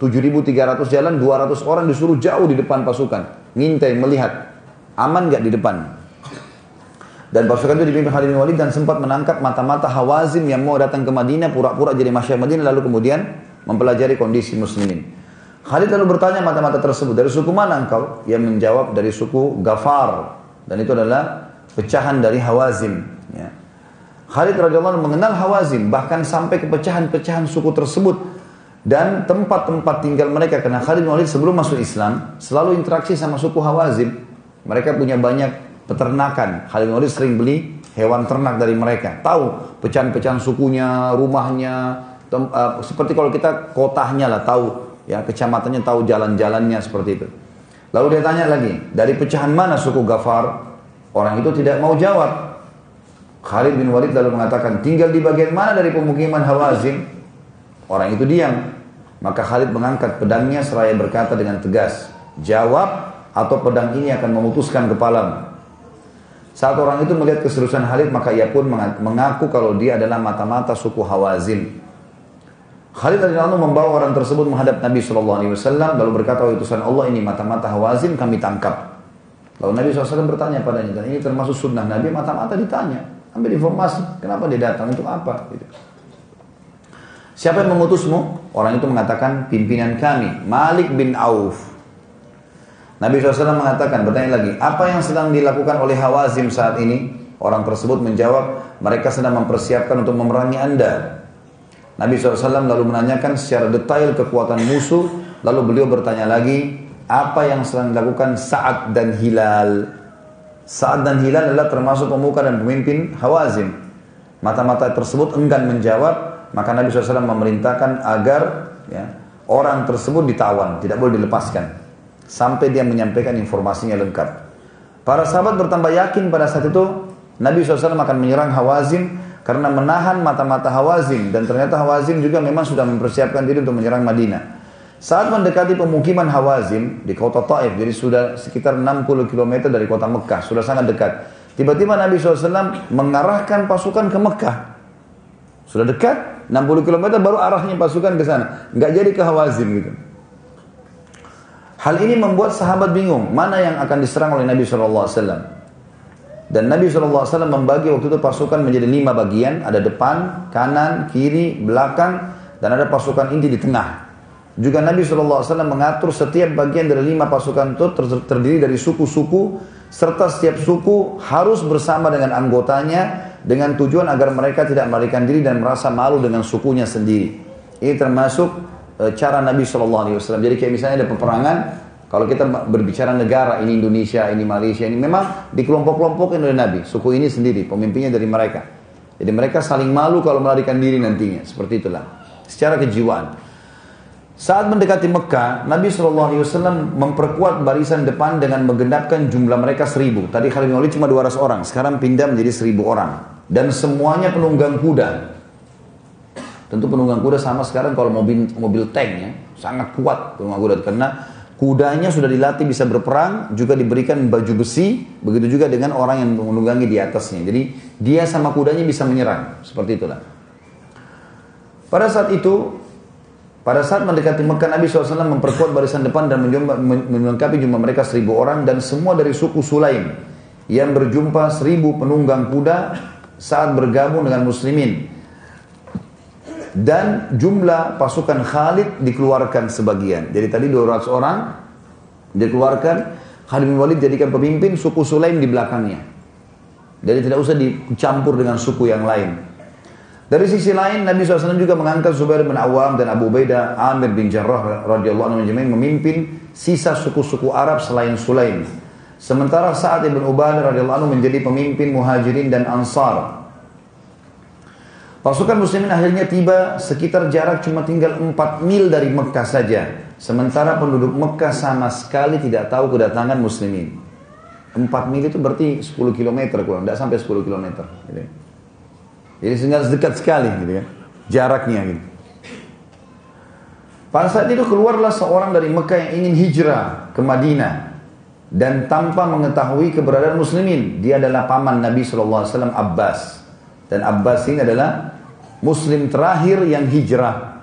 7.300 jalan 200 orang disuruh jauh di depan pasukan ngintai melihat aman nggak di depan. Dan pasukan itu dipimpin Khalid bin Walid dan sempat menangkap mata-mata Hawazim yang mau datang ke Madinah pura-pura jadi masyarakat Madinah lalu kemudian mempelajari kondisi muslimin. Khalid lalu bertanya mata-mata tersebut, dari suku mana engkau? Yang menjawab dari suku Gafar. Dan itu adalah pecahan dari Hawazim. Ya. Khalid radhiyallahu mengenal Hawazim, bahkan sampai ke pecahan-pecahan suku tersebut dan tempat-tempat tinggal mereka karena Khalid bin Walid sebelum masuk Islam selalu interaksi sama suku Hawazim. Mereka punya banyak peternakan. Khalid bin Walid sering beli hewan ternak dari mereka. Tahu pecahan-pecahan sukunya, rumahnya, uh, seperti kalau kita kotanya lah tahu ya kecamatannya tahu jalan-jalannya seperti itu. Lalu dia tanya lagi, dari pecahan mana suku Gafar? Orang itu tidak mau jawab. Khalid bin Walid lalu mengatakan, tinggal di bagian mana dari pemukiman Hawazim? Orang itu diam. Maka Khalid mengangkat pedangnya seraya berkata dengan tegas, jawab atau pedang ini akan memutuskan kepalamu. Saat orang itu melihat keseriusan Khalid, maka ia pun mengaku kalau dia adalah mata-mata suku Hawazin. Khalid radhiyallahu membawa orang tersebut menghadap Nabi Shallallahu Alaihi Wasallam lalu berkata, "Wahai utusan Allah ini mata-mata Hawazin kami tangkap." Lalu Nabi SAW bertanya padanya dan ini termasuk sunnah Nabi mata-mata ditanya, ambil informasi, kenapa dia datang untuk apa? Gitu. Siapa yang mengutusmu? Orang itu mengatakan pimpinan kami, Malik bin Auf. Nabi SAW mengatakan, bertanya lagi, apa yang sedang dilakukan oleh Hawazim saat ini? Orang tersebut menjawab, mereka sedang mempersiapkan untuk memerangi anda. Nabi SAW lalu menanyakan secara detail kekuatan musuh, lalu beliau bertanya lagi, apa yang sedang dilakukan Sa'ad dan Hilal? Sa'ad dan Hilal adalah termasuk pemuka dan pemimpin Hawazim. Mata-mata tersebut enggan menjawab, maka Nabi SAW memerintahkan agar ya, orang tersebut ditawan, tidak boleh dilepaskan. Sampai dia menyampaikan informasinya lengkap. Para sahabat bertambah yakin pada saat itu Nabi SAW akan menyerang Hawazim karena menahan mata-mata Hawazim dan ternyata Hawazim juga memang sudah mempersiapkan diri untuk menyerang Madinah. Saat mendekati pemukiman Hawazim di kota Taif, jadi sudah sekitar 60 km dari kota Mekah, sudah sangat dekat. Tiba-tiba Nabi SAW mengarahkan pasukan ke Mekah. Sudah dekat, 60 km baru arahnya pasukan ke sana. Nggak jadi ke Hawazim gitu. Hal ini membuat sahabat bingung, mana yang akan diserang oleh Nabi SAW. Dan Nabi SAW membagi waktu itu pasukan menjadi lima bagian, ada depan, kanan, kiri, belakang, dan ada pasukan inti di tengah. Juga Nabi SAW mengatur setiap bagian dari lima pasukan itu terdiri dari suku-suku, serta setiap suku harus bersama dengan anggotanya dengan tujuan agar mereka tidak melarikan diri dan merasa malu dengan sukunya sendiri. Ini termasuk e, cara Nabi Shallallahu Alaihi Wasallam. Jadi kayak misalnya ada peperangan, kalau kita berbicara negara ini Indonesia, ini Malaysia, ini memang di kelompok-kelompokin oleh Nabi. Suku ini sendiri, pemimpinnya dari mereka. Jadi mereka saling malu kalau melarikan diri nantinya, seperti itulah. Secara kejiwaan. Saat mendekati Mekah, Nabi SAW memperkuat barisan depan dengan menggenapkan jumlah mereka seribu. Tadi Khalid Walid cuma 200 orang, sekarang pindah menjadi seribu orang. Dan semuanya penunggang kuda. Tentu penunggang kuda sama sekarang kalau mobil mobil tank ya, sangat kuat penunggang kuda. Karena kudanya sudah dilatih bisa berperang, juga diberikan baju besi, begitu juga dengan orang yang menunggangi di atasnya. Jadi dia sama kudanya bisa menyerang, seperti itulah. Pada saat itu pada saat mendekati Mekah Nabi SAW memperkuat barisan depan dan melengkapi jumlah mereka seribu orang dan semua dari suku Sulaim yang berjumpa seribu penunggang kuda saat bergabung dengan muslimin dan jumlah pasukan Khalid dikeluarkan sebagian. Jadi tadi 200 orang dikeluarkan, Khalid bin Walid jadikan pemimpin suku Sulaim di belakangnya. Jadi tidak usah dicampur dengan suku yang lain. Dari sisi lain Nabi SAW juga mengangkat Zubair bin Awam dan Abu Ubaidah Amir bin Jarrah radhiyallahu anhu memimpin sisa suku-suku Arab selain Sulaim. Sementara saat Ibn Ubadah radhiyallahu anhu menjadi pemimpin Muhajirin dan Ansar. Pasukan muslimin akhirnya tiba sekitar jarak cuma tinggal 4 mil dari Mekah saja. Sementara penduduk Mekah sama sekali tidak tahu kedatangan muslimin. 4 mil itu berarti 10 km kurang, tidak sampai 10 km. Jadi sangat dekat sekali gitu kan. Jaraknya gitu. Pada saat itu keluarlah seorang dari Mekah yang ingin hijrah ke Madinah dan tanpa mengetahui keberadaan muslimin. Dia adalah paman Nabi SAW Abbas. Dan Abbas ini adalah muslim terakhir yang hijrah.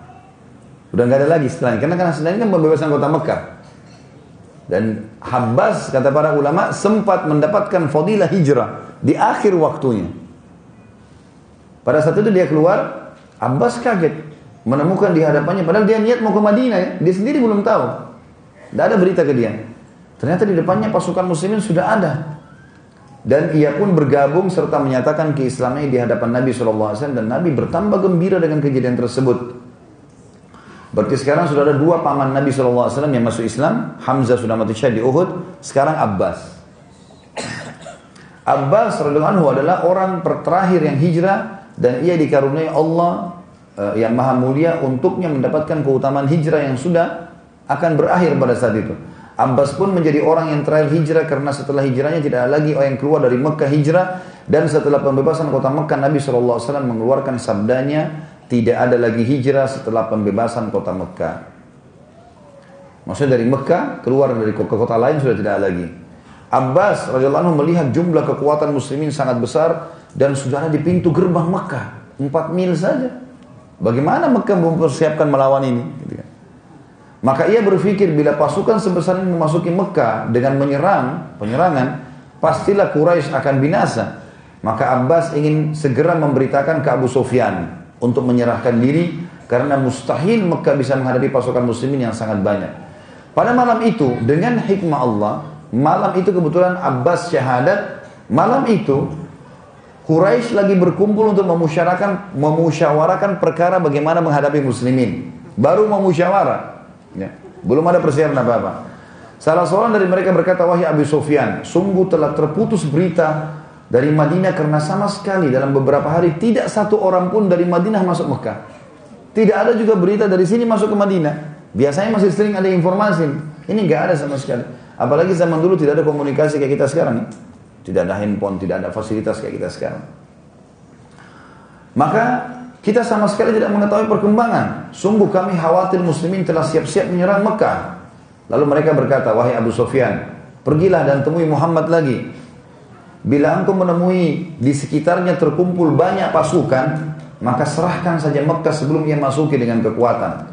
Sudah nggak ada lagi setelahnya. Karena kan setelahnya kan pembebasan kota Mekah. Dan Abbas kata para ulama sempat mendapatkan fadilah hijrah di akhir waktunya. Pada saat itu dia keluar, Abbas kaget menemukan di hadapannya padahal dia niat mau ke Madinah ya. Dia sendiri belum tahu. Tidak ada berita ke dia. Ternyata di depannya pasukan muslimin sudah ada. Dan ia pun bergabung serta menyatakan keislamannya di hadapan Nabi SAW dan Nabi bertambah gembira dengan kejadian tersebut. Berarti sekarang sudah ada dua paman Nabi SAW yang masuk Islam. Hamzah sudah mati syahid di Uhud. Sekarang Abbas. Abbas radhiyallahu anhu adalah orang terakhir yang hijrah dan ia dikaruniai Allah uh, yang maha mulia untuknya mendapatkan keutamaan hijrah yang sudah akan berakhir pada saat itu. Abbas pun menjadi orang yang terakhir hijrah karena setelah hijrahnya tidak ada lagi orang yang keluar dari Mekah hijrah dan setelah pembebasan kota Mekah Nabi SAW mengeluarkan sabdanya tidak ada lagi hijrah setelah pembebasan kota Mekah. Maksudnya dari Mekah keluar dari kota, kota lain sudah tidak ada lagi. Abbas radhiyallahu melihat jumlah kekuatan muslimin sangat besar dan sudah di pintu gerbang Mekah, empat mil saja. Bagaimana Mekah mempersiapkan melawan ini? Gitu kan. Maka ia berpikir bila pasukan sebesar ini memasuki Mekah dengan menyerang, penyerangan, pastilah Quraisy akan binasa. Maka Abbas ingin segera memberitakan ke Abu Sufyan untuk menyerahkan diri karena mustahil Mekah bisa menghadapi pasukan muslimin yang sangat banyak. Pada malam itu dengan hikmah Allah, malam itu kebetulan Abbas syahadat, malam itu Quraisy lagi berkumpul untuk memusyarakan memusyawarakan perkara bagaimana menghadapi muslimin. Baru memusyawarah. Ya. Belum ada persiapan apa-apa. Salah seorang dari mereka berkata, Wahai Abu Sufyan, sungguh telah terputus berita dari Madinah karena sama sekali dalam beberapa hari tidak satu orang pun dari Madinah masuk Mekah. Tidak ada juga berita dari sini masuk ke Madinah. Biasanya masih sering ada informasi. Ini nggak ada sama sekali. Apalagi zaman dulu tidak ada komunikasi kayak kita sekarang. Ya. Tidak ada handphone, tidak ada fasilitas kayak kita sekarang. Maka kita sama sekali tidak mengetahui perkembangan. Sungguh kami khawatir muslimin telah siap-siap menyerang Mekah. Lalu mereka berkata, wahai Abu Sufyan, pergilah dan temui Muhammad lagi. Bila engkau menemui di sekitarnya terkumpul banyak pasukan, maka serahkan saja Mekah sebelum ia masuki dengan kekuatan.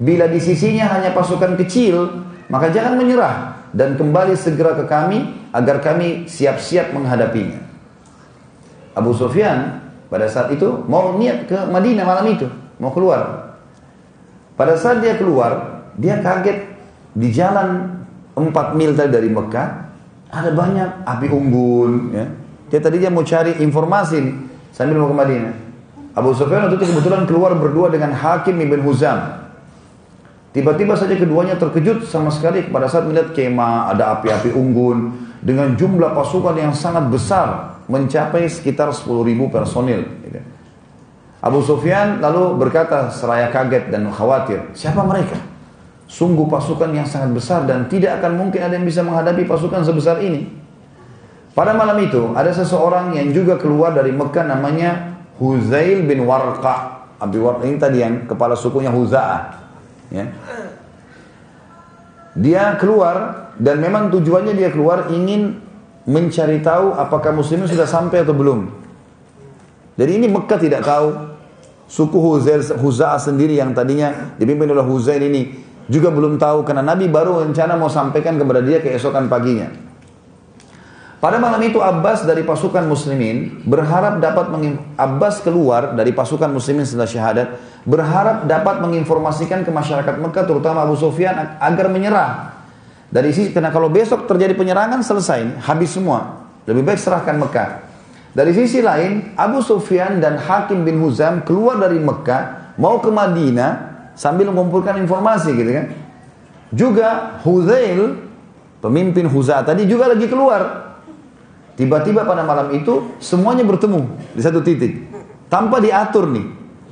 Bila di sisinya hanya pasukan kecil, maka jangan menyerah dan kembali segera ke kami agar kami siap-siap menghadapinya. Abu Sufyan pada saat itu mau niat ke Madinah malam itu, mau keluar. Pada saat dia keluar, dia kaget di jalan 4 mil tadi dari Mekah ada banyak api unggun ya. Dia tadi dia mau cari informasi sambil mau ke Madinah. Abu Sufyan itu kebetulan keluar berdua dengan Hakim ibn Huzam. Tiba-tiba saja keduanya terkejut sama sekali pada saat melihat kemah, ada api-api unggun dengan jumlah pasukan yang sangat besar mencapai sekitar 10.000 personil. Abu Sufyan lalu berkata seraya kaget dan khawatir, siapa mereka? Sungguh pasukan yang sangat besar dan tidak akan mungkin ada yang bisa menghadapi pasukan sebesar ini. Pada malam itu ada seseorang yang juga keluar dari Mekah namanya Huzail bin Warqa. Abi Warqa ini tadi yang kepala sukunya Huza'ah. Ya. Dia keluar dan memang tujuannya dia keluar ingin mencari tahu apakah muslimin sudah sampai atau belum. Jadi ini Mekah tidak tahu suku Huzail Huza'ah sendiri yang tadinya dipimpin oleh Huzail ini juga belum tahu karena Nabi baru rencana mau sampaikan kepada dia keesokan paginya. Pada malam itu Abbas dari pasukan muslimin berharap dapat Abbas keluar dari pasukan muslimin setelah syahadat berharap dapat menginformasikan ke masyarakat Mekah terutama Abu Sufyan agar menyerah. Dari sisi karena kalau besok terjadi penyerangan selesai habis semua. Lebih baik serahkan Mekah. Dari sisi lain Abu Sufyan dan Hakim bin Huzam keluar dari Mekah mau ke Madinah sambil mengumpulkan informasi gitu kan. Juga Huzail, pemimpin Huza tadi juga lagi keluar. Tiba-tiba pada malam itu semuanya bertemu di satu titik. Tanpa diatur nih.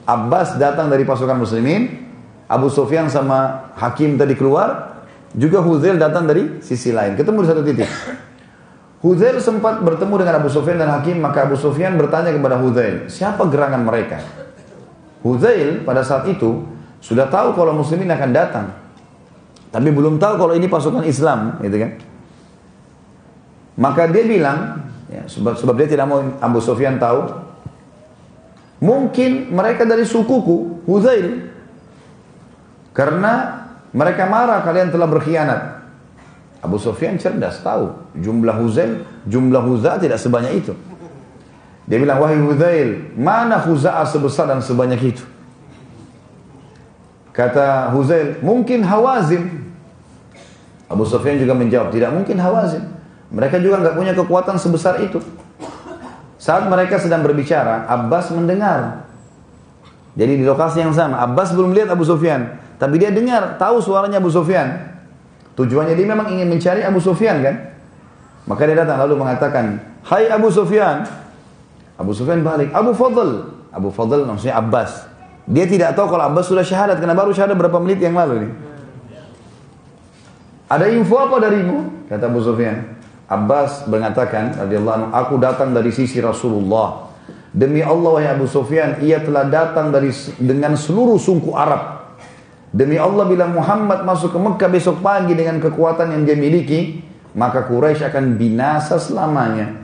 Abbas datang dari pasukan muslimin, Abu Sufyan sama Hakim tadi keluar, juga Huzail datang dari sisi lain. Ketemu di satu titik. Huzail sempat bertemu dengan Abu Sufyan dan Hakim, maka Abu Sufyan bertanya kepada Huzail, siapa gerangan mereka? Huzail pada saat itu sudah tahu kalau muslimin akan datang. Tapi belum tahu kalau ini pasukan Islam, gitu kan. Maka dia bilang, ya, sebab, sebab dia tidak mau Abu Sufyan tahu, mungkin mereka dari sukuku, Huzail. Karena mereka marah kalian telah berkhianat. Abu Sufyan cerdas, tahu jumlah Huzail, jumlah Huza tidak sebanyak itu. Dia bilang, wahai Huzail, mana Huza'a sebesar dan sebanyak itu? Kata Huzail, mungkin Hawazim. Abu Sufyan juga menjawab, tidak mungkin Hawazim. Mereka juga nggak punya kekuatan sebesar itu. Saat mereka sedang berbicara, Abbas mendengar. Jadi di lokasi yang sama, Abbas belum lihat Abu Sufyan, tapi dia dengar, tahu suaranya Abu Sufyan. Tujuannya dia memang ingin mencari Abu Sufyan kan? Maka dia datang lalu mengatakan, Hai Abu Sufyan. Abu Sufyan balik, Abu Fadl. Abu Fadl maksudnya Abbas. Dia tidak tahu kalau Abbas sudah syahadat karena baru syahadat berapa menit yang lalu nih. Ada info apa darimu? Kata Abu Sufyan. Abbas mengatakan, radhiyallahu aku datang dari sisi Rasulullah. Demi Allah ya Abu Sufyan, ia telah datang dari dengan seluruh suku Arab. Demi Allah bila Muhammad masuk ke Mekah besok pagi dengan kekuatan yang dia miliki, maka Quraisy akan binasa selamanya.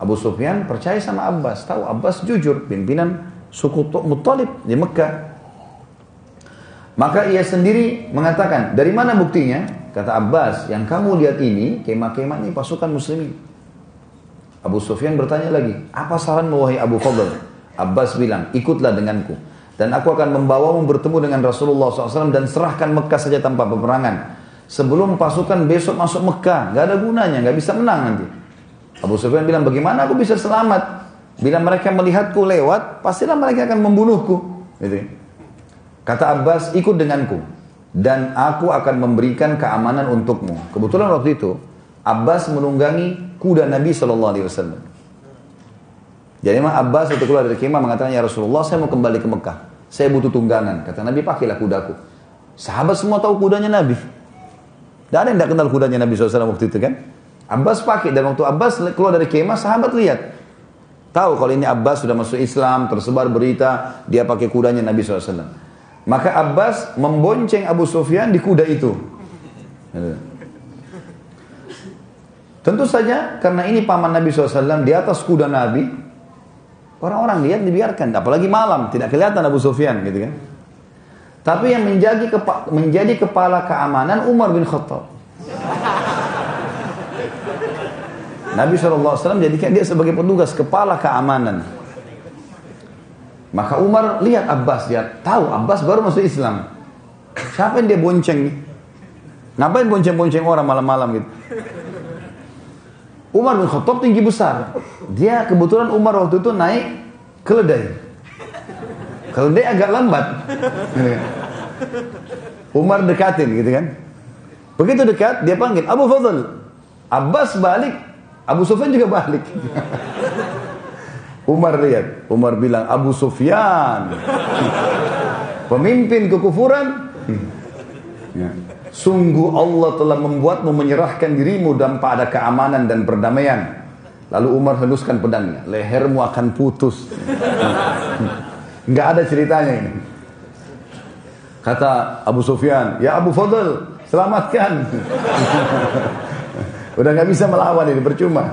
Abu Sufyan percaya sama Abbas, tahu Abbas jujur, pimpinan suku Muttalib di Mekah. Maka ia sendiri mengatakan, dari mana buktinya? Kata Abbas, yang kamu lihat ini, kemah-kemah ini pasukan muslimin. Abu Sufyan bertanya lagi, apa saran wahai Abu Fadl? Abbas bilang, ikutlah denganku. Dan aku akan membawamu bertemu dengan Rasulullah SAW dan serahkan Mekah saja tanpa peperangan. Sebelum pasukan besok masuk Mekah, gak ada gunanya, gak bisa menang nanti. Abu Sufyan bilang, bagaimana aku bisa selamat? Bila mereka melihatku lewat, pastilah mereka akan membunuhku. Gitu. Kata Abbas, ikut denganku. Dan aku akan memberikan keamanan untukmu. Kebetulan waktu itu, Abbas menunggangi kuda Nabi SAW. Jadi memang Abbas waktu keluar dari kemah mengatakan, Ya Rasulullah, saya mau kembali ke Mekah. Saya butuh tunggangan. Kata Nabi, pakailah kudaku. Sahabat semua tahu kudanya Nabi. Tidak ada yang tidak kenal kudanya Nabi SAW waktu itu kan. Abbas pakai dan waktu Abbas keluar dari kemah sahabat lihat Tahu kalau ini Abbas sudah masuk Islam, tersebar berita, dia pakai kudanya Nabi SAW. Maka Abbas membonceng Abu Sufyan di kuda itu. Tentu saja karena ini paman Nabi SAW di atas kuda Nabi, orang-orang lihat dibiarkan, apalagi malam tidak kelihatan Abu Sufyan gitu kan. Tapi yang menjadi, kepa menjadi kepala keamanan Umar bin Khattab. Nabi SAW jadikan dia sebagai petugas kepala keamanan. Maka Umar lihat Abbas, dia tahu Abbas baru masuk Islam. Siapa yang dia bonceng? Ngapain bonceng-bonceng orang malam-malam gitu? Umar bin Khattab tinggi besar. Dia kebetulan Umar waktu itu naik keledai. Keledai agak lambat. [LAUGHS] Umar dekatin gitu kan. Begitu dekat dia panggil Abu Fadl. Abbas balik Abu Sufyan juga balik. [LAUGHS] Umar lihat, Umar bilang Abu Sufyan, [LAUGHS] pemimpin kekufuran. [LAUGHS] Ya. Sungguh Allah telah membuatmu menyerahkan dirimu dan pada keamanan dan perdamaian. Lalu Umar henuskan pedangnya, lehermu akan putus. [LAUGHS] Enggak ada ceritanya ini. Kata Abu Sufyan, ya Abu Fadl, selamatkan. Udah nggak bisa melawan ini, percuma.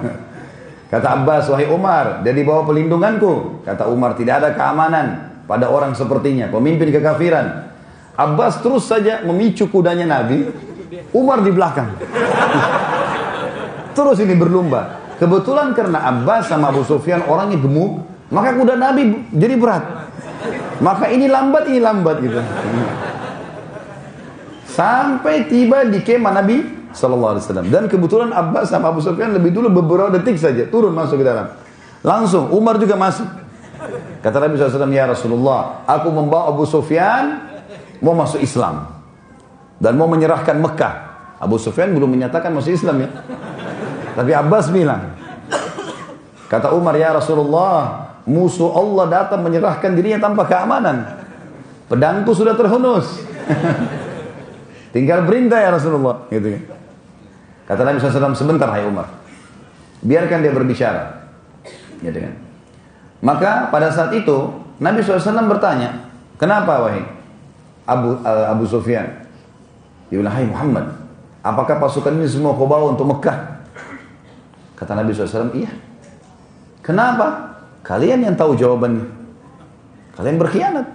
Kata Abbas, wahai Umar, dia di bawah pelindunganku. Kata Umar, tidak ada keamanan pada orang sepertinya, pemimpin kekafiran. Abbas terus saja memicu kudanya Nabi, Umar di belakang. [LAUGHS] terus ini berlomba. Kebetulan karena Abbas sama Abu Sufyan orangnya gemuk, maka kuda Nabi jadi berat. Maka ini lambat, ini lambat gitu. Sampai tiba di kemah Nabi Sallallahu Alaihi Wasallam. Dan kebetulan Abbas sama Abu Sufyan lebih dulu beberapa detik saja turun masuk ke dalam. Langsung Umar juga masuk. Kata Nabi SAW, ya Rasulullah, aku membawa Abu Sufyan mau masuk Islam dan mau menyerahkan Mekah. Abu Sufyan belum menyatakan masuk Islam ya. Tapi Abbas bilang, kata Umar ya Rasulullah, musuh Allah datang menyerahkan dirinya tanpa keamanan. Pedangku sudah terhunus. [LAUGHS] Tinggal perintah ya Rasulullah, gitu ya. Kata Nabi SAW, sebentar hai Umar. Biarkan dia berbicara. Gitu kan. Maka pada saat itu, Nabi SAW bertanya, kenapa wahai Abu, uh, Abu Sufyan? Dia bilang, hai Muhammad, apakah pasukan ini semua kau bawa untuk Mekah? Kata Nabi SAW, iya. Kenapa? Kalian yang tahu jawabannya. Kalian berkhianat.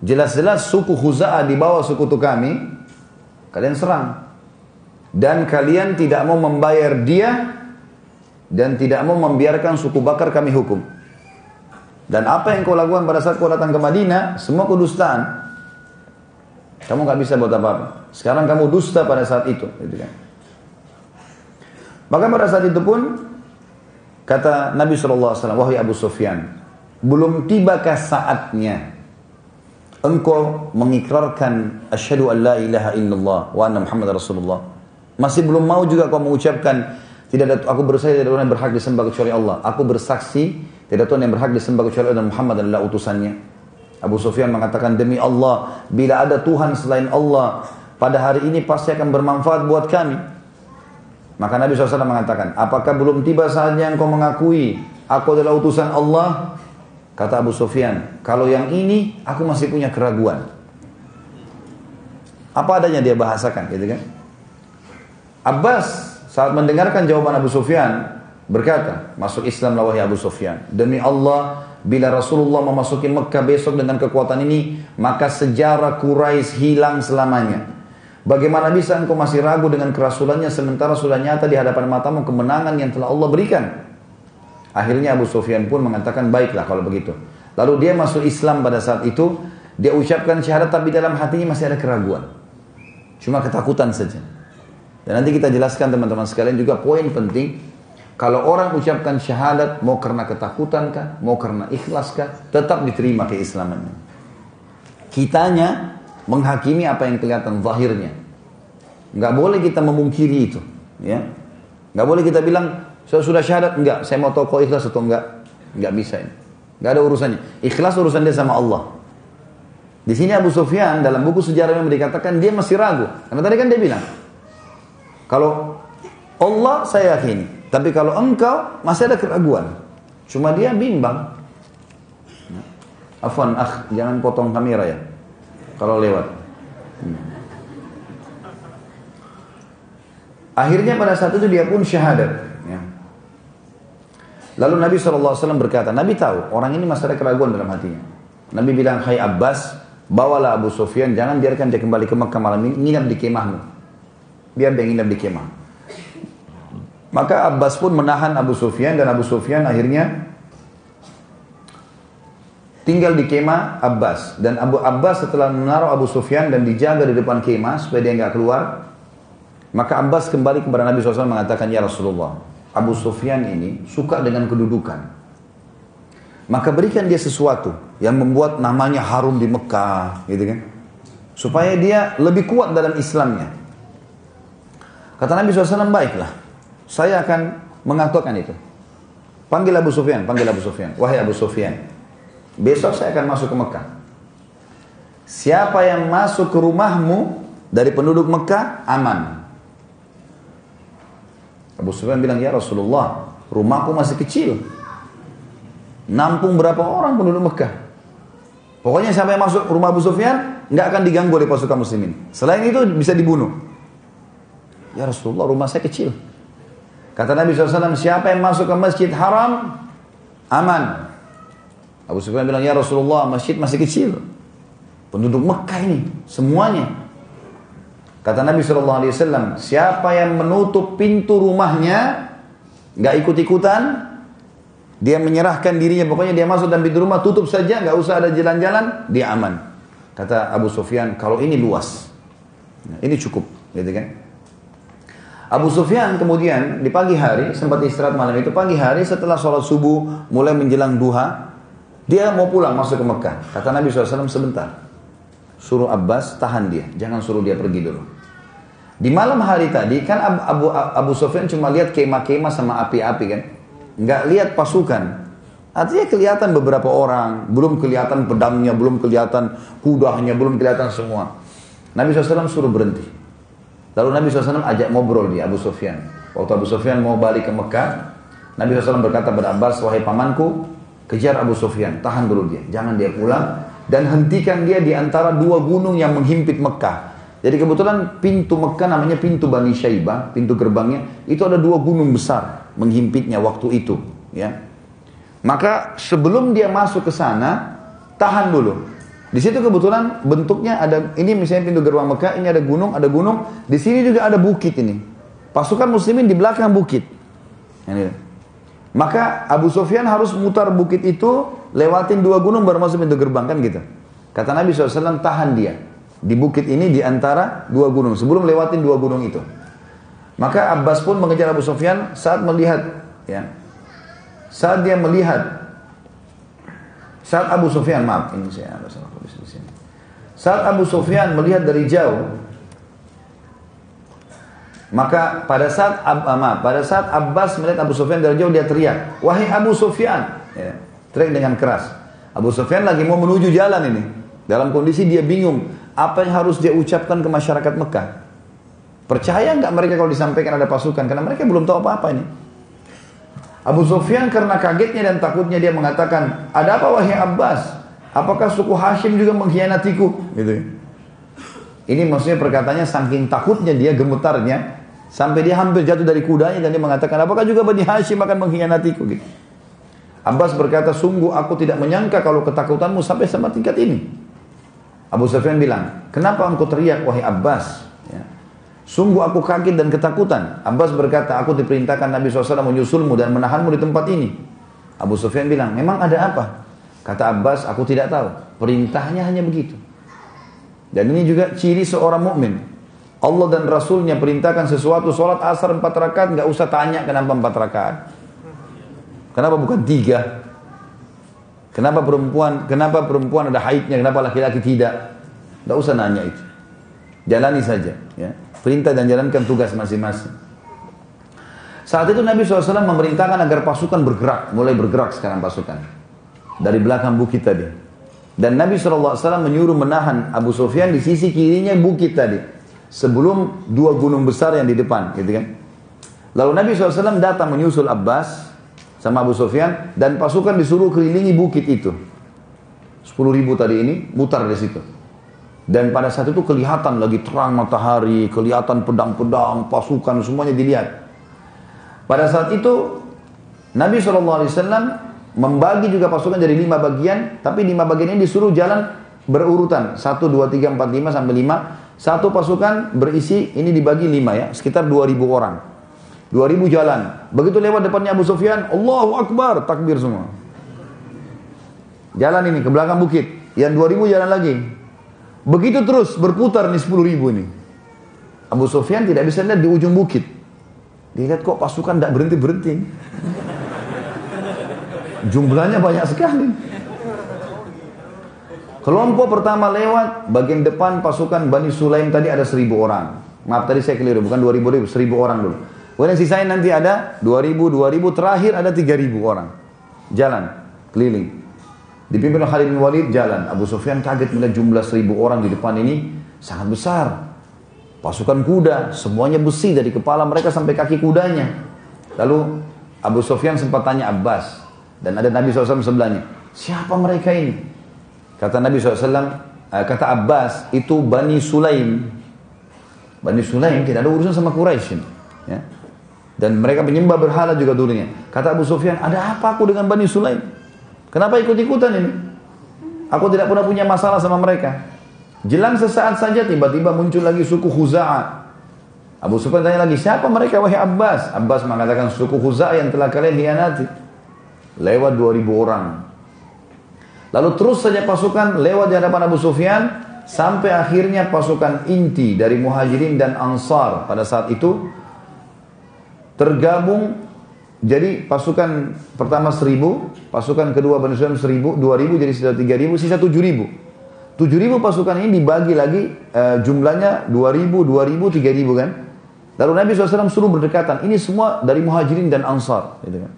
Jelas-jelas suku Khuza'ah di bawah suku kami, kalian serang dan kalian tidak mau membayar dia dan tidak mau membiarkan suku bakar kami hukum. Dan apa yang kau lakukan pada saat kau datang ke Madinah, semua kudustaan. Kamu nggak bisa buat apa-apa. Sekarang kamu dusta pada saat itu. Gitu kan. Maka pada saat itu pun, kata Nabi SAW, Wahai Abu Sufyan, belum tibakah saatnya engkau mengikrarkan asyhadu an la ilaha illallah wa anna muhammad rasulullah masih belum mau juga kau mengucapkan tidak ada aku bersaksi tidak ada yang berhak disembah kecuali Allah. Aku bersaksi tidak ada yang berhak disembah kecuali Allah Muhammad adalah utusannya. Abu Sufyan mengatakan demi Allah bila ada Tuhan selain Allah pada hari ini pasti akan bermanfaat buat kami. Maka Nabi SAW mengatakan, apakah belum tiba saatnya engkau mengakui aku adalah utusan Allah? Kata Abu Sufyan, kalau yang ini aku masih punya keraguan. Apa adanya dia bahasakan gitu kan? Abbas saat mendengarkan jawaban Abu Sufyan berkata, masuk Islam wahai Abu Sufyan. Demi Allah, bila Rasulullah memasuki Mekah besok dengan kekuatan ini, maka sejarah Quraisy hilang selamanya. Bagaimana bisa engkau masih ragu dengan kerasulannya sementara sudah nyata di hadapan matamu kemenangan yang telah Allah berikan? Akhirnya Abu Sufyan pun mengatakan baiklah kalau begitu. Lalu dia masuk Islam pada saat itu, dia ucapkan syahadat tapi dalam hatinya masih ada keraguan. Cuma ketakutan saja. Dan nanti kita jelaskan teman-teman sekalian juga poin penting. Kalau orang ucapkan syahadat, mau karena ketakutan kah, mau karena ikhlas kah, tetap diterima keislamannya. Kitanya menghakimi apa yang kelihatan zahirnya. Nggak boleh kita memungkiri itu. Ya. Nggak boleh kita bilang, saya sudah syahadat, enggak, saya mau tahu ikhlas atau enggak. Enggak bisa ini. Enggak ada urusannya. Ikhlas urusan dia sama Allah. Di sini Abu Sufyan dalam buku sejarah yang dikatakan dia masih ragu. Karena tadi kan dia bilang, kalau Allah saya yakini. Tapi kalau engkau masih ada keraguan. Cuma dia bimbang. Afwan, ah, jangan potong kamera ya. Kalau lewat. Hmm. Akhirnya pada saat itu dia pun syahadat. Ya. Lalu Nabi SAW berkata, Nabi tahu orang ini masih ada keraguan dalam hatinya. Nabi bilang, Hai Abbas, bawalah Abu Sufyan, jangan biarkan dia kembali ke Mekah malam ini, nginap di kemahmu dia nginap di kemah. Maka Abbas pun menahan Abu Sufyan dan Abu Sufyan akhirnya tinggal di kemah Abbas. Dan Abu Abbas setelah menaruh Abu Sufyan dan dijaga di depan kemah supaya dia nggak keluar maka Abbas kembali kepada Nabi SAW mengatakan ya Rasulullah Abu Sufyan ini suka dengan kedudukan. Maka berikan dia sesuatu yang membuat namanya harum di Mekah gitu kan. Supaya dia lebih kuat dalam Islamnya Kata Nabi SAW, baiklah. Saya akan mengatakan itu. Panggil Abu Sufyan, panggil Abu Sufyan. Wahai Abu Sufyan, besok saya akan masuk ke Mekah. Siapa yang masuk ke rumahmu, dari penduduk Mekah aman. Abu Sufyan bilang, ya Rasulullah, rumahku masih kecil. Nampung berapa orang penduduk Mekah? Pokoknya siapa yang masuk rumah Abu Sufyan, nggak akan diganggu oleh pasukan muslimin. Selain itu bisa dibunuh. Ya Rasulullah, rumah saya kecil. Kata Nabi SAW, siapa yang masuk ke masjid haram, aman. Abu Sufyan bilang, ya Rasulullah, masjid masih kecil. Penduduk Mekah ini, semuanya. Kata Nabi SAW, siapa yang menutup pintu rumahnya, nggak ikut-ikutan, dia menyerahkan dirinya, pokoknya dia masuk dan pintu rumah tutup saja, nggak usah ada jalan-jalan, dia aman. Kata Abu Sufyan, kalau ini luas, ini cukup, gitu kan? Abu Sufyan kemudian di pagi hari sempat istirahat malam itu pagi hari setelah sholat subuh mulai menjelang duha dia mau pulang masuk ke Mekah. Kata Nabi SAW sebentar suruh Abbas tahan dia jangan suruh dia pergi dulu. Di malam hari tadi kan Abu, Abu, Abu Sufyan cuma lihat kemah-kemah sama api-api kan? Nggak lihat pasukan. Artinya kelihatan beberapa orang belum kelihatan pedangnya belum kelihatan kudanya belum kelihatan semua. Nabi SAW suruh berhenti Lalu Nabi SAW ajak ngobrol di Abu Sufyan. Waktu Abu Sufyan mau balik ke Mekah, Nabi SAW berkata kepada Abbas, wahai pamanku, kejar Abu Sufyan, tahan dulu dia, jangan dia pulang, dan hentikan dia di antara dua gunung yang menghimpit Mekah. Jadi kebetulan pintu Mekah namanya pintu Bani Syaibah, pintu gerbangnya, itu ada dua gunung besar menghimpitnya waktu itu. Ya. Maka sebelum dia masuk ke sana, tahan dulu. Di situ kebetulan bentuknya ada ini misalnya pintu gerbang Mekah, ini ada gunung, ada gunung, di sini juga ada bukit ini. Pasukan muslimin di belakang bukit. Ini. Maka Abu Sufyan harus mutar bukit itu, lewatin dua gunung baru masuk pintu gerbang kan gitu. Kata Nabi SAW tahan dia di bukit ini di antara dua gunung sebelum lewatin dua gunung itu. Maka Abbas pun mengejar Abu Sufyan saat melihat ya. Saat dia melihat saat Abu Sufyan maaf ini saya sini. Saat Abu Sufyan melihat dari jauh, maka pada saat Ab, ah, pada saat Abbas melihat Abu Sufyan dari jauh dia teriak, wahai Abu Sufyan, ya, teriak dengan keras. Abu Sufyan lagi mau menuju jalan ini, dalam kondisi dia bingung apa yang harus dia ucapkan ke masyarakat Mekah. Percaya nggak mereka kalau disampaikan ada pasukan? Karena mereka belum tahu apa-apa ini. Abu Sufyan karena kagetnya dan takutnya dia mengatakan, ada apa wahai Abbas? Apakah suku Hashim juga mengkhianatiku? Gitu. Ini maksudnya perkataannya saking takutnya dia gemetarnya sampai dia hampir jatuh dari kudanya dan dia mengatakan, apakah juga Bani Hashim akan mengkhianatiku? Gitu. Abbas berkata, sungguh aku tidak menyangka kalau ketakutanmu sampai sama tingkat ini. Abu Sufyan bilang, kenapa engkau teriak wahai Abbas? Sungguh aku kaget dan ketakutan. Abbas berkata, aku diperintahkan Nabi SAW menyusulmu dan menahanmu di tempat ini. Abu Sufyan bilang, memang ada apa? Kata Abbas, aku tidak tahu. Perintahnya hanya begitu. Dan ini juga ciri seorang mukmin. Allah dan Rasulnya perintahkan sesuatu, sholat asar empat rakaat, nggak usah tanya kenapa empat rakaat. Kenapa bukan tiga? Kenapa perempuan, kenapa perempuan ada haidnya, kenapa laki-laki tidak? Nggak usah nanya itu. Jalani saja. Ya. Perintah dan jalankan tugas masing-masing. Saat itu Nabi SAW memerintahkan agar pasukan bergerak, mulai bergerak sekarang pasukan. Dari belakang bukit tadi. Dan Nabi SAW menyuruh menahan Abu Sufyan di sisi kirinya bukit tadi. Sebelum dua gunung besar yang di depan, gitu kan. Lalu Nabi SAW datang menyusul Abbas sama Abu Sufyan dan pasukan disuruh kelilingi bukit itu. 10 ribu tadi ini mutar di situ. Dan pada saat itu kelihatan lagi terang matahari, kelihatan pedang-pedang, pasukan semuanya dilihat. Pada saat itu Nabi SAW membagi juga pasukan jadi lima bagian, tapi lima bagian ini disuruh jalan berurutan. Satu, dua, tiga, empat, lima sampai lima. Satu pasukan berisi, ini dibagi lima ya, sekitar dua ribu orang. Dua ribu jalan. Begitu lewat depannya Abu Sufyan, Allahu Akbar, takbir semua. Jalan ini ke belakang bukit. Yang dua ribu jalan lagi. Begitu terus berputar nih 10 ribu ini. Abu Sufyan tidak bisa lihat di ujung bukit. Dia lihat kok pasukan tidak berhenti-berhenti. Jumlahnya banyak sekali. Kelompok pertama lewat, bagian depan pasukan Bani Sulaim tadi ada seribu orang. Maaf tadi saya keliru, bukan dua ribu, seribu orang dulu. Kemudian sisanya nanti ada dua ribu, dua ribu, terakhir ada tiga ribu orang. Jalan, keliling. Dipimpin oleh Khalid bin Walid jalan. Abu Sufyan kaget melihat jumlah seribu orang di depan ini sangat besar. pasukan kuda, semuanya besi dari kepala mereka sampai kaki kudanya. Lalu Abu Sufyan sempat tanya Abbas dan ada Nabi SAW sebelahnya, siapa mereka ini? Kata Nabi SAW, eh, kata Abbas itu Bani Sulaim. Bani Sulaim tidak ada urusan sama Quraisy. Ya. Dan mereka menyembah berhala juga dulunya. Kata Abu Sufyan, ada apa aku dengan Bani Sulaim? Kenapa ikut-ikutan ini? Aku tidak pernah punya masalah sama mereka. Jelang sesaat saja tiba-tiba muncul lagi suku Khuza'ah. Abu Sufyan tanya lagi, siapa mereka wahai Abbas? Abbas mengatakan suku Khuza'ah yang telah kalian hianati. Lewat 2000 orang. Lalu terus saja pasukan lewat di hadapan Abu Sufyan sampai akhirnya pasukan inti dari Muhajirin dan Ansar pada saat itu tergabung jadi pasukan pertama seribu, pasukan kedua Bani Sulaim seribu, dua ribu jadi sisa tiga ribu, sisa tujuh ribu. 7000 pasukan ini dibagi lagi uh, jumlahnya 2000, 2000, 3000 kan. Lalu Nabi SAW suruh berdekatan. Ini semua dari muhajirin dan ansar. Gitu kan.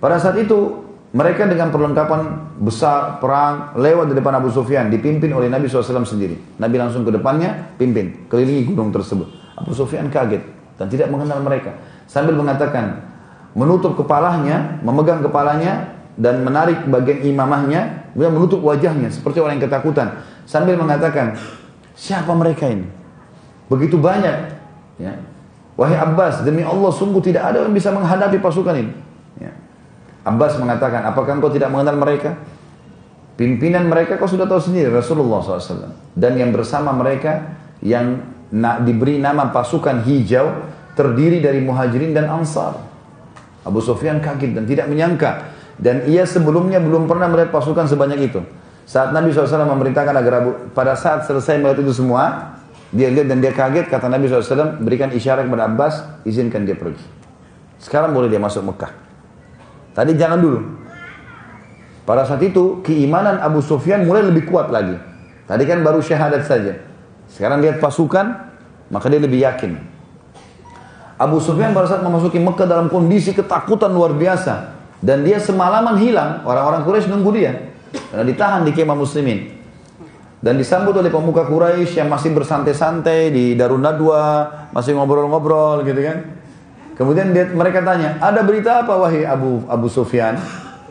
Pada saat itu mereka dengan perlengkapan besar perang lewat di depan Abu Sufyan dipimpin oleh Nabi SAW sendiri. Nabi langsung ke depannya pimpin kelilingi gunung tersebut. Abu Sufyan kaget dan tidak mengenal mereka sambil mengatakan menutup kepalanya, memegang kepalanya dan menarik bagian imamahnya, kemudian menutup wajahnya seperti orang yang ketakutan sambil mengatakan, "Siapa mereka ini?" Begitu banyak, ya. Wahai Abbas, demi Allah sungguh tidak ada yang bisa menghadapi pasukan ini. Abbas mengatakan, apakah engkau tidak mengenal mereka? Pimpinan mereka kau sudah tahu sendiri, Rasulullah SAW. Dan yang bersama mereka, yang diberi nama pasukan hijau, terdiri dari muhajirin dan ansar. Abu Sufyan kaget dan tidak menyangka dan ia sebelumnya belum pernah melihat pasukan sebanyak itu. Saat Nabi SAW memerintahkan agar Abu, pada saat selesai melihat itu semua, dia lihat dan dia kaget, kata Nabi SAW, berikan isyarat kepada Abbas, izinkan dia pergi. Sekarang boleh dia masuk Mekah. Tadi jangan dulu. Pada saat itu, keimanan Abu Sufyan mulai lebih kuat lagi. Tadi kan baru syahadat saja. Sekarang lihat pasukan, maka dia lebih yakin. Abu Sufyan pada saat memasuki Mekah dalam kondisi ketakutan luar biasa. Dan dia semalaman hilang, orang-orang Quraisy nunggu dia. Karena ditahan di kemah muslimin. Dan disambut oleh pemuka Quraisy yang masih bersantai-santai di Darun Nadwa, masih ngobrol-ngobrol gitu kan. Kemudian dia, mereka tanya, ada berita apa wahai Abu Abu Sufyan?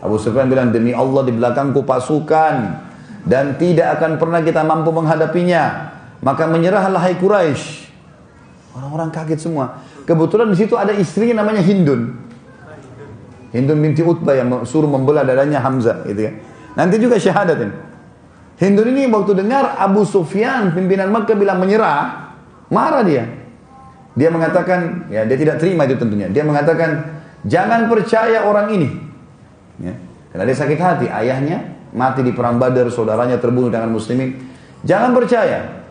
Abu Sufyan bilang, demi Allah di belakangku pasukan dan tidak akan pernah kita mampu menghadapinya. Maka menyerahlah hai Quraisy. Orang-orang kaget semua. Kebetulan di situ ada istrinya namanya Hindun. Hindun binti Utbah yang suruh membelah dadanya Hamzah gitu kan. Nanti juga syahadat ini. Hindun ini waktu dengar Abu Sufyan pimpinan Makkah bilang menyerah, marah dia. Dia mengatakan, ya dia tidak terima itu tentunya. Dia mengatakan, jangan percaya orang ini. Ya. Karena dia sakit hati, ayahnya mati di perang Badar, saudaranya terbunuh dengan muslimin. Jangan percaya.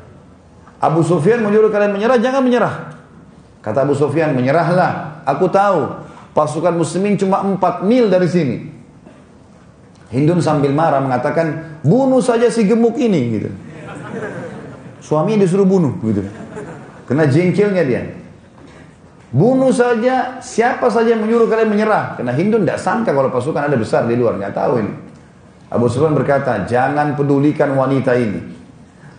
Abu Sufyan menyuruh kalian menyerah, jangan menyerah. Kata Abu Sufyan, menyerahlah. Aku tahu Pasukan muslimin cuma 4 mil dari sini. Hindun sambil marah mengatakan, bunuh saja si gemuk ini. gitu. Suaminya disuruh bunuh. gitu. Kena jengkelnya dia. Bunuh saja siapa saja yang menyuruh kalian menyerah. Karena Hindun tidak sangka kalau pasukan ada besar di luar. Nggak tahu ini. Abu Sufyan berkata, jangan pedulikan wanita ini.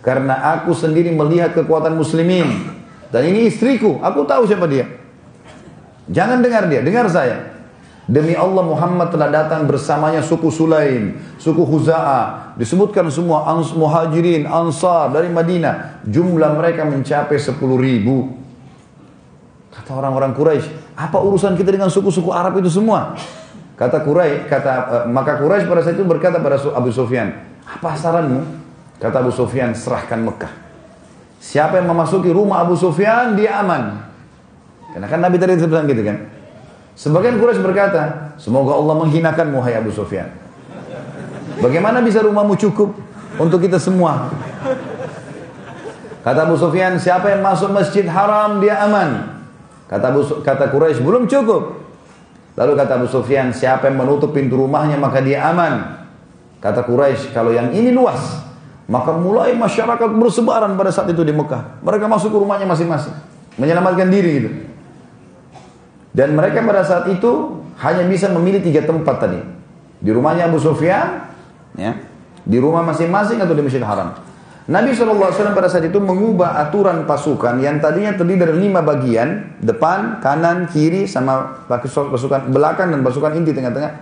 Karena aku sendiri melihat kekuatan muslimin. Dan ini istriku, aku tahu siapa dia. Jangan dengar dia, dengar saya. Demi Allah Muhammad telah datang bersamanya suku Sulaim, suku Huza'ah. Disebutkan semua ans muhajirin, ansar dari Madinah. Jumlah mereka mencapai 10 ribu. Kata orang-orang Quraisy, apa urusan kita dengan suku-suku Arab itu semua? Kata Quraisy, kata uh, maka Quraisy pada saat itu berkata pada Abu Sufyan, apa saranmu? Kata Abu Sufyan, serahkan Mekah. Siapa yang memasuki rumah Abu Sufyan, dia aman. Karena kan Nabi tadi bilang gitu kan. Sebagian Quraisy berkata, semoga Allah menghinakan Muhai Abu Sufyan. Bagaimana bisa rumahmu cukup untuk kita semua? Kata Abu Sufyan, siapa yang masuk masjid haram dia aman. Kata Abu, kata Quraisy belum cukup. Lalu kata Abu Sufyan, siapa yang menutup pintu rumahnya maka dia aman. Kata Quraisy, kalau yang ini luas, maka mulai masyarakat bersebaran pada saat itu di Mekah. Mereka masuk ke rumahnya masing-masing, menyelamatkan diri gitu. Dan mereka pada saat itu hanya bisa memilih tiga tempat tadi. Di rumahnya Abu Sufyan, ya, di rumah masing-masing atau di Masjid Haram. Nabi SAW pada saat itu mengubah aturan pasukan yang tadinya terdiri dari lima bagian, depan, kanan, kiri, sama pasukan belakang dan pasukan inti tengah-tengah.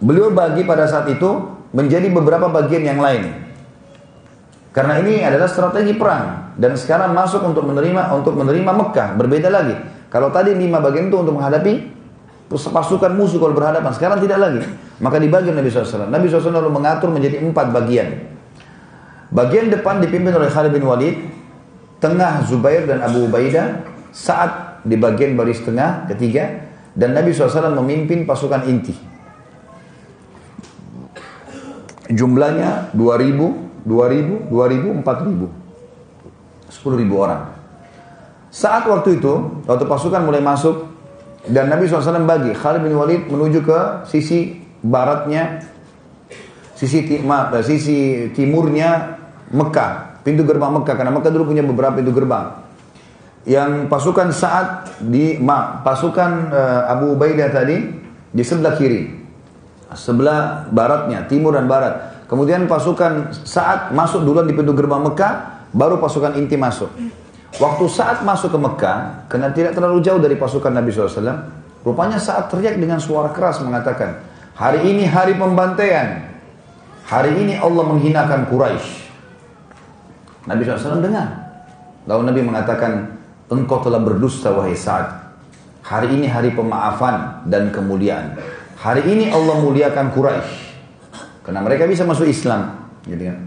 Beliau bagi pada saat itu menjadi beberapa bagian yang lain. Karena ini adalah strategi perang dan sekarang masuk untuk menerima untuk menerima Mekah berbeda lagi. Kalau tadi lima bagian itu untuk menghadapi pasukan musuh kalau berhadapan. Sekarang tidak lagi. Maka dibagi Nabi SAW. Nabi SAW lalu mengatur menjadi empat bagian. Bagian depan dipimpin oleh Khalid bin Walid. Tengah Zubair dan Abu Ubaidah. Saat di bagian baris tengah ketiga. Dan Nabi SAW memimpin pasukan inti. Jumlahnya 2000, 2000, 2000, 4000. 10.000 orang. Saat waktu itu, waktu pasukan mulai masuk dan Nabi SAW bagi Khalid bin Walid menuju ke sisi baratnya, sisi, maaf, eh, sisi timurnya Mekah, pintu gerbang Mekah. Karena Mekah dulu punya beberapa pintu gerbang. Yang pasukan saat di maaf, pasukan uh, Abu Ubaidah tadi di sebelah kiri, sebelah baratnya, timur dan barat. Kemudian pasukan saat masuk duluan di pintu gerbang Mekah, baru pasukan inti masuk. Waktu saat masuk ke Mekah, karena tidak terlalu jauh dari pasukan Nabi SAW, rupanya saat teriak dengan suara keras mengatakan, hari ini hari pembantaian, hari ini Allah menghinakan Quraisy. Nabi SAW dengar. Lalu Nabi mengatakan, engkau telah berdusta wahai Sa'ad. Hari ini hari pemaafan dan kemuliaan. Hari ini Allah muliakan Quraisy. Karena mereka bisa masuk Islam. Gitu kan?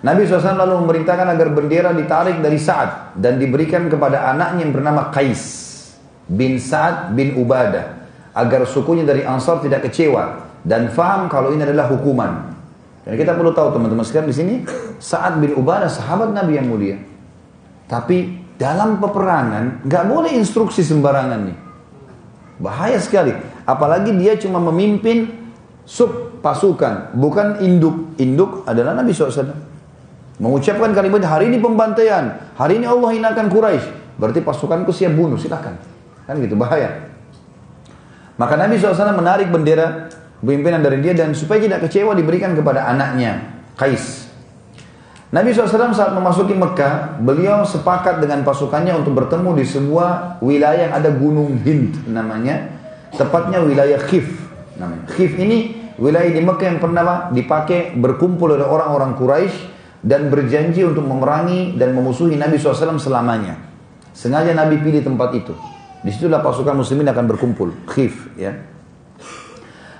Nabi SAW lalu memerintahkan agar bendera ditarik dari Sa'ad dan diberikan kepada anaknya yang bernama Qais bin Sa'ad bin Ubadah agar sukunya dari Ansar tidak kecewa dan faham kalau ini adalah hukuman. Dan kita perlu tahu teman-teman sekalian di sini Sa'ad bin Ubadah sahabat Nabi yang mulia. Tapi dalam peperangan nggak boleh instruksi sembarangan nih. Bahaya sekali. Apalagi dia cuma memimpin sub pasukan, bukan induk. Induk adalah Nabi SAW. Mengucapkan kalimat hari ini pembantaian, hari ini Allah hinakan Quraisy. Berarti pasukanku siap bunuh, silakan. Kan gitu bahaya. Maka Nabi SAW menarik bendera pimpinan dari dia dan supaya tidak kecewa diberikan kepada anaknya, Qais. Nabi SAW saat memasuki Mekah, beliau sepakat dengan pasukannya untuk bertemu di sebuah wilayah yang ada gunung Hind namanya, tepatnya wilayah Khif. Namanya. Khif ini wilayah di Mekah yang pernah dipakai berkumpul oleh orang-orang Quraisy dan berjanji untuk memerangi dan memusuhi Nabi SAW selamanya. Sengaja Nabi pilih tempat itu. Di situlah pasukan muslimin akan berkumpul. Khif. Ya.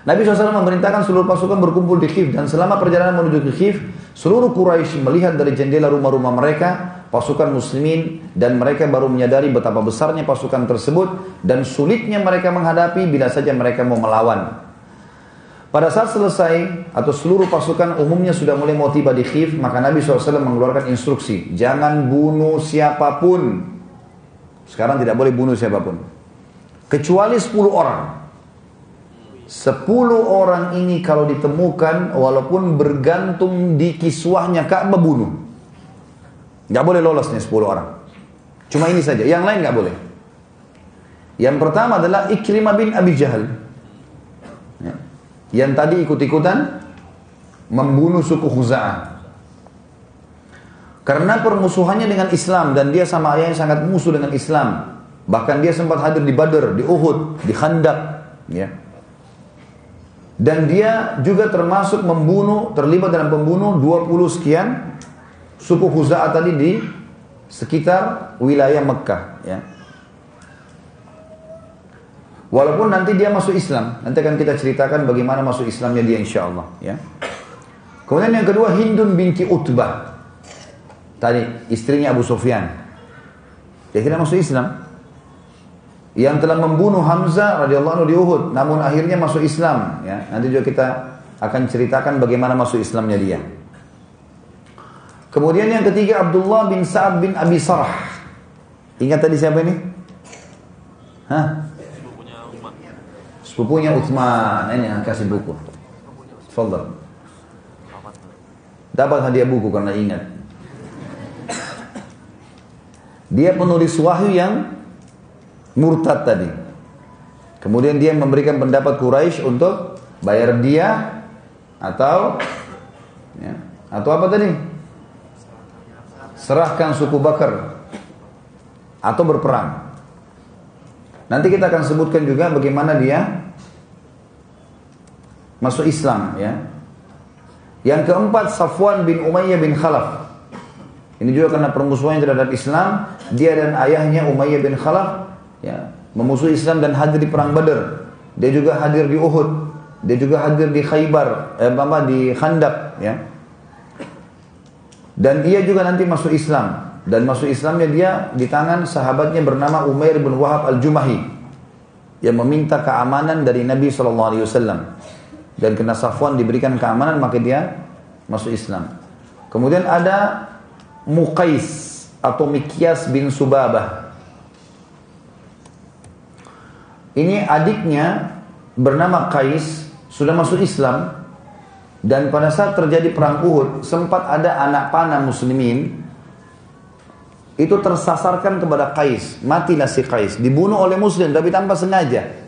Nabi SAW memerintahkan seluruh pasukan berkumpul di Khif. Dan selama perjalanan menuju ke Khif, seluruh Quraisy melihat dari jendela rumah-rumah mereka, pasukan muslimin, dan mereka baru menyadari betapa besarnya pasukan tersebut, dan sulitnya mereka menghadapi bila saja mereka mau melawan. Pada saat selesai atau seluruh pasukan umumnya sudah mulai mau tiba di Khif, maka Nabi SAW mengeluarkan instruksi, jangan bunuh siapa pun. Sekarang tidak boleh bunuh siapa pun. Kecuali 10 orang. 10 orang ini kalau ditemukan walaupun bergantung di kiswahnya Ka'bah bunuh. Gak boleh lolos nih 10 orang. Cuma ini saja, yang lain gak boleh. Yang pertama adalah Ikrimah bin Abi Jahal yang tadi ikut-ikutan membunuh suku Khuza'ah. Karena permusuhannya dengan Islam dan dia sama ayahnya sangat musuh dengan Islam. Bahkan dia sempat hadir di Badr, di Uhud, di Khandaq, ya. Dan dia juga termasuk membunuh, terlibat dalam pembunuh 20 sekian suku Khuza'ah tadi di sekitar wilayah Mekah, ya. Walaupun nanti dia masuk Islam, nanti akan kita ceritakan bagaimana masuk Islamnya dia insya Allah. Ya. Kemudian yang kedua Hindun binti Utbah. Tadi istrinya Abu Sufyan. Dia tidak masuk Islam. Yang telah membunuh Hamzah radhiyallahu anhu di Uhud, namun akhirnya masuk Islam. Ya. Nanti juga kita akan ceritakan bagaimana masuk Islamnya dia. Kemudian yang ketiga Abdullah bin Sa'ad bin Abi Sarah. Ingat tadi siapa ini? Hah? Sepupunya Utsman, ini yang kasih buku. Fadal. Dapat hadiah buku karena ingat. Dia penulis wahyu yang murtad tadi. Kemudian dia memberikan pendapat Quraisy untuk bayar dia atau ya, Atau apa tadi? Serahkan suku Bakar atau berperang. Nanti kita akan sebutkan juga bagaimana dia masuk Islam ya. Yang keempat Safwan bin Umayyah bin Khalaf. Ini juga karena permusuhan terhadap Islam, dia dan ayahnya Umayyah bin Khalaf ya, memusuhi Islam dan hadir di perang Badar. Dia juga hadir di Uhud. Dia juga hadir di Khaybar, eh, apa di Khandaq ya. Dan dia juga nanti masuk Islam dan masuk Islamnya dia di tangan sahabatnya bernama Umair bin Wahab al-Jumahi yang meminta keamanan dari Nabi SAW dan kena Safwan diberikan keamanan maka dia masuk Islam. Kemudian ada Muqais atau Mikyas bin Subabah. Ini adiknya bernama Qais sudah masuk Islam dan pada saat terjadi perang Uhud sempat ada anak panah muslimin itu tersasarkan kepada Qais, matilah si Qais, dibunuh oleh muslim tapi tanpa sengaja.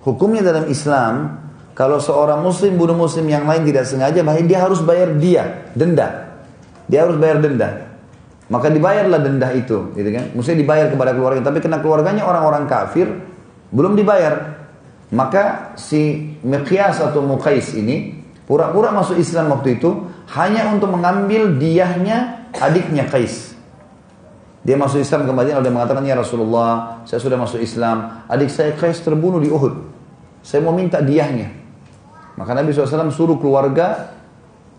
Hukumnya dalam Islam kalau seorang muslim bunuh muslim yang lain tidak sengaja, maka dia harus bayar dia, denda. Dia harus bayar denda. Maka dibayarlah denda itu, gitu kan? Mesti dibayar kepada keluarga, tapi kena keluarganya orang-orang kafir belum dibayar. Maka si Miqyas atau Muqais ini pura-pura masuk Islam waktu itu hanya untuk mengambil diahnya adiknya Qais. Dia masuk Islam ke Madinah mengatakan, Ya Rasulullah, saya sudah masuk Islam. Adik saya Qais terbunuh di Uhud. Saya mau minta diahnya. Maka Nabi SAW suruh keluarga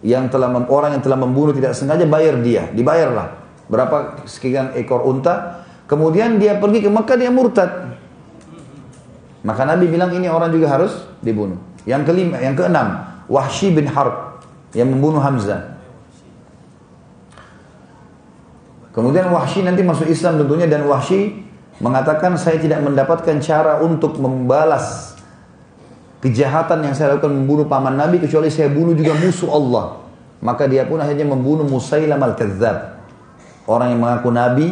yang telah orang yang telah membunuh tidak sengaja bayar dia, dibayarlah berapa sekian ekor unta. Kemudian dia pergi ke Mekah dia murtad. Maka Nabi bilang ini orang juga harus dibunuh. Yang kelima, yang keenam, Wahsy bin Harb yang membunuh Hamzah. Kemudian Wahsy nanti masuk Islam tentunya dan Wahsy mengatakan saya tidak mendapatkan cara untuk membalas kejahatan yang saya lakukan membunuh paman Nabi kecuali saya bunuh juga musuh Allah. Maka dia pun akhirnya membunuh Musailam al-Kadzab. Orang yang mengaku Nabi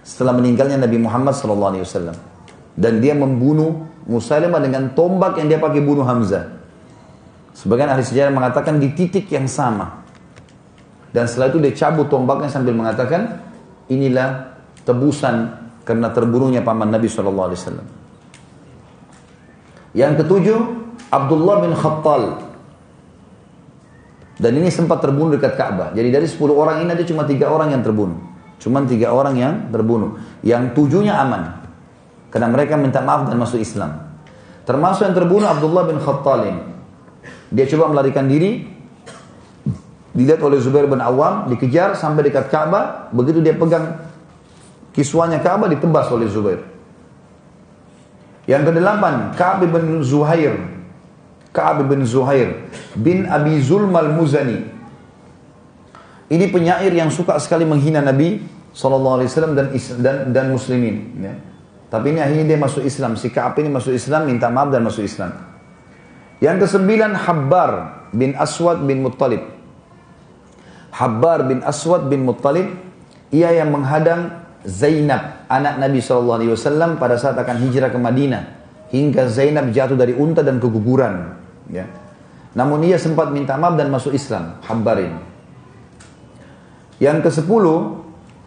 setelah meninggalnya Nabi Muhammad SAW. Dan dia membunuh Musailamah dengan tombak yang dia pakai bunuh Hamzah. Sebagian ahli sejarah mengatakan di titik yang sama. Dan setelah itu dia cabut tombaknya sambil mengatakan, inilah tebusan karena terbunuhnya paman Nabi SAW. Yang ketujuh, Abdullah bin Khattal. Dan ini sempat terbunuh dekat Ka'bah. Jadi dari 10 orang ini ada cuma tiga orang yang terbunuh. Cuma tiga orang yang terbunuh. Yang tujuhnya aman. Karena mereka minta maaf dan masuk Islam. Termasuk yang terbunuh Abdullah bin Khattal ini. Dia coba melarikan diri. Dilihat oleh Zubair bin Awam. Dikejar sampai dekat Ka'bah. Begitu dia pegang kiswanya Ka'bah ditebas oleh Zubair. Yang kedelapan, Ka'ab bin Zuhair. Ka'ab bin Zuhair bin Abi Zulmal Muzani. Ini penyair yang suka sekali menghina Nabi SAW dan, dan, dan muslimin. Ya. Tapi ini akhirnya dia masuk Islam. Si Ka'ab ini masuk Islam, minta maaf dan masuk Islam. Yang kesembilan, Habbar bin Aswad bin Muttalib. Habbar bin Aswad bin Muttalib, ia yang menghadang Zainab, anak Nabi SAW pada saat akan hijrah ke Madinah. Hingga Zainab jatuh dari unta dan keguguran. Ya. Namun ia sempat minta maaf dan masuk Islam. Habbarin. Yang ke sepuluh,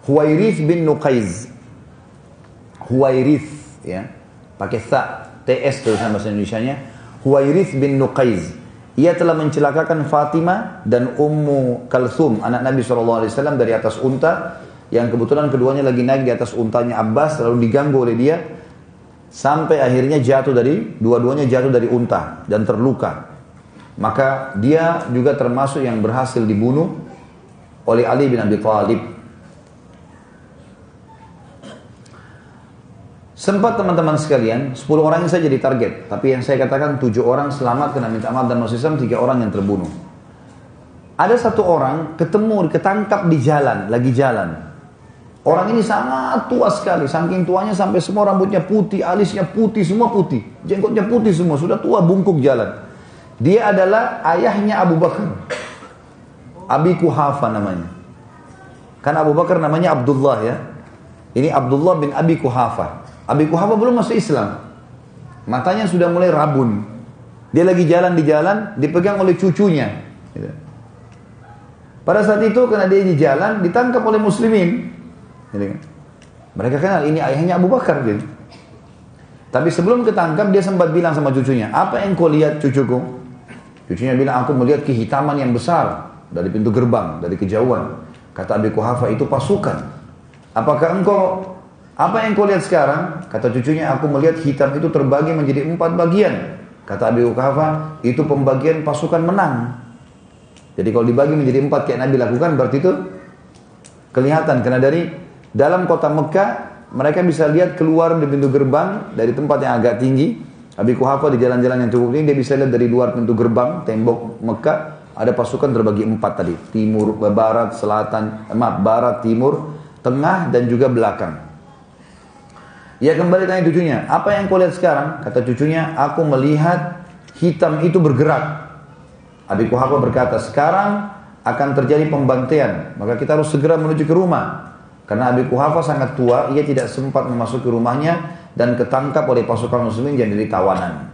Huwairith bin Nuqaiz. Huwairith, ya. Pakai tha, TS tulisan bahasa Indonesia-nya. Huwairith bin Nuqaiz. Ia telah mencelakakan Fatimah dan Ummu Kalthum, anak Nabi SAW dari atas unta yang kebetulan keduanya lagi naik di atas untanya Abbas lalu diganggu oleh dia sampai akhirnya jatuh dari dua-duanya jatuh dari unta dan terluka. Maka dia juga termasuk yang berhasil dibunuh oleh Ali bin Abi Thalib. Sempat teman-teman sekalian, 10 orang saja jadi target. Tapi yang saya katakan 7 orang selamat kena minta maaf dan masuk Islam, 3 orang yang terbunuh. Ada satu orang ketemu, ketangkap di jalan, lagi jalan. Orang ini sangat tua sekali, saking tuanya sampai semua rambutnya putih, alisnya putih, semua putih. Jenggotnya putih semua, sudah tua bungkuk jalan. Dia adalah ayahnya Abu Bakar. Abi Kuhafa namanya. Kan Abu Bakar namanya Abdullah ya. Ini Abdullah bin Abi Kuhafa. Abi Kuhafa belum masuk Islam. Matanya sudah mulai rabun. Dia lagi jalan di jalan, dipegang oleh cucunya. Gitu. Pada saat itu karena dia di jalan ditangkap oleh muslimin. Jadi, mereka kenal ini ayahnya Abu Bakar gitu. Tapi sebelum ketangkap dia sempat bilang sama cucunya, apa yang kau lihat cucuku? Cucunya bilang, aku melihat kehitaman yang besar dari pintu gerbang, dari kejauhan. Kata Abi Kuhafa, itu pasukan. Apakah engkau, apa yang kau lihat sekarang? Kata cucunya, aku melihat hitam itu terbagi menjadi empat bagian. Kata Abi Kuhafa, itu pembagian pasukan menang. Jadi kalau dibagi menjadi empat kayak Nabi lakukan, berarti itu kelihatan. Karena dari dalam kota Mekah, mereka bisa lihat keluar di pintu gerbang dari tempat yang agak tinggi. Abi Kuhafa di jalan-jalan yang cukup tinggi dia bisa lihat dari luar pintu gerbang tembok Mekah ada pasukan terbagi empat tadi timur, barat, selatan, eh, maaf barat, timur, tengah dan juga belakang. Ia kembali tanya cucunya, apa yang kau lihat sekarang? Kata cucunya, aku melihat hitam itu bergerak. Abi Kuhafa berkata, sekarang akan terjadi pembantaian, maka kita harus segera menuju ke rumah. Karena Abi Kuhafa sangat tua, ia tidak sempat memasuki rumahnya dan ketangkap oleh pasukan muslimin jadi tawanan.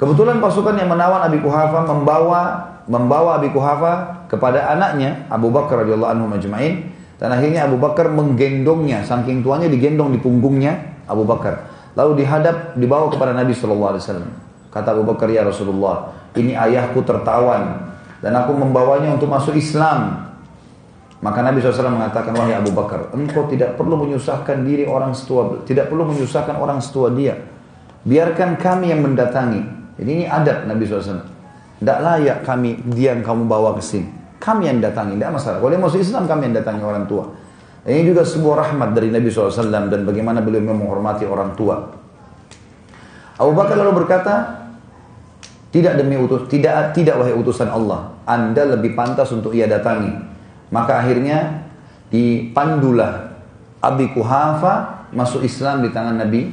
Kebetulan pasukan yang menawan Abi Kuhafa membawa membawa Abi Kuhafa kepada anaknya Abu Bakar radhiyallahu anhu majma'in. Dan akhirnya Abu Bakar menggendongnya saking tuanya digendong di punggungnya Abu Bakar. Lalu dihadap dibawa kepada Nabi sallallahu alaihi wasallam. Kata Abu Bakar ya Rasulullah ini ayahku tertawan dan aku membawanya untuk masuk Islam maka Nabi SAW mengatakan, wahai Abu Bakar, engkau tidak perlu menyusahkan diri orang setua, tidak perlu menyusahkan orang setua dia. Biarkan kami yang mendatangi. Jadi ini adab Nabi SAW. Tidak layak kami, dia yang kamu bawa ke sini. Kami yang datangi, tidak masalah. Kalau masuk Islam, kami yang datangi orang tua. Ini juga sebuah rahmat dari Nabi SAW dan bagaimana beliau menghormati orang tua. Abu Bakar lalu berkata, tidak demi utus, tidak tidak wahai utusan Allah, Anda lebih pantas untuk ia datangi. Maka akhirnya dipandulah Abi Kuhafa masuk Islam di tangan Nabi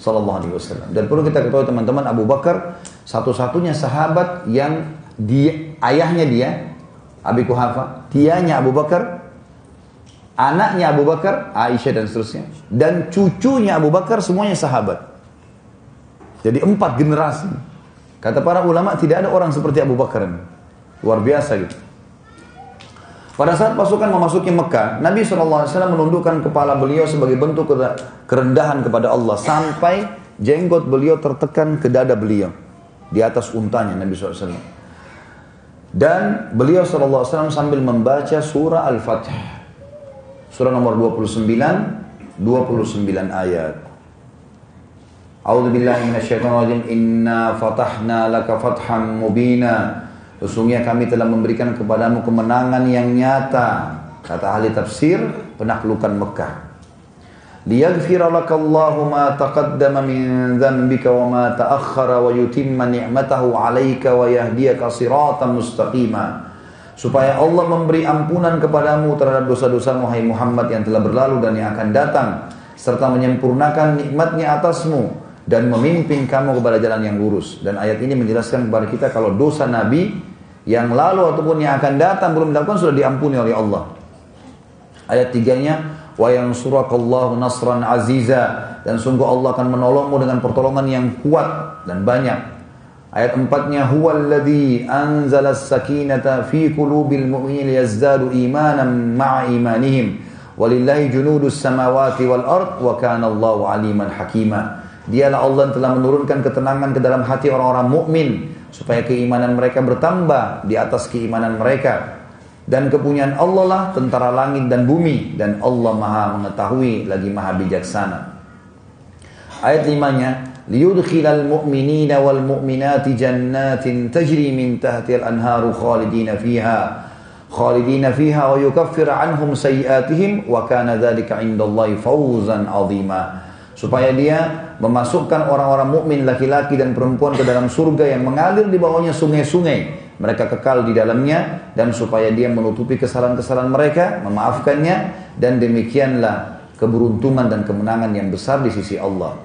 Sallallahu Alaihi Wasallam. Dan perlu kita ketahui teman-teman Abu Bakar satu-satunya sahabat yang dia ayahnya dia Abi Kuhafa, dianya Abu Bakar, anaknya Abu Bakar, Aisyah dan seterusnya, dan cucunya Abu Bakar semuanya sahabat. Jadi empat generasi. Kata para ulama tidak ada orang seperti Abu Bakar. Luar biasa gitu. Pada saat pasukan memasuki Mekah, Nabi SAW menundukkan kepala beliau sebagai bentuk kerendahan kepada Allah. Sampai jenggot beliau tertekan ke dada beliau. Di atas untanya Nabi SAW. Dan beliau SAW sambil membaca surah Al-Fatih. Surah nomor 29, 29 ayat. A'udzu. Inna fatahna laka fatham mubina. Sesungguhnya kami telah memberikan kepadamu kemenangan yang nyata. Kata ahli tafsir, penaklukan Mekah. Liyaghfira lakallahu ma taqaddama min dhanbika wa ma ta'akhkhara wa yutimma ni'matahu 'alaika wa yahdiyaka siratan. Supaya Allah memberi ampunan kepadamu terhadap dosa-dosa Muhammad Muhammad yang telah berlalu dan yang akan datang serta menyempurnakan nikmatnya atasmu dan memimpin kamu kepada jalan yang lurus. Dan ayat ini menjelaskan kepada kita kalau dosa Nabi yang lalu ataupun yang akan datang belum dilakukan sudah diampuni oleh Allah. Ayat tiganya, wa yang surakallahu nasran aziza dan sungguh Allah akan menolongmu dengan pertolongan yang kuat dan banyak. Ayat empatnya, huwallazi anzala sakinata fi qulubil mu'minin yazdadu imanan ma'a imanihim. Walillahi junudus samawati wal ard wa kana Allahu aliman hakima. Dialah Allah yang telah menurunkan ketenangan ke dalam hati orang-orang mukmin supaya keimanan mereka bertambah di atas keimanan mereka. Dan kepunyaan Allah lah tentara langit dan bumi. Dan Allah maha mengetahui lagi maha bijaksana. Ayat limanya liyudkhilal mu'minina wal mu'minati jannatin tajri min tahtil anharu khalidina fiha. Khalidina fiha wa yukaffir anhum sayiatihim wa kana dhalika indallahi fawzan azima supaya dia memasukkan orang-orang mukmin laki-laki dan perempuan ke dalam surga yang mengalir di bawahnya sungai-sungai. Mereka kekal di dalamnya dan supaya dia menutupi kesalahan-kesalahan mereka, memaafkannya dan demikianlah keberuntungan dan kemenangan yang besar di sisi Allah.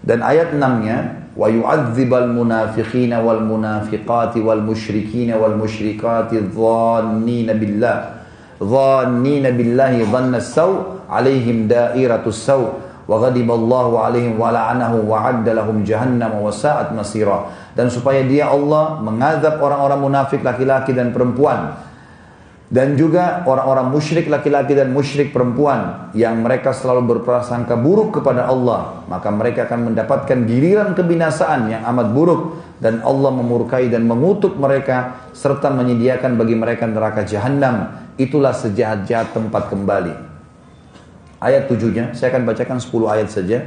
Dan ayat 6-nya wa yu'adzibal munafiqina wal munafiqati wal musyrikina wal musyrikati dhannina billah dhannina billahi dhanna saw alaihim dairatus saw alaihim lahum jahannam wa sa'at masira dan supaya dia Allah mengadab orang-orang munafik laki-laki dan perempuan Dan juga orang-orang musyrik laki-laki dan musyrik perempuan yang mereka selalu berprasangka buruk kepada Allah, maka mereka akan mendapatkan giliran kebinasaan yang amat buruk dan Allah memurkai dan mengutuk mereka serta menyediakan bagi mereka neraka jahanam. Itulah sejahat-jahat tempat kembali. Ayat tujuhnya, saya akan bacakan 10 ayat saja.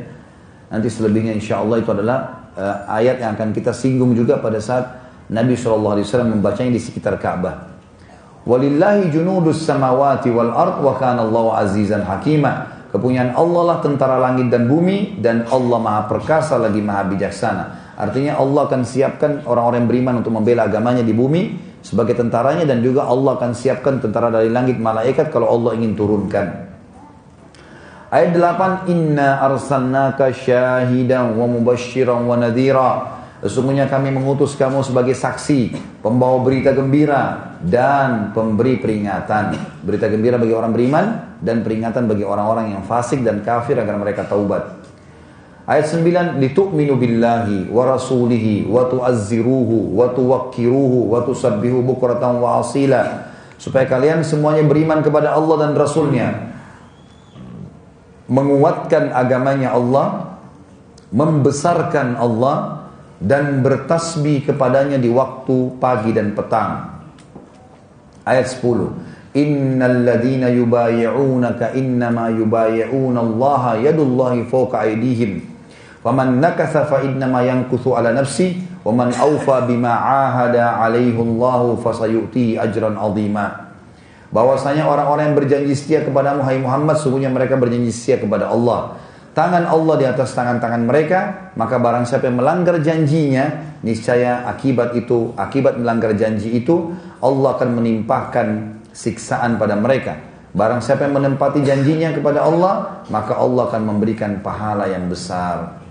Nanti selebihnya insya Allah itu adalah uh, ayat yang akan kita singgung juga pada saat Nabi SAW membacanya di sekitar Ka'bah. Walillahi junudus samawati wal ard wa kana Allah azizan hakima. Kepunyaan Allah lah tentara langit dan bumi dan Allah maha perkasa lagi maha bijaksana. Artinya Allah akan siapkan orang-orang yang beriman untuk membela agamanya di bumi sebagai tentaranya dan juga Allah akan siapkan tentara dari langit malaikat kalau Allah ingin turunkan. Ayat 8 Inna arsalnaka syahidan wa mubashiran wa nadhira Sesungguhnya kami mengutus kamu sebagai saksi, pembawa berita gembira dan pemberi peringatan. Berita gembira bagi orang beriman dan peringatan bagi orang-orang yang fasik dan kafir agar mereka taubat. Ayat 9, litu'minu billahi wa rasulihi wa tu'azziruhu wa tuwakkiruhu wa tusabbihu bukratan wa asila. Supaya kalian semuanya beriman kepada Allah dan Rasulnya. Menguatkan agamanya Allah, membesarkan Allah, dan bertasbih kepadanya di waktu pagi dan petang. Ayat 10. Innal ladina yubayi'unaka innama yubayi'una Allah yadullahi fawqa aydihim. Faman nakatha fa innama yankuthu ala nafsi wa man awfa bima ahada alaihi Allah fasayu'tihi ajran azima. Bahwasanya orang-orang yang berjanji setia kepadamu hai Muhammad sungguhnya mereka berjanji setia kepada Allah tangan Allah di atas tangan-tangan mereka, maka barang siapa yang melanggar janjinya, niscaya akibat itu, akibat melanggar janji itu, Allah akan menimpahkan siksaan pada mereka. Barang siapa yang menempati janjinya kepada Allah, maka Allah akan memberikan pahala yang besar.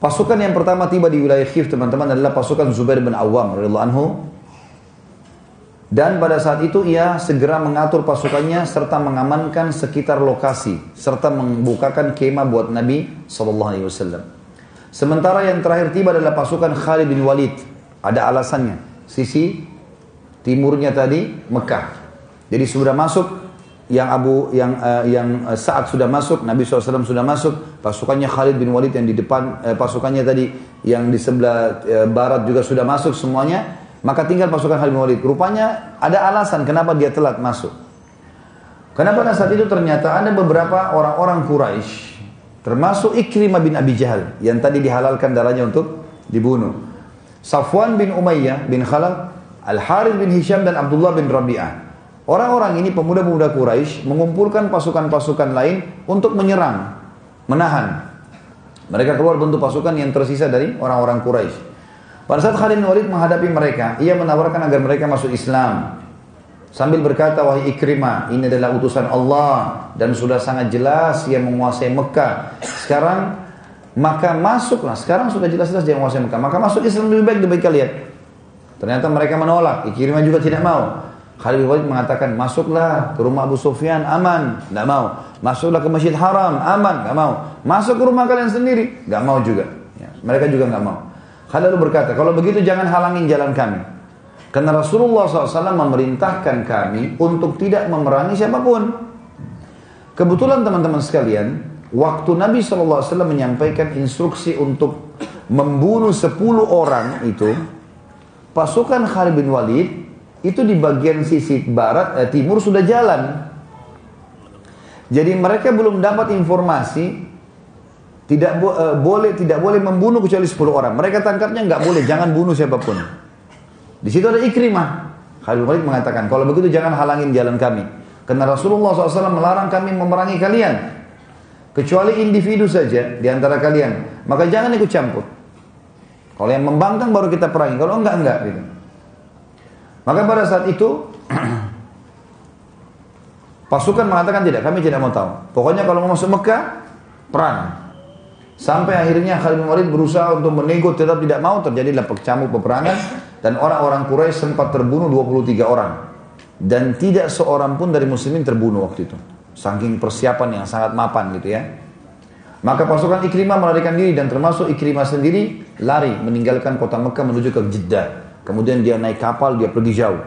Pasukan yang pertama tiba di wilayah Khif teman-teman adalah pasukan Zubair bin Awam radhiyallahu dan pada saat itu ia segera mengatur pasukannya serta mengamankan sekitar lokasi serta membukakan kemah buat Nabi Shallallahu Alaihi Wasallam. Sementara yang terakhir tiba adalah pasukan Khalid bin Walid. Ada alasannya. Sisi timurnya tadi Mekah. Jadi sudah masuk yang Abu yang uh, yang uh, saat sudah masuk Nabi SAW sudah masuk pasukannya Khalid bin Walid yang di depan uh, pasukannya tadi yang di sebelah uh, barat juga sudah masuk semuanya maka tinggal pasukan Khalid bin Walid. Rupanya ada alasan kenapa dia telat masuk. Karena pada saat itu ternyata ada beberapa orang-orang Quraisy, termasuk Ikrimah bin Abi Jahal yang tadi dihalalkan darahnya untuk dibunuh. Safwan bin Umayyah bin Khalaf, Al-Harith bin Hisham dan Abdullah bin Rabi'ah. Orang-orang ini pemuda-pemuda Quraisy mengumpulkan pasukan-pasukan lain untuk menyerang, menahan. Mereka keluar bentuk pasukan yang tersisa dari orang-orang Quraisy. Pada saat Khalid bin Walid menghadapi mereka, ia menawarkan agar mereka masuk Islam. Sambil berkata, wahai Ikrimah, ini adalah utusan Allah dan sudah sangat jelas ia menguasai Mekah. Sekarang maka masuklah. Sekarang sudah jelas-jelas dia menguasai Mekah. Maka masuk Islam lebih baik dibagi kalian. Ternyata mereka menolak. Ikrimah juga tidak mau. Khalid bin Walid mengatakan, masuklah ke rumah Abu Sufyan, aman. Tidak mau. Masuklah ke Masjid Haram, aman. Tidak mau. Masuk ke rumah kalian sendiri. Tidak mau juga. Ya, mereka juga tidak mau. Lalu berkata, kalau begitu jangan halangin jalan kami. Karena Rasulullah SAW memerintahkan kami untuk tidak memerangi siapa pun. Kebetulan teman-teman sekalian, waktu Nabi SAW menyampaikan instruksi untuk membunuh 10 orang itu, pasukan Khalid bin Walid itu di bagian sisi barat, eh, timur sudah jalan. Jadi mereka belum dapat informasi tidak bo uh, boleh tidak boleh membunuh kecuali 10 orang. Mereka tangkapnya nggak boleh, jangan bunuh siapa pun. Di situ ada Ikrimah. Khalid Walid mengatakan, kalau begitu jangan halangin jalan kami. Karena Rasulullah SAW melarang kami memerangi kalian. Kecuali individu saja di antara kalian. Maka jangan ikut campur. Kalau yang membangkang baru kita perangi. Kalau enggak, enggak. Gitu. Maka pada saat itu, [CLEARS THROAT] pasukan mengatakan tidak, kami tidak mau tahu. Pokoknya kalau mau masuk Mekah, perang. Sampai akhirnya Khalid bin Walid berusaha untuk menego tetap tidak mau terjadilah pecamuk peperangan dan orang-orang Quraisy sempat terbunuh 23 orang dan tidak seorang pun dari muslimin terbunuh waktu itu. Saking persiapan yang sangat mapan gitu ya. Maka pasukan Ikrimah melarikan diri dan termasuk Ikrimah sendiri lari meninggalkan kota Mekah menuju ke Jeddah. Kemudian dia naik kapal, dia pergi jauh.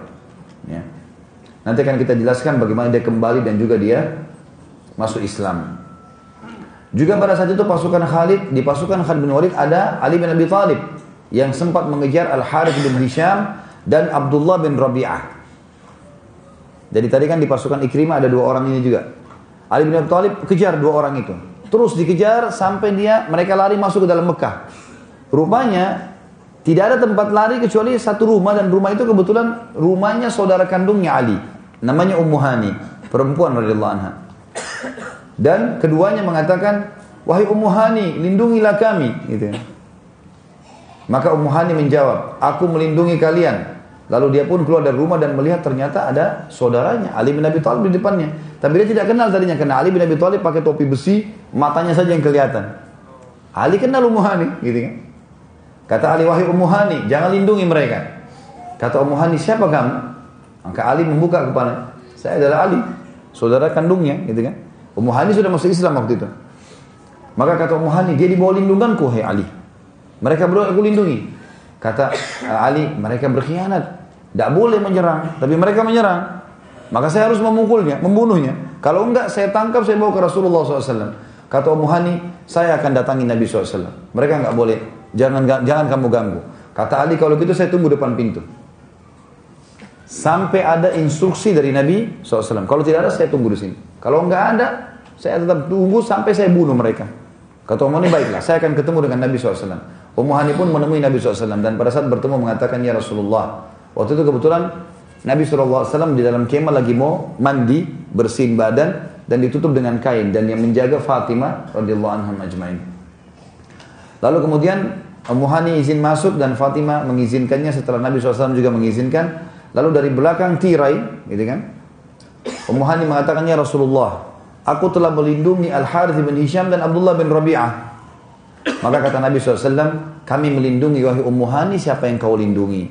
Ya. Nanti akan kita jelaskan bagaimana dia kembali dan juga dia masuk Islam. Juga pada saat itu pasukan Khalid, di pasukan Khalid bin Walid ada Ali bin Abi Thalib yang sempat mengejar Al-Harith bin Hisham dan Abdullah bin Rabi'ah. Jadi tadi kan di pasukan Ikrimah ada dua orang ini juga. Ali bin Abi Thalib kejar dua orang itu. Terus dikejar sampai dia mereka lari masuk ke dalam Mekah. Rupanya tidak ada tempat lari kecuali satu rumah dan rumah itu kebetulan rumahnya saudara kandungnya Ali. Namanya Ummu Hani, perempuan radhiyallahu anha. Dan keduanya mengatakan, "Wahai Ummu Hani, lindungilah kami." gitu ya. Maka Ummu Hani menjawab, "Aku melindungi kalian." Lalu dia pun keluar dari rumah dan melihat ternyata ada saudaranya Ali bin Abi Thalib di depannya. Tapi dia tidak kenal tadinya karena Ali bin Abi Thalib pakai topi besi, matanya saja yang kelihatan. Ali kenal Ummu Hani, gitu kan? Kata Ali wahai Ummu Hani, jangan lindungi mereka. Kata Ummu Hani, siapa kamu? Maka Ali membuka kepala, saya adalah Ali, saudara kandungnya, gitu kan? Ummu Hani sudah masuk Islam waktu itu. Maka kata Ummu Hani, dia di bawah lindunganku, hai Ali. Mereka berdua aku lindungi. Kata Ali, mereka berkhianat. Tidak boleh menyerang, tapi mereka menyerang. Maka saya harus memukulnya, membunuhnya. Kalau enggak, saya tangkap, saya bawa ke Rasulullah SAW. Kata Ummu Hani, saya akan datangi Nabi SAW. Mereka enggak boleh, jangan jangan kamu ganggu. Kata Ali, kalau gitu saya tunggu depan pintu. Sampai ada instruksi dari Nabi SAW. Kalau tidak ada, saya tunggu di sini. Kalau enggak ada, saya tetap tunggu sampai saya bunuh mereka. Kata Ummu Hani, baiklah, saya akan ketemu dengan Nabi SAW. Ummu Hani pun menemui Nabi SAW. Dan pada saat bertemu mengatakan, Ya Rasulullah, Waktu itu kebetulan Nabi SAW di dalam kemah lagi mau mandi, bersihin badan dan ditutup dengan kain dan yang menjaga Fatimah radhiyallahu anha majmain. Lalu kemudian Ummu Hani izin masuk dan Fatimah mengizinkannya setelah Nabi SAW juga mengizinkan. Lalu dari belakang tirai, gitu kan? Ummu Hani mengatakan ya Rasulullah, aku telah melindungi Al Harith bin Hisham dan Abdullah bin Rabi'ah. Maka kata Nabi SAW, kami melindungi wahai Ummu Hani siapa yang kau lindungi?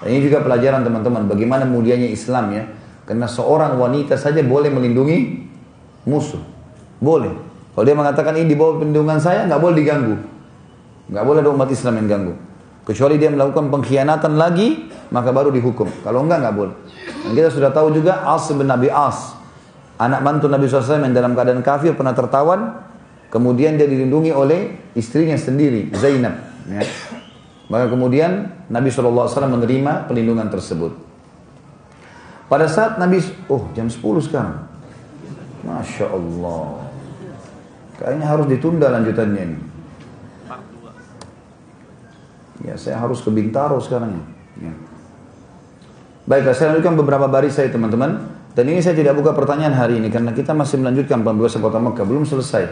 Dan ini juga pelajaran teman-teman, bagaimana mulianya Islam ya. Karena seorang wanita saja boleh melindungi musuh. Boleh. Kalau dia mengatakan ini di bawah perlindungan saya, nggak boleh diganggu. Nggak boleh ada umat Islam yang ganggu. Kecuali dia melakukan pengkhianatan lagi, maka baru dihukum. Kalau enggak, nggak boleh. Dan kita sudah tahu juga As bin Nabi As. Anak mantu Nabi SAW yang dalam keadaan kafir pernah tertawan. Kemudian dia dilindungi oleh istrinya sendiri, Zainab. Ya. Maka kemudian Nabi SAW menerima pelindungan tersebut. Pada saat Nabi, oh jam 10 sekarang. Masya Allah. Kayaknya harus ditunda lanjutannya ini. Ya saya harus ke Bintaro sekarang ya. Baiklah saya lanjutkan beberapa baris saya teman-teman. Dan ini saya tidak buka pertanyaan hari ini karena kita masih melanjutkan pembebasan kota Mekah belum selesai.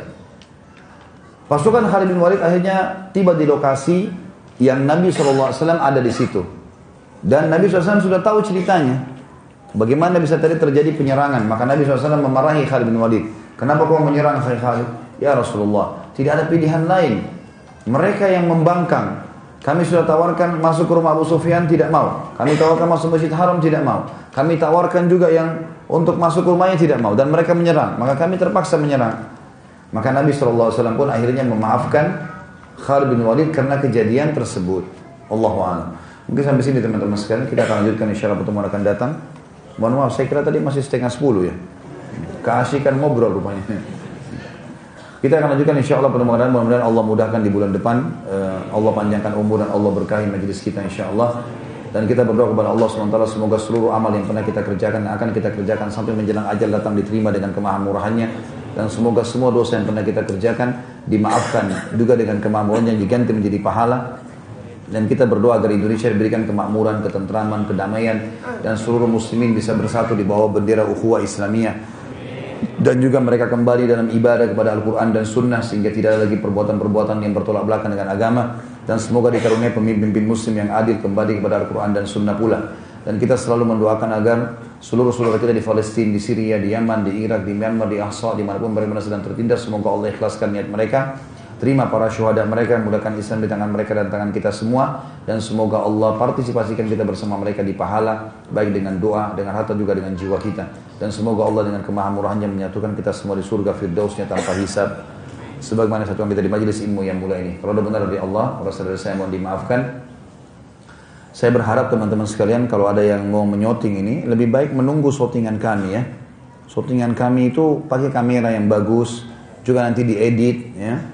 Pasukan Khalid bin Walid akhirnya tiba di lokasi yang Nabi SAW ada di situ. Dan Nabi SAW sudah tahu ceritanya. Bagaimana bisa tadi terjadi penyerangan. Maka Nabi SAW memarahi Khalid bin Walid. Kenapa kau menyerang Khalid? Ya Rasulullah, tidak ada pilihan lain. Mereka yang membangkang. Kami sudah tawarkan masuk ke rumah Abu Sufyan tidak mau. Kami tawarkan masuk Masjid Haram tidak mau. Kami tawarkan juga yang untuk masuk ke rumahnya tidak mau. Dan mereka menyerang. Maka kami terpaksa menyerang. Maka Nabi SAW pun akhirnya memaafkan Khalid bin Walid karena kejadian tersebut. Allahu a'lam. Mungkin sampai sini teman-teman sekalian kita akan lanjutkan insya Allah pertemuan akan datang. Mohon maaf, saya kira tadi masih setengah sepuluh ya. Keasikan ngobrol rupanya. Kita akan lanjutkan insya Allah pertemuan. Mudah-mudahan Allah mudahkan di bulan depan. Eh, Allah panjangkan umur dan Allah berkahi majelis kita insya Allah. Dan kita berdoa kepada Allah SWT semoga seluruh amal yang pernah kita kerjakan akan kita kerjakan sampai menjelang ajal datang diterima dengan kemahamurahannya dan semoga semua dosa yang pernah kita kerjakan dimaafkan juga dengan yang diganti menjadi pahala. Dan kita berdoa agar Indonesia diberikan kemakmuran, ketentraman, kedamaian. Dan seluruh muslimin bisa bersatu di bawah bendera ukhuwah Islamiyah dan juga mereka kembali dalam ibadah kepada Al-Quran dan Sunnah sehingga tidak ada lagi perbuatan-perbuatan yang bertolak belakang dengan agama dan semoga dikaruniai pemimpin muslim yang adil kembali kepada Al-Quran dan Sunnah pula dan kita selalu mendoakan agar seluruh saudara kita di Palestina, di Syria, di Yaman, di Irak, di Myanmar, di Ahsa, di mana pun mereka sedang tertindas, semoga Allah ikhlaskan niat mereka. Terima para syuhada mereka, mudahkan Islam di tangan mereka dan tangan kita semua. Dan semoga Allah partisipasikan kita bersama mereka di pahala, baik dengan doa, dengan harta juga dengan jiwa kita. Dan semoga Allah dengan kemahamurahannya menyatukan kita semua di surga firdausnya tanpa hisab. Sebagaimana satuan kita di majelis ilmu yang mulai ini. Kalau ada benar dari Allah, kalau saudara saya mohon dimaafkan. Saya berharap teman-teman sekalian kalau ada yang mau menyoting ini lebih baik menunggu shootingan kami ya. Shootingan kami itu pakai kamera yang bagus, juga nanti diedit ya.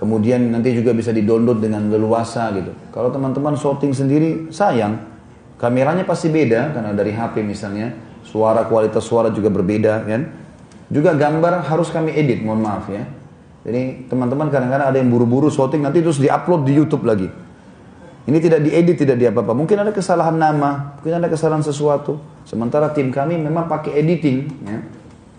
Kemudian nanti juga bisa didownload dengan leluasa gitu. Kalau teman-teman shooting sendiri sayang, kameranya pasti beda karena dari HP misalnya, suara kualitas suara juga berbeda kan. Juga gambar harus kami edit, mohon maaf ya. Jadi teman-teman kadang-kadang ada yang buru-buru shooting nanti terus diupload di YouTube lagi. Ini tidak diedit, tidak di apa-apa. Mungkin ada kesalahan nama, mungkin ada kesalahan sesuatu. Sementara tim kami memang pakai editing. Ya.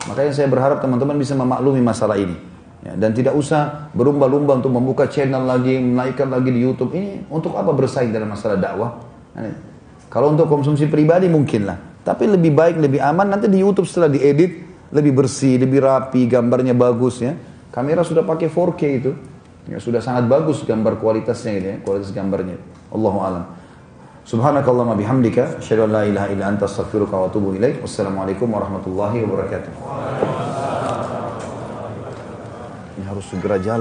Makanya saya berharap teman-teman bisa memaklumi masalah ini. Ya, dan tidak usah berlomba-lomba untuk membuka channel lagi, menaikkan lagi di YouTube. Ini untuk apa bersaing dalam masalah dakwah? Kalau untuk konsumsi pribadi mungkin lah. Tapi lebih baik, lebih aman nanti di YouTube setelah diedit lebih bersih, lebih rapi, gambarnya bagus ya. Kamera sudah pakai 4K itu. Ya, sudah sangat bagus gambar kualitasnya gitu ya, kualitas gambarnya. Allahu alam. Subhanakallahumma bihamdika asyhadu an la ilaha illa anta. Wassalamualaikum warahmatullahi wabarakatuh harus segera jalan.